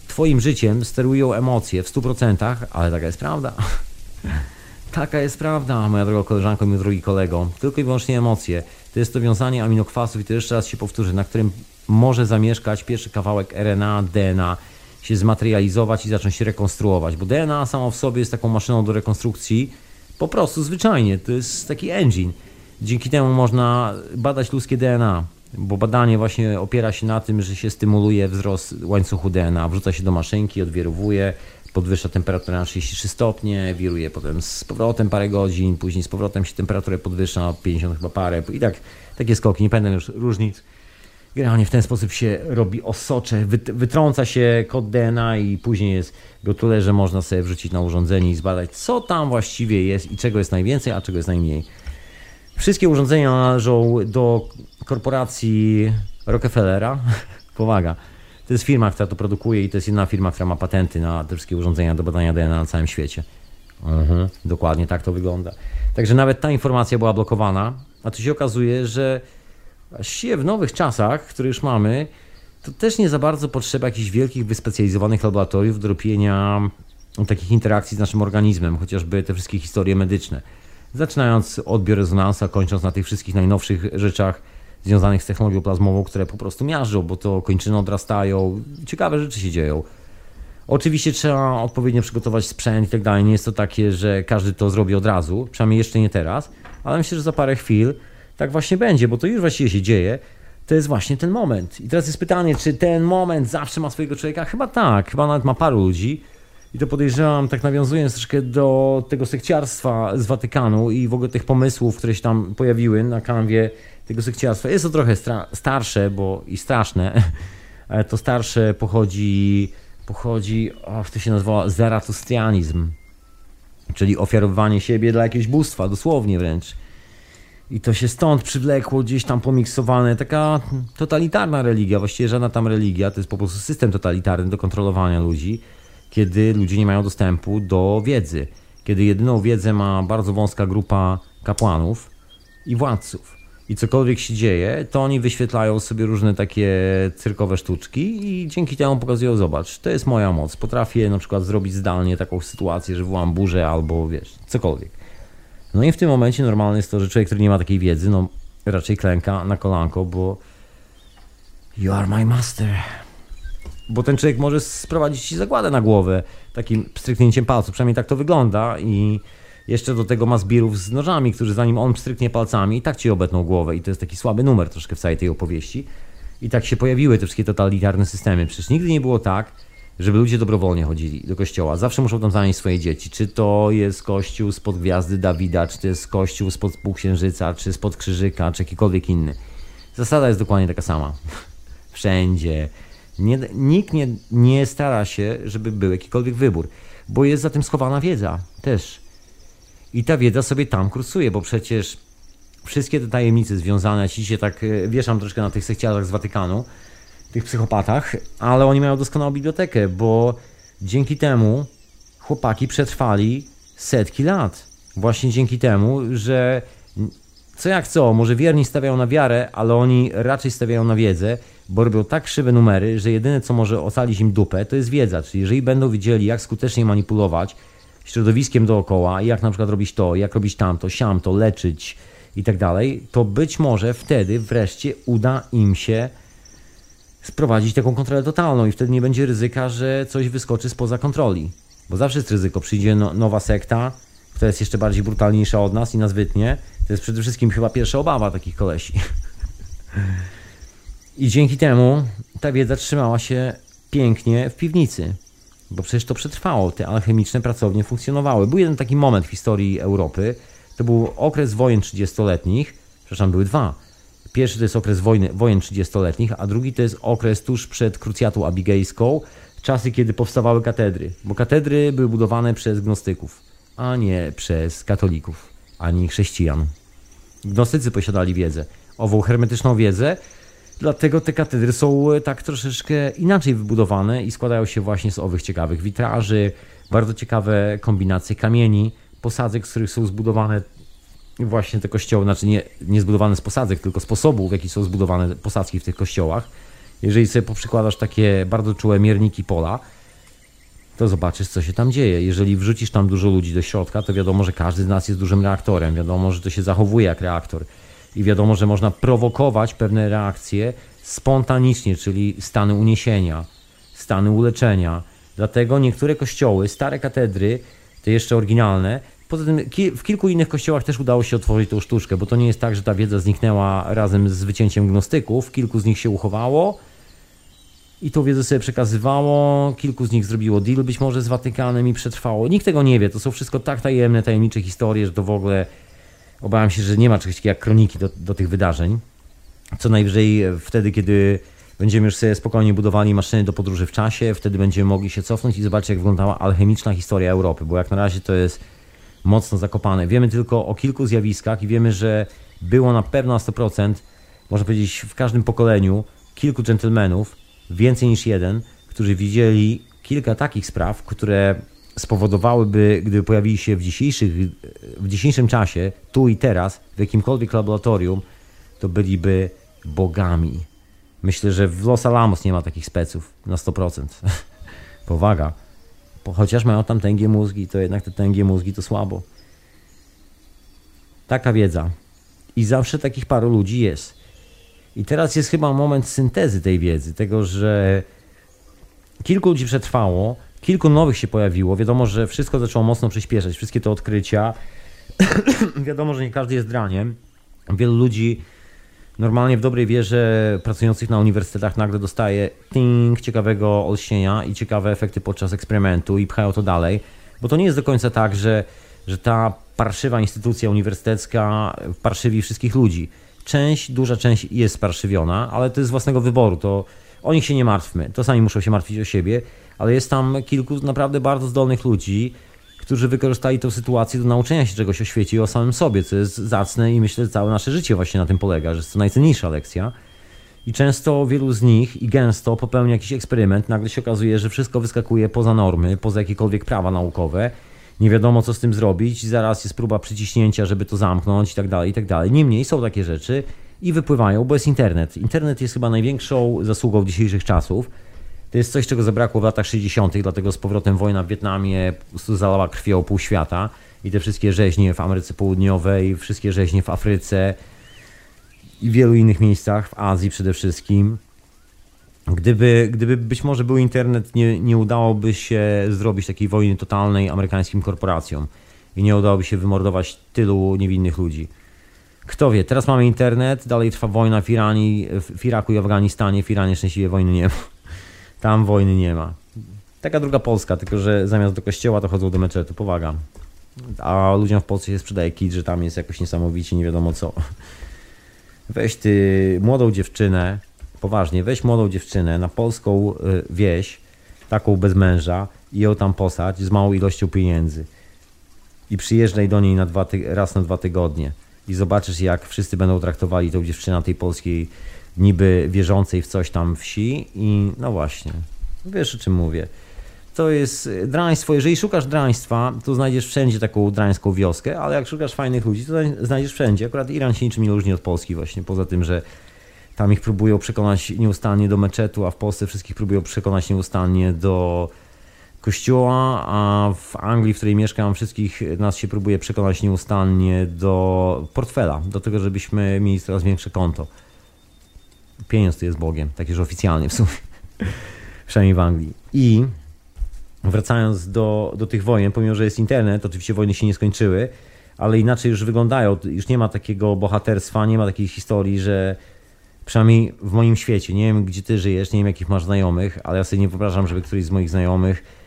[SPEAKER 2] Twoim życiem sterują emocje w 100%, ale taka jest prawda. Taka jest prawda, moja droga koleżanko, mój drogi kolego. Tylko i wyłącznie emocje. To jest to wiązanie aminokwasów i to jeszcze raz się powtórzę, na którym może zamieszkać pierwszy kawałek RNA, DNA, się zmaterializować i zacząć się rekonstruować, bo DNA samo w sobie jest taką maszyną do rekonstrukcji, po prostu zwyczajnie, to jest taki engine. Dzięki temu można badać ludzkie DNA, bo badanie właśnie opiera się na tym, że się stymuluje wzrost łańcuchu DNA, wrzuca się do maszynki, odwierowuje, podwyższa temperaturę na 33 stopnie, wiruje potem z powrotem parę godzin, później z powrotem się temperaturę podwyższa na 50 chyba parę i tak takie skoki, nie pamiętam już różnic. Generalnie w ten sposób się robi osocze, wytrąca się kod DNA i później jest go tyle, że można sobie wrzucić na urządzenie i zbadać, co tam właściwie jest i czego jest najwięcej, a czego jest najmniej. Wszystkie urządzenia należą do korporacji Rockefellera. Powaga. To jest firma, która to produkuje i to jest jedna firma, która ma patenty na te wszystkie urządzenia do badania DNA na całym świecie. Mhm. Dokładnie tak to wygląda. Także nawet ta informacja była blokowana, a tu się okazuje, że właściwie w nowych czasach, które już mamy, to też nie za bardzo potrzeba jakichś wielkich, wyspecjalizowanych laboratoriów do robienia takich interakcji z naszym organizmem, chociażby te wszystkie historie medyczne. Zaczynając od biorezonansa, kończąc na tych wszystkich najnowszych rzeczach związanych z technologią plazmową, które po prostu miażdżą, bo to kończyny odrastają, ciekawe rzeczy się dzieją. Oczywiście trzeba odpowiednio przygotować sprzęt i tak dalej. Nie jest to takie, że każdy to zrobi od razu, przynajmniej jeszcze nie teraz, ale myślę, że za parę chwil tak właśnie będzie, bo to już właściwie się dzieje. To jest właśnie ten moment. I teraz jest pytanie, czy ten moment zawsze ma swojego człowieka? Chyba tak, chyba nawet ma paru ludzi. I to podejrzewam, tak nawiązując troszkę do tego sekciarstwa z Watykanu i w ogóle tych pomysłów, które się tam pojawiły na kanwie tego sekciarstwa. Jest to trochę starsze, bo i straszne. To starsze pochodzi, pochodzi, o, to się nazywa zaratustrianizm, czyli ofiarowanie siebie dla jakiegoś bóstwa, dosłownie wręcz. I to się stąd przywlekło, gdzieś tam pomiksowane. Taka totalitarna religia, właściwie żadna tam religia, to jest po prostu system totalitarny do kontrolowania ludzi, kiedy ludzie nie mają dostępu do wiedzy. Kiedy jedyną wiedzę ma bardzo wąska grupa kapłanów i władców. I cokolwiek się dzieje, to oni wyświetlają sobie różne takie cyrkowe sztuczki i dzięki temu pokazują, zobacz, to jest moja moc. Potrafię na przykład zrobić zdalnie taką sytuację, że wywołam burzę albo wiesz, cokolwiek. No i w tym momencie normalne jest to, że człowiek, który nie ma takiej wiedzy, no raczej klęka na kolanko, bo you are my master. Bo ten człowiek może sprowadzić ci zagładę na głowę takim stryknięciem palców, przynajmniej tak to wygląda i jeszcze do tego ma zbirów z nożami, którzy zanim on stryknie palcami i tak ci obetną głowę i to jest taki słaby numer troszkę w całej tej opowieści. I tak się pojawiły te wszystkie totalitarne systemy. Przecież nigdy nie było tak, żeby ludzie dobrowolnie chodzili do kościoła. Zawsze muszą tam zanieść swoje dzieci. Czy to jest kościół spod gwiazdy Dawida, czy to jest kościół spod półksiężyca, czy spod krzyżyka, czy jakikolwiek inny. Zasada jest dokładnie taka sama. Wszędzie. Nie, nikt nie, nie stara się, żeby był jakikolwiek wybór, bo jest za tym schowana wiedza też. I ta wiedza sobie tam kursuje, bo przecież wszystkie te tajemnice związane, ci się tak e, wieszam troszkę na tych sekciarzach z Watykanu, tych psychopatach, ale oni mają doskonałą bibliotekę, bo dzięki temu chłopaki przetrwali setki lat. Właśnie dzięki temu, że co jak co, może wierni stawiają na wiarę, ale oni raczej stawiają na wiedzę, bo robią tak krzywe numery, że jedyne co może ocalić im dupę, to jest wiedza. Czyli jeżeli będą wiedzieli, jak skutecznie manipulować środowiskiem dookoła, jak na przykład robić to, jak robić tamto, siamto, leczyć i tak dalej, to być może wtedy wreszcie uda im się sprowadzić taką kontrolę totalną i wtedy nie będzie ryzyka, że coś wyskoczy spoza kontroli. Bo zawsze jest ryzyko. Przyjdzie no, nowa sekta, która jest jeszcze bardziej brutalniejsza od nas i nas wytnie. To jest przede wszystkim chyba pierwsza obawa takich kolesi. I dzięki temu ta wiedza trzymała się pięknie w piwnicy. Bo przecież to przetrwało. Te alchemiczne pracownie funkcjonowały. Był jeden taki moment w historii Europy. To był okres wojen 30-letnich. Przepraszam, były dwa Pierwszy to jest okres wojny, wojen 30-letnich, a drugi to jest okres tuż przed krucjatą abigejską, czasy, kiedy powstawały katedry. Bo katedry były budowane przez gnostyków, a nie przez katolików, ani chrześcijan. Gnostycy posiadali wiedzę, ową hermetyczną wiedzę, dlatego te katedry są tak troszeczkę inaczej wybudowane i składają się właśnie z owych ciekawych witraży, bardzo ciekawe kombinacje kamieni, posadzek, z których są zbudowane właśnie te kościoły, znaczy nie, nie zbudowane z posadzek, tylko sposobu, w jaki są zbudowane posadzki w tych kościołach. Jeżeli sobie poprzykładasz takie bardzo czułe mierniki pola, to zobaczysz, co się tam dzieje. Jeżeli wrzucisz tam dużo ludzi do środka, to wiadomo, że każdy z nas jest dużym reaktorem. Wiadomo, że to się zachowuje jak reaktor. I wiadomo, że można prowokować pewne reakcje spontanicznie, czyli stany uniesienia, stany uleczenia. Dlatego niektóre kościoły, stare katedry, te jeszcze oryginalne, poza tym w kilku innych kościołach też udało się otworzyć tą sztuczkę, bo to nie jest tak, że ta wiedza zniknęła razem z wycięciem gnostyków. Kilku z nich się uchowało i tą wiedzę sobie przekazywało. Kilku z nich zrobiło deal być może z Watykanem i przetrwało. Nikt tego nie wie. To są wszystko tak tajemne, tajemnicze historie, że to w ogóle obawiam się, że nie ma czegoś takiego jak kroniki do, do tych wydarzeń. Co najwyżej wtedy, kiedy będziemy już sobie spokojnie budowali maszyny do podróży w czasie, wtedy będziemy mogli się cofnąć i zobaczyć, jak wyglądała alchemiczna historia Europy, bo jak na razie to jest mocno zakopane. Wiemy tylko o kilku zjawiskach i wiemy, że było na pewno na 100%, można powiedzieć, w każdym pokoleniu kilku dżentelmenów, więcej niż jeden, którzy widzieli kilka takich spraw, które spowodowałyby, gdyby pojawili się w, dzisiejszych, w dzisiejszym czasie, tu i teraz, w jakimkolwiek laboratorium, to byliby bogami. Myślę, że w Los Alamos nie ma takich speców na 100%. Powaga. Chociaż mają tam tęgie mózgi, to jednak te tęgie mózgi to słabo. Taka wiedza. I zawsze takich paru ludzi jest. I teraz jest chyba moment syntezy tej wiedzy, tego, że kilku ludzi przetrwało, kilku nowych się pojawiło. Wiadomo, że wszystko zaczęło mocno przyspieszać, wszystkie te odkrycia. Wiadomo, że nie każdy jest draniem. Wielu ludzi normalnie w dobrej wierze pracujących na uniwersytetach nagle dostaje ting ciekawego olśnienia i ciekawe efekty podczas eksperymentu i pchają to dalej, bo to nie jest do końca tak, że, że ta parszywa instytucja uniwersytecka parszywi wszystkich ludzi. Część, duża część jest parszywiona, ale to jest z własnego wyboru, to o nich się nie martwmy, to sami muszą się martwić o siebie, ale jest tam kilku naprawdę bardzo zdolnych ludzi, którzy wykorzystali tę sytuację do nauczenia się czegoś o świecie i o samym sobie, co jest zacne i myślę, że całe nasze życie właśnie na tym polega, że jest to najcenniejsza lekcja. I często wielu z nich i gęsto popełnia jakiś eksperyment, nagle się okazuje, że wszystko wyskakuje poza normy, poza jakiekolwiek prawa naukowe. Nie wiadomo, co z tym zrobić, zaraz jest próba przyciśnięcia, żeby to zamknąć i tak dalej, i tak dalej. Niemniej są takie rzeczy i wypływają, bo jest internet. Internet jest chyba największą zasługą dzisiejszych czasów to jest coś, czego zabrakło w latach 60., dlatego z powrotem wojna w Wietnamie zalała krwią pół świata i te wszystkie rzeźnie w Ameryce Południowej, wszystkie rzeźnie w Afryce i w wielu innych miejscach, w Azji przede wszystkim. Gdyby, gdyby być może był internet, nie, nie udałoby się zrobić takiej wojny totalnej amerykańskim korporacjom i nie udałoby się wymordować tylu niewinnych ludzi. Kto wie, teraz mamy internet, dalej trwa wojna w Iranie, w Iraku i Afganistanie, w Iranie szczęśliwie wojny nie ma. Tam wojny nie ma. Taka druga Polska, tylko że zamiast do kościoła to chodzą do meczetu. Powaga. A ludziom w Polsce się sprzedaje kit, że tam jest jakoś niesamowicie nie wiadomo co. Weź ty młodą dziewczynę, poważnie, weź młodą dziewczynę na polską y, wieś, taką bez męża i ją tam posadź z małą ilością pieniędzy. I przyjeżdżaj do niej na dwa raz na dwa tygodnie. I zobaczysz, jak wszyscy będą traktowali tą dziewczynę tej polskiej niby wierzącej w coś tam wsi i no właśnie, wiesz o czym mówię. To jest draństwo. Jeżeli szukasz draństwa, to znajdziesz wszędzie taką drańską wioskę, ale jak szukasz fajnych ludzi, to znajdziesz wszędzie. Akurat Iran się niczym nie różni od Polski właśnie, poza tym, że tam ich próbują przekonać nieustannie do meczetu, a w Polsce wszystkich próbują przekonać nieustannie do kościoła, a w Anglii, w której mieszkam, wszystkich nas się próbuje przekonać nieustannie do portfela, do tego, żebyśmy mieli coraz większe konto. Pieniądz to jest Bogiem, taki już oficjalnie w sumie, przynajmniej w Anglii. I wracając do, do tych wojen, pomimo, że jest internet, oczywiście wojny się nie skończyły, ale inaczej już wyglądają, już nie ma takiego bohaterstwa, nie ma takiej historii, że przynajmniej w moim świecie, nie wiem gdzie ty żyjesz, nie wiem jakich masz znajomych, ale ja sobie nie wyobrażam, żeby któryś z moich znajomych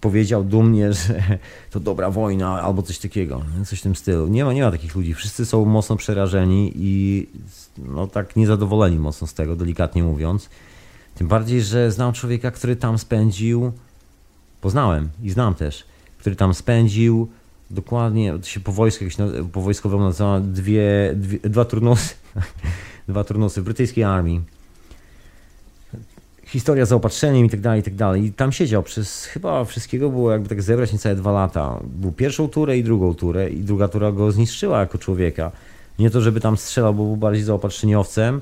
[SPEAKER 2] powiedział dumnie, że to dobra wojna albo coś takiego, coś w tym stylu. Nie ma, nie ma takich ludzi. Wszyscy są mocno przerażeni i no tak niezadowoleni mocno z tego, delikatnie mówiąc. Tym bardziej, że znam człowieka, który tam spędził, poznałem i znam też, który tam spędził dokładnie, to się po wojsku, po wojskowemu nazywa dwie, dwie, dwa turnusy, dwa turnusy w brytyjskiej armii historia z zaopatrzeniem i tak dalej, i tak dalej. I tam siedział przez chyba wszystkiego było jakby tak zebrać niecałe dwa lata. Był pierwszą turę i drugą turę i druga tura go zniszczyła jako człowieka. Nie to, żeby tam strzelał, bo był bardziej zaopatrzeniowcem,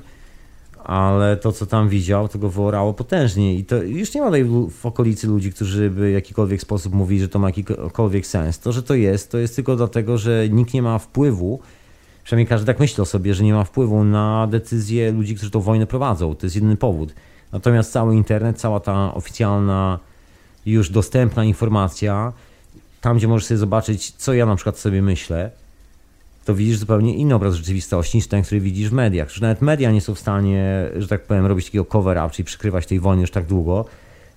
[SPEAKER 2] ale to, co tam widział, to go wyorało potężnie. I to już nie ma tutaj w okolicy ludzi, którzy by w jakikolwiek sposób mówili, że to ma jakikolwiek sens. To, że to jest, to jest tylko dlatego, że nikt nie ma wpływu, przynajmniej każdy tak myśli o sobie, że nie ma wpływu na decyzje ludzi, którzy tą wojnę prowadzą. To jest jedyny powód. Natomiast cały internet, cała ta oficjalna, już dostępna informacja, tam gdzie możesz sobie zobaczyć, co ja na przykład sobie myślę, to widzisz zupełnie inny obraz rzeczywistości niż ten, który widzisz w mediach. Że nawet media nie są w stanie, że tak powiem, robić takiego cover-up, czyli przykrywać tej wojny już tak długo,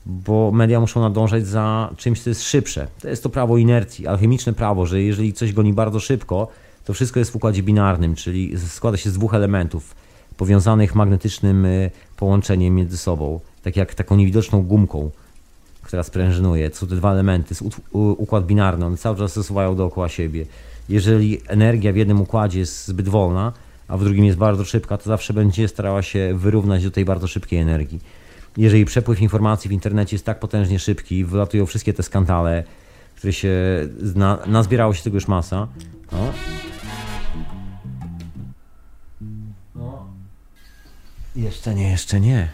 [SPEAKER 2] bo media muszą nadążać za czymś, co jest szybsze. To jest to prawo inercji, alchemiczne prawo, że jeżeli coś goni bardzo szybko, to wszystko jest w układzie binarnym, czyli składa się z dwóch elementów powiązanych magnetycznym połączeniem między sobą, tak jak taką niewidoczną gumką, która sprężynuje. To te dwa elementy, układ binarny, one cały czas zasuwają dookoła siebie jeżeli energia w jednym układzie jest zbyt wolna, a w drugim jest bardzo szybka, to zawsze będzie starała się wyrównać do tej bardzo szybkiej energii. Jeżeli przepływ informacji w internecie jest tak potężnie szybki, wylatują wszystkie te skandale, które się zna, nazbierało się tego już masa. No. Jeszcze nie, jeszcze nie.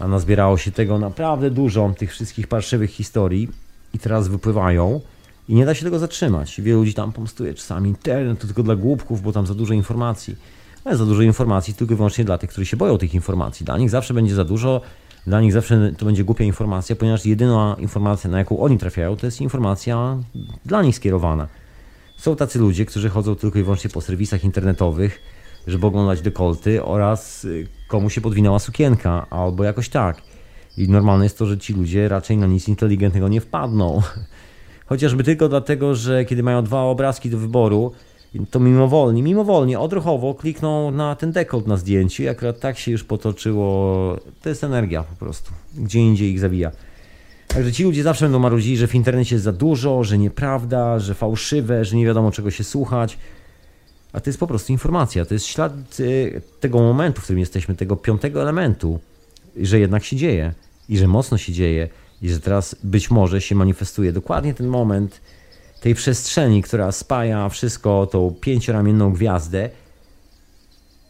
[SPEAKER 2] A nazbierało się tego naprawdę dużo, tych wszystkich parszywych historii i teraz wypływają. I nie da się tego zatrzymać. Wielu ludzi tam pomstuje czasami internet to tylko dla głupków, bo tam za dużo informacji. Ale za dużo informacji tylko i wyłącznie dla tych, którzy się boją tych informacji. Dla nich zawsze będzie za dużo, dla nich zawsze to będzie głupia informacja, ponieważ jedyna informacja, na jaką oni trafiają, to jest informacja dla nich skierowana. Są tacy ludzie, którzy chodzą tylko i wyłącznie po serwisach internetowych, żeby oglądać dekolty oraz y, komu się podwinęła sukienka, albo jakoś tak. I normalne jest to, że ci ludzie raczej na nic inteligentnego nie wpadną. Chociażby tylko dlatego, że kiedy mają dwa obrazki do wyboru, to mimowolnie, mimowolnie, odruchowo klikną na ten dekolt na zdjęciu i akurat tak się już potoczyło. To jest energia po prostu. Gdzie indziej ich zabija. Także ci ludzie zawsze będą marudzili, że w internecie jest za dużo, że nieprawda, że fałszywe, że nie wiadomo czego się słuchać. A to jest po prostu informacja. To jest ślad y, tego momentu, w którym jesteśmy, tego piątego elementu, że jednak się dzieje i że mocno się dzieje i że teraz być może się manifestuje dokładnie ten moment tej przestrzeni, która spaja wszystko, tą pięcioramienną gwiazdę,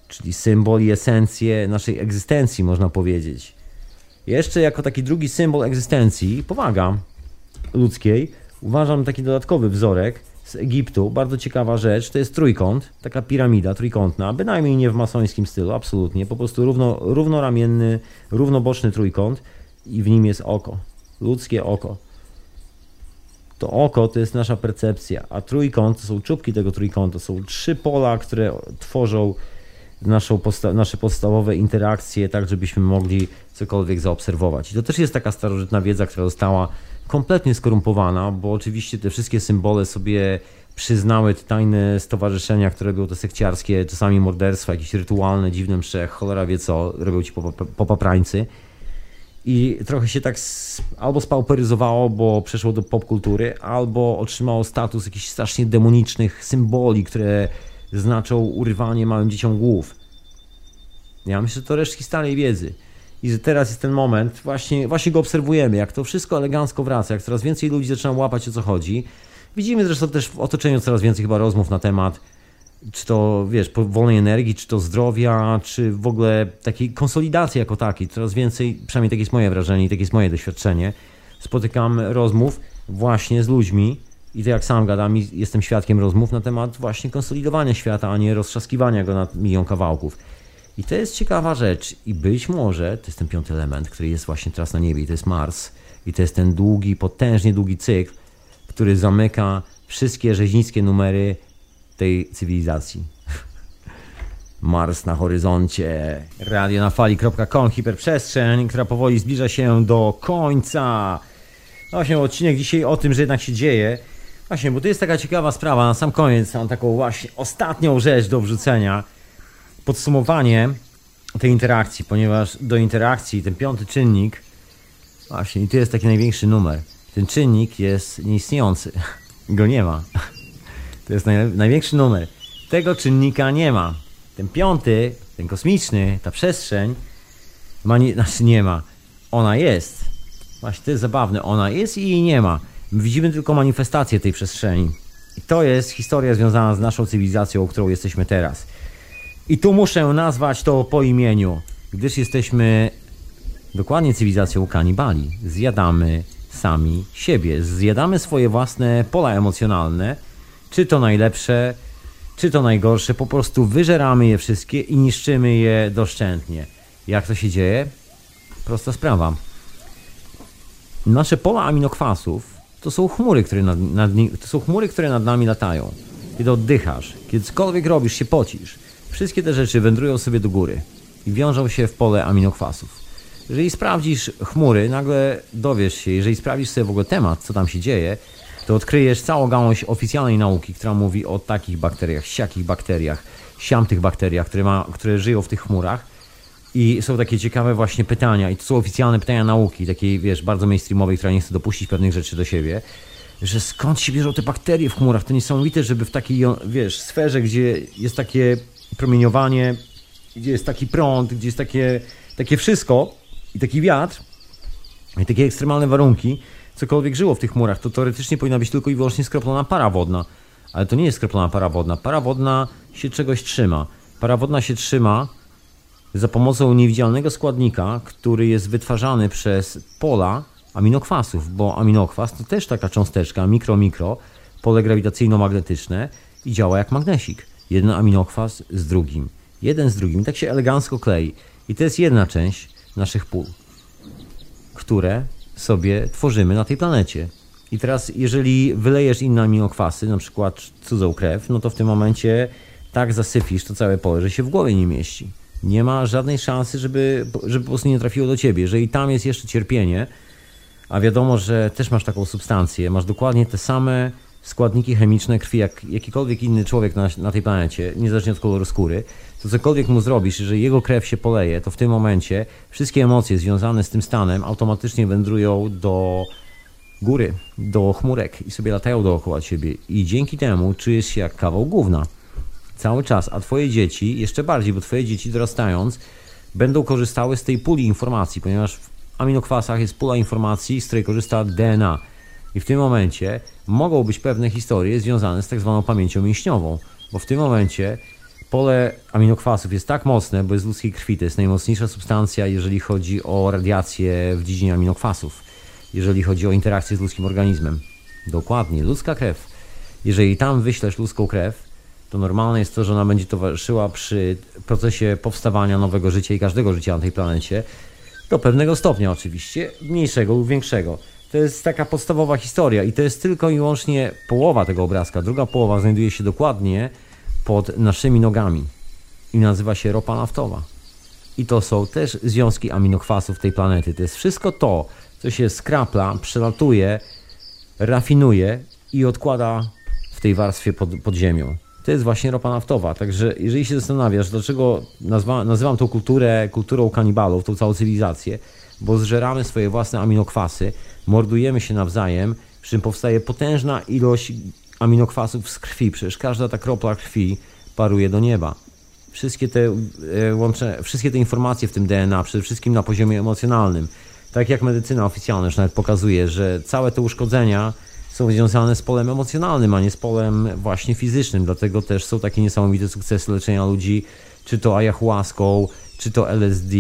[SPEAKER 2] czyli symbol i esencję naszej egzystencji, można powiedzieć. Jeszcze jako taki drugi symbol egzystencji, powaga ludzkiej, uważam taki dodatkowy wzorek z Egiptu, bardzo ciekawa rzecz, to jest trójkąt, taka piramida trójkątna, bynajmniej nie w masońskim stylu, absolutnie, po prostu równo, równoramienny, równoboczny trójkąt i w nim jest oko ludzkie oko. To oko to jest nasza percepcja, a trójkąt to są czubki tego trójkąta. Są trzy pola, które tworzą naszą posta nasze podstawowe interakcje, tak żebyśmy mogli cokolwiek zaobserwować. I to też jest taka starożytna wiedza, która została kompletnie skorumpowana, bo oczywiście te wszystkie symbole sobie przyznały te tajne stowarzyszenia, które były to sekciarskie, czasami morderstwa, jakieś rytualne, dziwne msze, cholera wie co, robią ci popaprańcy. Po i trochę się tak albo spauperyzowało, bo przeszło do popkultury, albo otrzymało status jakichś strasznie demonicznych symboli, które znaczą urywanie małym dzieciom głów. Ja myślę, że to resztki starej wiedzy. I że teraz jest ten moment, właśnie, właśnie go obserwujemy, jak to wszystko elegancko wraca, jak coraz więcej ludzi zaczyna łapać o co chodzi. Widzimy zresztą też w otoczeniu coraz więcej chyba rozmów na temat czy to wiesz, wolnej energii, czy to zdrowia, czy w ogóle takiej konsolidacji jako takiej. Coraz więcej, przynajmniej takie jest moje wrażenie i takie jest moje doświadczenie, spotykam rozmów właśnie z ludźmi i to jak sam gadam, jestem świadkiem rozmów na temat właśnie konsolidowania świata, a nie roztrzaskiwania go na milion kawałków. I to jest ciekawa rzecz i być może to jest ten piąty element, który jest właśnie teraz na niebie i to jest Mars i to jest ten długi, potężnie długi cykl, który zamyka wszystkie rzeźnickie numery tej cywilizacji. Mars na horyzoncie, radio na fali.com, hiperprzestrzeń, która powoli zbliża się do końca. No właśnie, odcinek dzisiaj o tym, że jednak się dzieje. Właśnie, bo to jest taka ciekawa sprawa. Na sam koniec mam taką właśnie ostatnią rzecz do wrzucenia. Podsumowanie tej interakcji, ponieważ do interakcji ten piąty czynnik, właśnie, i to jest taki największy numer. Ten czynnik jest nieistniejący. Go nie ma. To jest naj, największy numer. Tego czynnika nie ma. Ten piąty, ten kosmiczny, ta przestrzeń, ma nie, znaczy nie ma. Ona jest. Właśnie to jest zabawne. Ona jest i jej nie ma. My widzimy tylko manifestację tej przestrzeni. I to jest historia związana z naszą cywilizacją, którą jesteśmy teraz. I tu muszę nazwać to po imieniu. gdyż jesteśmy dokładnie cywilizacją kanibali. Zjadamy sami siebie, zjadamy swoje własne pola emocjonalne, czy to najlepsze, czy to najgorsze, po prostu wyżeramy je wszystkie i niszczymy je doszczętnie. Jak to się dzieje? Prosta sprawa. Nasze pola aminokwasów to są chmury, które nad, nad, to są chmury, które nad nami latają. Kiedy oddychasz, kiedy cokolwiek robisz, się pocisz. Wszystkie te rzeczy wędrują sobie do góry i wiążą się w pole aminokwasów. Jeżeli sprawdzisz chmury, nagle dowiesz się, jeżeli sprawdzisz sobie w ogóle temat, co tam się dzieje, to odkryjesz całą gałąź oficjalnej nauki, która mówi o takich bakteriach, siakich bakteriach, siamtych bakteriach, które, ma, które żyją w tych chmurach. I są takie ciekawe właśnie pytania, i to są oficjalne pytania nauki, takiej, wiesz, bardzo mainstreamowej, która nie chce dopuścić pewnych rzeczy do siebie, że skąd się bierzą te bakterie w chmurach? To niesamowite, żeby w takiej, wiesz, sferze, gdzie jest takie promieniowanie, gdzie jest taki prąd, gdzie jest takie, takie wszystko i taki wiatr, i takie ekstremalne warunki, cokolwiek żyło w tych chmurach, to teoretycznie powinna być tylko i wyłącznie skroplona para wodna. Ale to nie jest skroplona para wodna. Para wodna się czegoś trzyma. Para wodna się trzyma za pomocą niewidzialnego składnika, który jest wytwarzany przez pola aminokwasów, bo aminokwas to też taka cząsteczka, mikro-mikro, pole grawitacyjno-magnetyczne i działa jak magnesik. Jeden aminokwas z drugim. Jeden z drugim. Tak się elegancko klei. I to jest jedna część naszych pól, które sobie tworzymy na tej planecie. I teraz, jeżeli wylejesz inne aminokwasy, na przykład cudzą krew, no to w tym momencie tak zasypisz to całe pole, że się w głowie nie mieści. Nie ma żadnej szansy, żeby, żeby po prostu nie trafiło do ciebie. Jeżeli tam jest jeszcze cierpienie, a wiadomo, że też masz taką substancję, masz dokładnie te same składniki chemiczne krwi, jak jakikolwiek inny człowiek na, na tej planecie, niezależnie od koloru skóry, to cokolwiek mu zrobisz, jeżeli jego krew się poleje, to w tym momencie wszystkie emocje związane z tym stanem automatycznie wędrują do góry, do chmurek i sobie latają dookoła ciebie. I dzięki temu czujesz się jak kawał gówna. Cały czas, a twoje dzieci jeszcze bardziej, bo twoje dzieci dorastając będą korzystały z tej puli informacji, ponieważ w aminokwasach jest pula informacji, z której korzysta DNA. I w tym momencie mogą być pewne historie związane z tak zwaną pamięcią mięśniową, bo w tym momencie pole aminokwasów jest tak mocne, bo jest z ludzkiej krwi, to jest najmocniejsza substancja, jeżeli chodzi o radiację w dziedzinie aminokwasów, jeżeli chodzi o interakcję z ludzkim organizmem. Dokładnie, ludzka krew. Jeżeli tam wyślesz ludzką krew, to normalne jest to, że ona będzie towarzyszyła przy procesie powstawania nowego życia i każdego życia na tej planecie, do pewnego stopnia oczywiście, mniejszego lub większego. To jest taka podstawowa historia i to jest tylko i wyłącznie połowa tego obrazka. Druga połowa znajduje się dokładnie pod naszymi nogami i nazywa się ropa naftowa. I to są też związki aminokwasów tej planety. To jest wszystko to, co się skrapla, przelatuje, rafinuje i odkłada w tej warstwie pod, pod ziemią. To jest właśnie ropa naftowa. Także jeżeli się zastanawiasz, dlaczego nazwa, nazywam tą kulturę kulturą kanibalów, tą całą cywilizację, bo zżeramy swoje własne aminokwasy, mordujemy się nawzajem, przy czym powstaje potężna ilość aminokwasów z krwi. Przecież każda ta kropla krwi paruje do nieba. Wszystkie te, e, łącze, wszystkie te informacje w tym DNA, przede wszystkim na poziomie emocjonalnym, tak jak medycyna oficjalna już nawet pokazuje, że całe te uszkodzenia są związane z polem emocjonalnym, a nie z polem właśnie fizycznym. Dlatego też są takie niesamowite sukcesy leczenia ludzi, czy to ayahuaską, czy to LSD,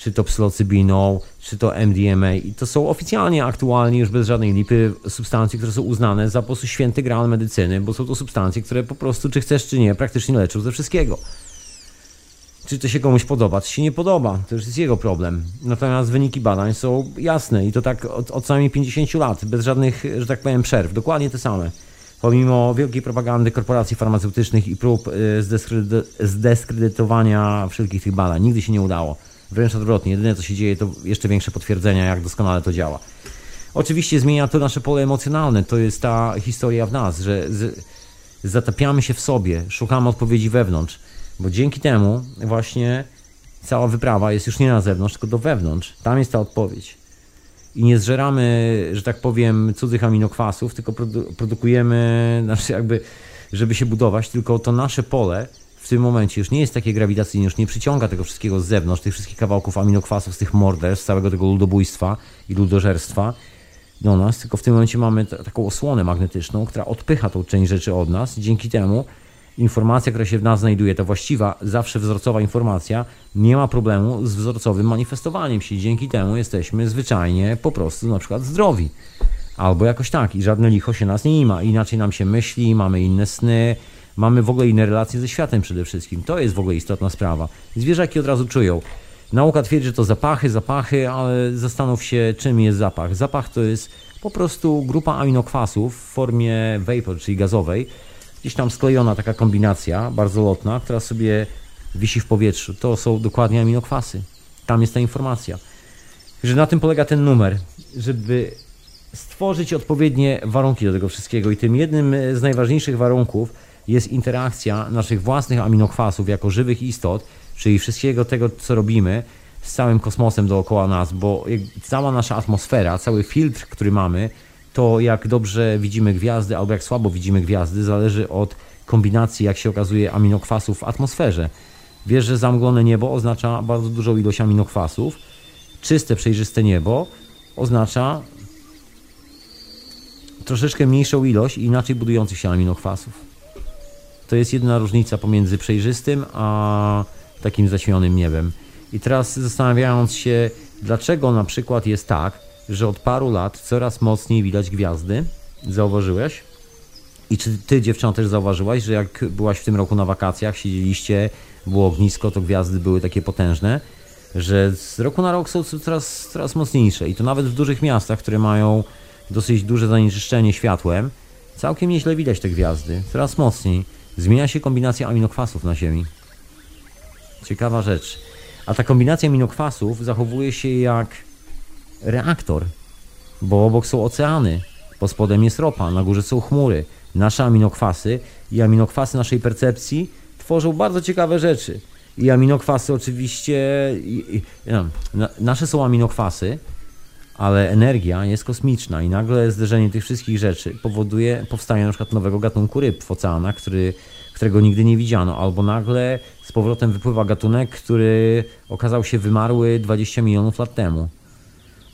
[SPEAKER 2] czy to psylocybiną, czy to MDMA. I to są oficjalnie, aktualnie, już bez żadnej lipy, substancje, które są uznane za po prostu święty graal medycyny, bo są to substancje, które po prostu, czy chcesz, czy nie, praktycznie leczą ze wszystkiego. Czy to się komuś podoba, czy się nie podoba, to już jest jego problem. Natomiast wyniki badań są jasne i to tak od, od co najmniej 50 lat, bez żadnych, że tak powiem, przerw. Dokładnie te same. Pomimo wielkiej propagandy korporacji farmaceutycznych i prób y, zdyskredytowania wszelkich tych badań, nigdy się nie udało. Wręcz odwrotnie, jedyne co się dzieje to jeszcze większe potwierdzenia, jak doskonale to działa. Oczywiście zmienia to nasze pole emocjonalne, to jest ta historia w nas, że z, zatapiamy się w sobie, szukamy odpowiedzi wewnątrz, bo dzięki temu właśnie cała wyprawa jest już nie na zewnątrz, tylko do wewnątrz. Tam jest ta odpowiedź. I nie zżeramy, że tak powiem, cudzych aminokwasów, tylko produ produkujemy, znaczy jakby, żeby się budować, tylko to nasze pole tym momencie już nie jest takie grawitacyjne, już nie przyciąga tego wszystkiego z zewnątrz, tych wszystkich kawałków aminokwasów, z tych morderstw, całego tego ludobójstwa i ludożerstwa do nas, tylko w tym momencie mamy taką osłonę magnetyczną, która odpycha tą część rzeczy od nas. Dzięki temu informacja, która się w nas znajduje, ta właściwa, zawsze wzorcowa informacja, nie ma problemu z wzorcowym manifestowaniem się. Dzięki temu jesteśmy zwyczajnie po prostu na przykład zdrowi. Albo jakoś tak i żadne licho się nas nie ima. Inaczej nam się myśli, mamy inne sny, mamy w ogóle inne relacje ze światem przede wszystkim. To jest w ogóle istotna sprawa. Zwierzaki od razu czują. Nauka twierdzi, że to zapachy, zapachy, ale zastanów się, czym jest zapach. Zapach to jest po prostu grupa aminokwasów w formie vapor, czyli gazowej. Gdzieś tam sklejona taka kombinacja, bardzo lotna, która sobie wisi w powietrzu. To są dokładnie aminokwasy. Tam jest ta informacja. Że na tym polega ten numer, żeby stworzyć odpowiednie warunki do tego wszystkiego. I tym jednym z najważniejszych warunków jest interakcja naszych własnych aminokwasów jako żywych istot, czyli wszystkiego tego, co robimy z całym kosmosem dookoła nas, bo cała nasza atmosfera, cały filtr, który mamy, to jak dobrze widzimy gwiazdy albo jak słabo widzimy gwiazdy, zależy od kombinacji, jak się okazuje, aminokwasów w atmosferze. Wiesz, że zamglone niebo oznacza bardzo dużą ilość aminokwasów, czyste, przejrzyste niebo oznacza troszeczkę mniejszą ilość i inaczej budujących się aminokwasów. To jest jedna różnica pomiędzy przejrzystym a takim zaćmionym niebem. I teraz zastanawiając się, dlaczego na przykład jest tak, że od paru lat coraz mocniej widać gwiazdy, zauważyłeś? I czy ty, dziewczyno, też zauważyłaś, że jak byłaś w tym roku na wakacjach, siedzieliście, było ognisko, to gwiazdy były takie potężne, że z roku na rok są coraz, coraz mocniejsze. I to nawet w dużych miastach, które mają dosyć duże zanieczyszczenie światłem, całkiem nieźle widać te gwiazdy, coraz mocniej. Zmienia się kombinacja aminokwasów na Ziemi. Ciekawa rzecz. A ta kombinacja aminokwasów zachowuje się jak reaktor, bo obok są oceany, pod spodem jest ropa, na górze są chmury. Nasze aminokwasy i aminokwasy naszej percepcji tworzą bardzo ciekawe rzeczy. I aminokwasy oczywiście, i, i, na, nasze są aminokwasy, ale energia jest kosmiczna i nagle zderzenie tych wszystkich rzeczy powoduje powstanie na przykład nowego gatunku ryb w oceanach, który, którego nigdy nie widziano, albo nagle z powrotem wypływa gatunek, który okazał się wymarły 20 milionów lat temu.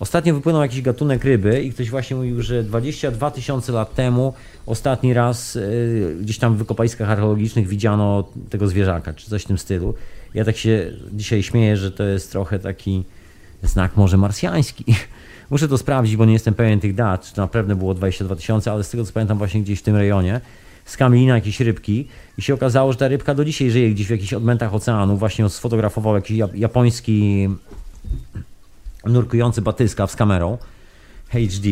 [SPEAKER 2] Ostatnio wypłynął jakiś gatunek ryby i ktoś właśnie mówił, że 22 tysiące lat temu ostatni raz yy, gdzieś tam w wykopaliskach archeologicznych widziano tego zwierzaka, czy coś w tym stylu. Ja tak się dzisiaj śmieję, że to jest trochę taki znak może marsjański. Muszę to sprawdzić, bo nie jestem pewien tych dat, czy to naprawdę było 22 tysiące, ale z tego co pamiętam właśnie gdzieś w tym rejonie skamielina jakieś rybki i się okazało, że ta rybka do dzisiaj żyje gdzieś w jakichś odmętach oceanu. Właśnie sfotografował jakiś japoński nurkujący batyskaw z kamerą HD.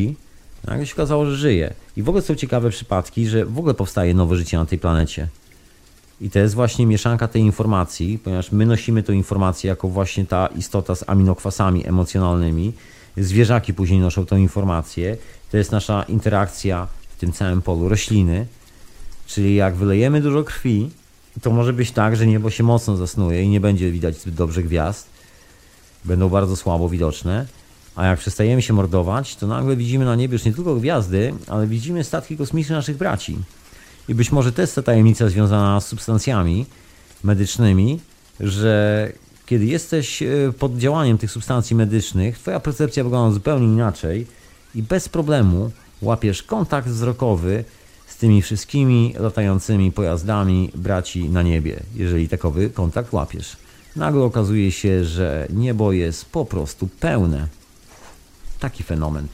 [SPEAKER 2] Nagle się okazało, że żyje. I w ogóle są ciekawe przypadki, że w ogóle powstaje nowe życie na tej planecie. I to jest właśnie mieszanka tej informacji, ponieważ my nosimy tę informację jako właśnie ta istota z aminokwasami emocjonalnymi. Zwierzaki później noszą tę informację. To jest nasza interakcja w tym całym polu rośliny. Czyli jak wylejemy dużo krwi, to może być tak, że niebo się mocno zasnuje i nie będzie widać zbyt dobrze gwiazd. Będą bardzo słabo widoczne. A jak przestajemy się mordować, to nagle widzimy na niebie już nie tylko gwiazdy, ale widzimy statki kosmiczne naszych braci. I być może to jest ta tajemnica związana z substancjami medycznymi, że kiedy jesteś e, pod działaniem tych substancji medycznych, twoja percepcja wygląda zupełnie inaczej i bez problemu łapiesz kontakt wzrokowy z tymi wszystkimi latającymi pojazdami braci na niebie, jeżeli takowy kontakt łapiesz. Nagle okazuje się, że niebo jest po prostu pełne. Taki fenomen.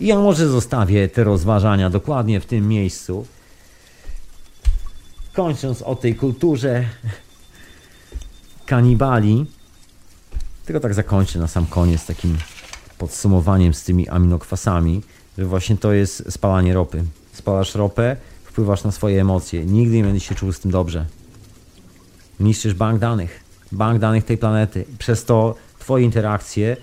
[SPEAKER 2] I ja może zostawię te rozważania dokładnie w tym miejscu. Kończąc o tej kulturze kanibali, tylko tak zakończę na sam koniec takim podsumowaniem z tymi aminokwasami, że właśnie to jest spalanie ropy. Spalasz ropę, wpływasz na swoje emocje. Nigdy nie będziesz się czuł z tym dobrze. Niszczysz bank danych. Bank danych tej planety. Przez to twoje interakcje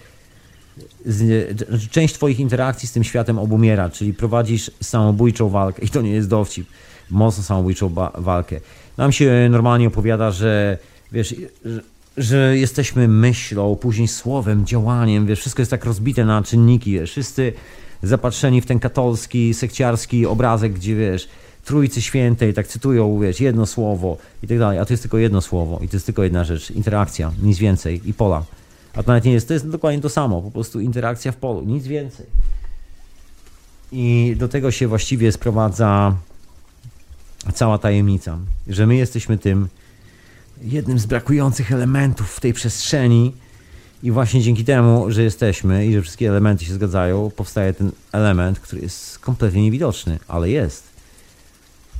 [SPEAKER 2] z, część twoich interakcji z tym światem obumiera, czyli prowadzisz samobójczą walkę i to nie jest dowcip, mocno samobójczą walkę. Nam się normalnie opowiada, że wiesz, że, jesteśmy myślą, później słowem, działaniem, wiesz, wszystko jest tak rozbite na czynniki, wiesz, wszyscy zapatrzeni w ten katolski, sekciarski obrazek, gdzie wiesz, Trójcy Świętej, tak cytują, wiesz, jedno słowo i tak dalej, a to jest tylko jedno słowo i to jest tylko jedna rzecz, interakcja, nic więcej i pola. A to nawet nie jest, to jest dokładnie to samo, po prostu interakcja w polu, nic więcej. I do tego się właściwie sprowadza cała tajemnica, że my jesteśmy tym jednym z brakujących elementów w tej przestrzeni i właśnie dzięki temu, że jesteśmy i że wszystkie elementy się zgadzają, powstaje ten element, który jest kompletnie niewidoczny, ale jest.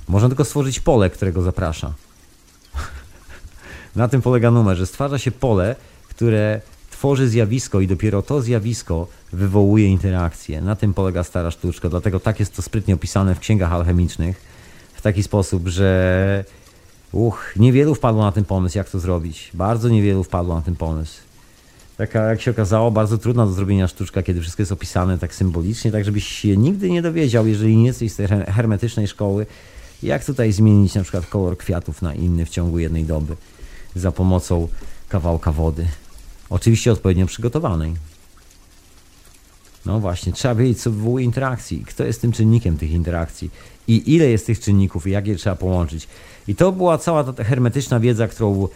[SPEAKER 2] Można tylko stworzyć pole, którego zaprasza. Na tym polega numer, że stwarza się pole, które tworzy zjawisko i dopiero to zjawisko wywołuje interakcję. Na tym polega stara sztuczka, dlatego tak jest to sprytnie opisane w księgach alchemicznych w taki sposób, że uch, niewielu wpadło na ten pomysł, jak to zrobić. Bardzo niewielu wpadło na ten pomysł. Taka, jak się okazało, bardzo trudna do zrobienia sztuczka, kiedy wszystko jest opisane tak symbolicznie, tak żebyś się nigdy nie dowiedział, jeżeli nie jesteś z tej hermetycznej szkoły, jak tutaj zmienić na przykład kolor kwiatów na inny w ciągu jednej doby za pomocą kawałka wody. Oczywiście odpowiednio przygotowanej. No właśnie, trzeba wiedzieć, co wywołuje interakcji, kto jest tym czynnikiem tych interakcji i ile jest tych czynników i jak je trzeba połączyć. I to była cała ta hermetyczna wiedza, którą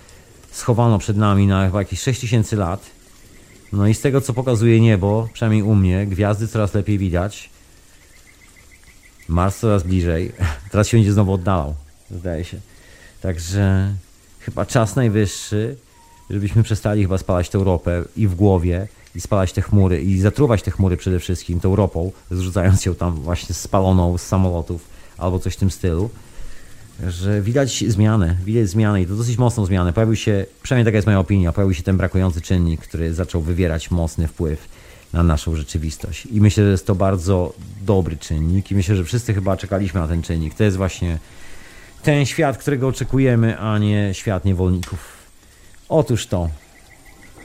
[SPEAKER 2] schowano przed nami na chyba jakieś 6000 lat. No i z tego, co pokazuje niebo, przynajmniej u mnie, gwiazdy coraz lepiej widać. Mars coraz bliżej. Teraz się będzie znowu oddalał, zdaje się. Także chyba czas najwyższy, żebyśmy przestali chyba spalać tę ropę i w głowie, i spalać te chmury, i zatruwać te chmury przede wszystkim tą ropą, zrzucając ją tam właśnie spaloną z samolotów albo coś w tym stylu. Że widać zmianę, widać zmianę i to dosyć mocną zmianę. Pojawił się, przynajmniej taka jest moja opinia, pojawił się ten brakujący czynnik, który zaczął wywierać mocny wpływ na naszą rzeczywistość. I myślę, że jest to bardzo dobry czynnik i myślę, że wszyscy chyba czekaliśmy na ten czynnik. To jest właśnie ten świat, którego oczekujemy, a nie świat niewolników. Otóż to.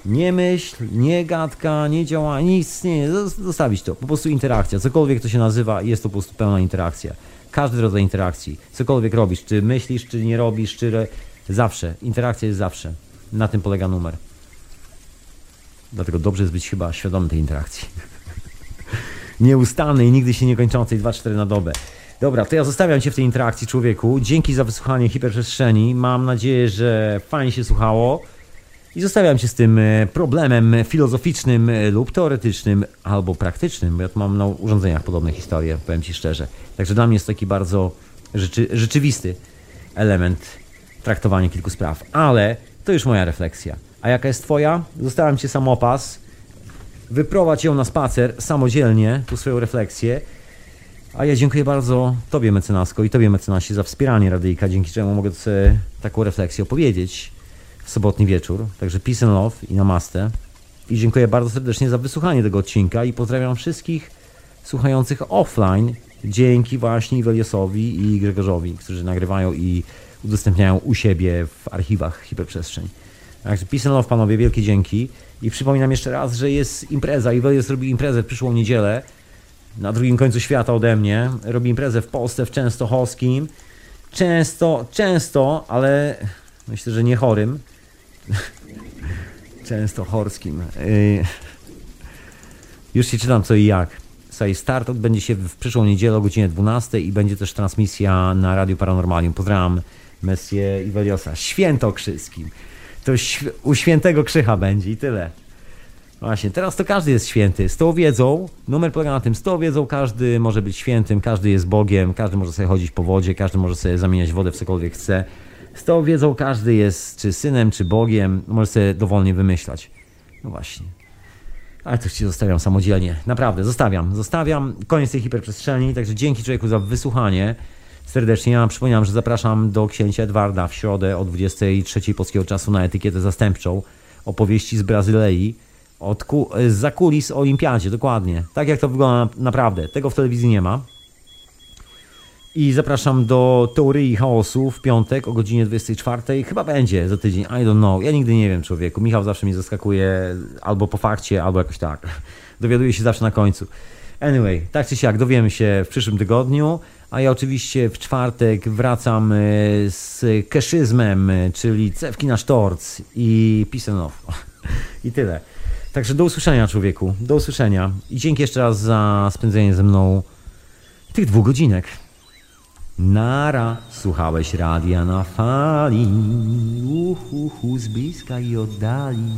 [SPEAKER 2] Nie myśl, nie gadka, nie działa, nic, nie, zostawić to. Po prostu interakcja. Cokolwiek to się nazywa, jest to po prostu pełna interakcja. Każdy rodzaj interakcji. Cokolwiek robisz, czy myślisz, czy nie robisz, czy... Zawsze. Interakcja jest zawsze. Na tym polega numer. Dlatego dobrze jest być chyba świadomym tej interakcji. Nieustannej, nigdy się nie kończącej, 2-4 na dobę. Dobra, to ja zostawiam Cię w tej interakcji, człowieku. Dzięki za wysłuchanie hiperprzestrzeni. Mam nadzieję, że fajnie się słuchało. I zostawiam Cię z tym e, problemem filozoficznym e, lub teoretycznym, albo praktycznym, bo ja mam na urządzeniach podobne historie, powiem Ci szczerze. Także dla mnie jest taki bardzo rzeczy, rzeczywisty element traktowania kilku spraw. Ale to już moja refleksja. A jaka jest Twoja? Zostawiam Cię samopas. Wyprowadź ją na spacer samodzielnie, tu swoją refleksję. A ja dziękuję bardzo Tobie, mecenasko, i Tobie, mecenasie, za wspieranie Radyjka, dzięki czemu mogę sobie taką refleksję opowiedzieć sobotni wieczór. Także peace and love i namaste. I dziękuję bardzo serdecznie za wysłuchanie tego odcinka i pozdrawiam wszystkich słuchających offline dzięki właśnie Iweliosowi i Grzegorzowi, którzy nagrywają i udostępniają u siebie w archiwach hiperprzestrzeń. Także peace and love, panowie, wielkie dzięki. I przypominam jeszcze raz, że jest impreza. Iwelios robi imprezę w przyszłą niedzielę na drugim końcu świata ode mnie. Robi imprezę w Polsce, w Częstochowskim. Często, często, ale myślę, że nie chorym. Częstochorskim. Yy. Już się czytam co i jak. Słuchaj, start odbędzie się w przyszłą niedzielę o godzinie 12 i będzie też transmisja na Radio Paranormalium. Pozdrawiam Messie Iweliosa. Świętokrzyskim. To u świętego Krzycha będzie i tyle. Właśnie, teraz to każdy jest święty. Z tą wiedzą, numer polega na tym, z tą wiedzą każdy może być świętym, każdy jest Bogiem, każdy może sobie chodzić po wodzie, każdy może sobie zamieniać wodę w cokolwiek chce. Z tą wiedzą każdy jest czy synem, czy Bogiem, może sobie dowolnie wymyślać. No właśnie. Ale to ci zostawiam samodzielnie. Naprawdę, zostawiam. Zostawiam. Koniec tej hiperprzestrzeni, także dzięki człowieku za wysłuchanie. Serdecznie ja przypominam, że zapraszam do księcia Edwarda w środę o 23 polskiego czasu na etykietę zastępczą opowieści z Brazylii od ku, za kulis o olimpiadzie, dokładnie. Tak jak to wygląda naprawdę. Tego w telewizji nie ma. I zapraszam do Teorii Chaosu w piątek o godzinie 24. Chyba będzie za tydzień, I don't know. Ja nigdy nie wiem, człowieku. Michał zawsze mnie zaskakuje albo po fakcie, albo jakoś tak. Dowiaduje się zawsze na końcu. Anyway, tak czy siak, dowiemy się w przyszłym tygodniu. A ja oczywiście w czwartek wracam e, z keszyzmem, czyli cewki na sztorc i love. I tyle. Także do usłyszenia, człowieku. Do usłyszenia. I dzięki jeszcze raz za spędzenie ze mną tych dwóch godzinek. Nara, słuchałeś radia na fali, uhu, z bliska i oddali.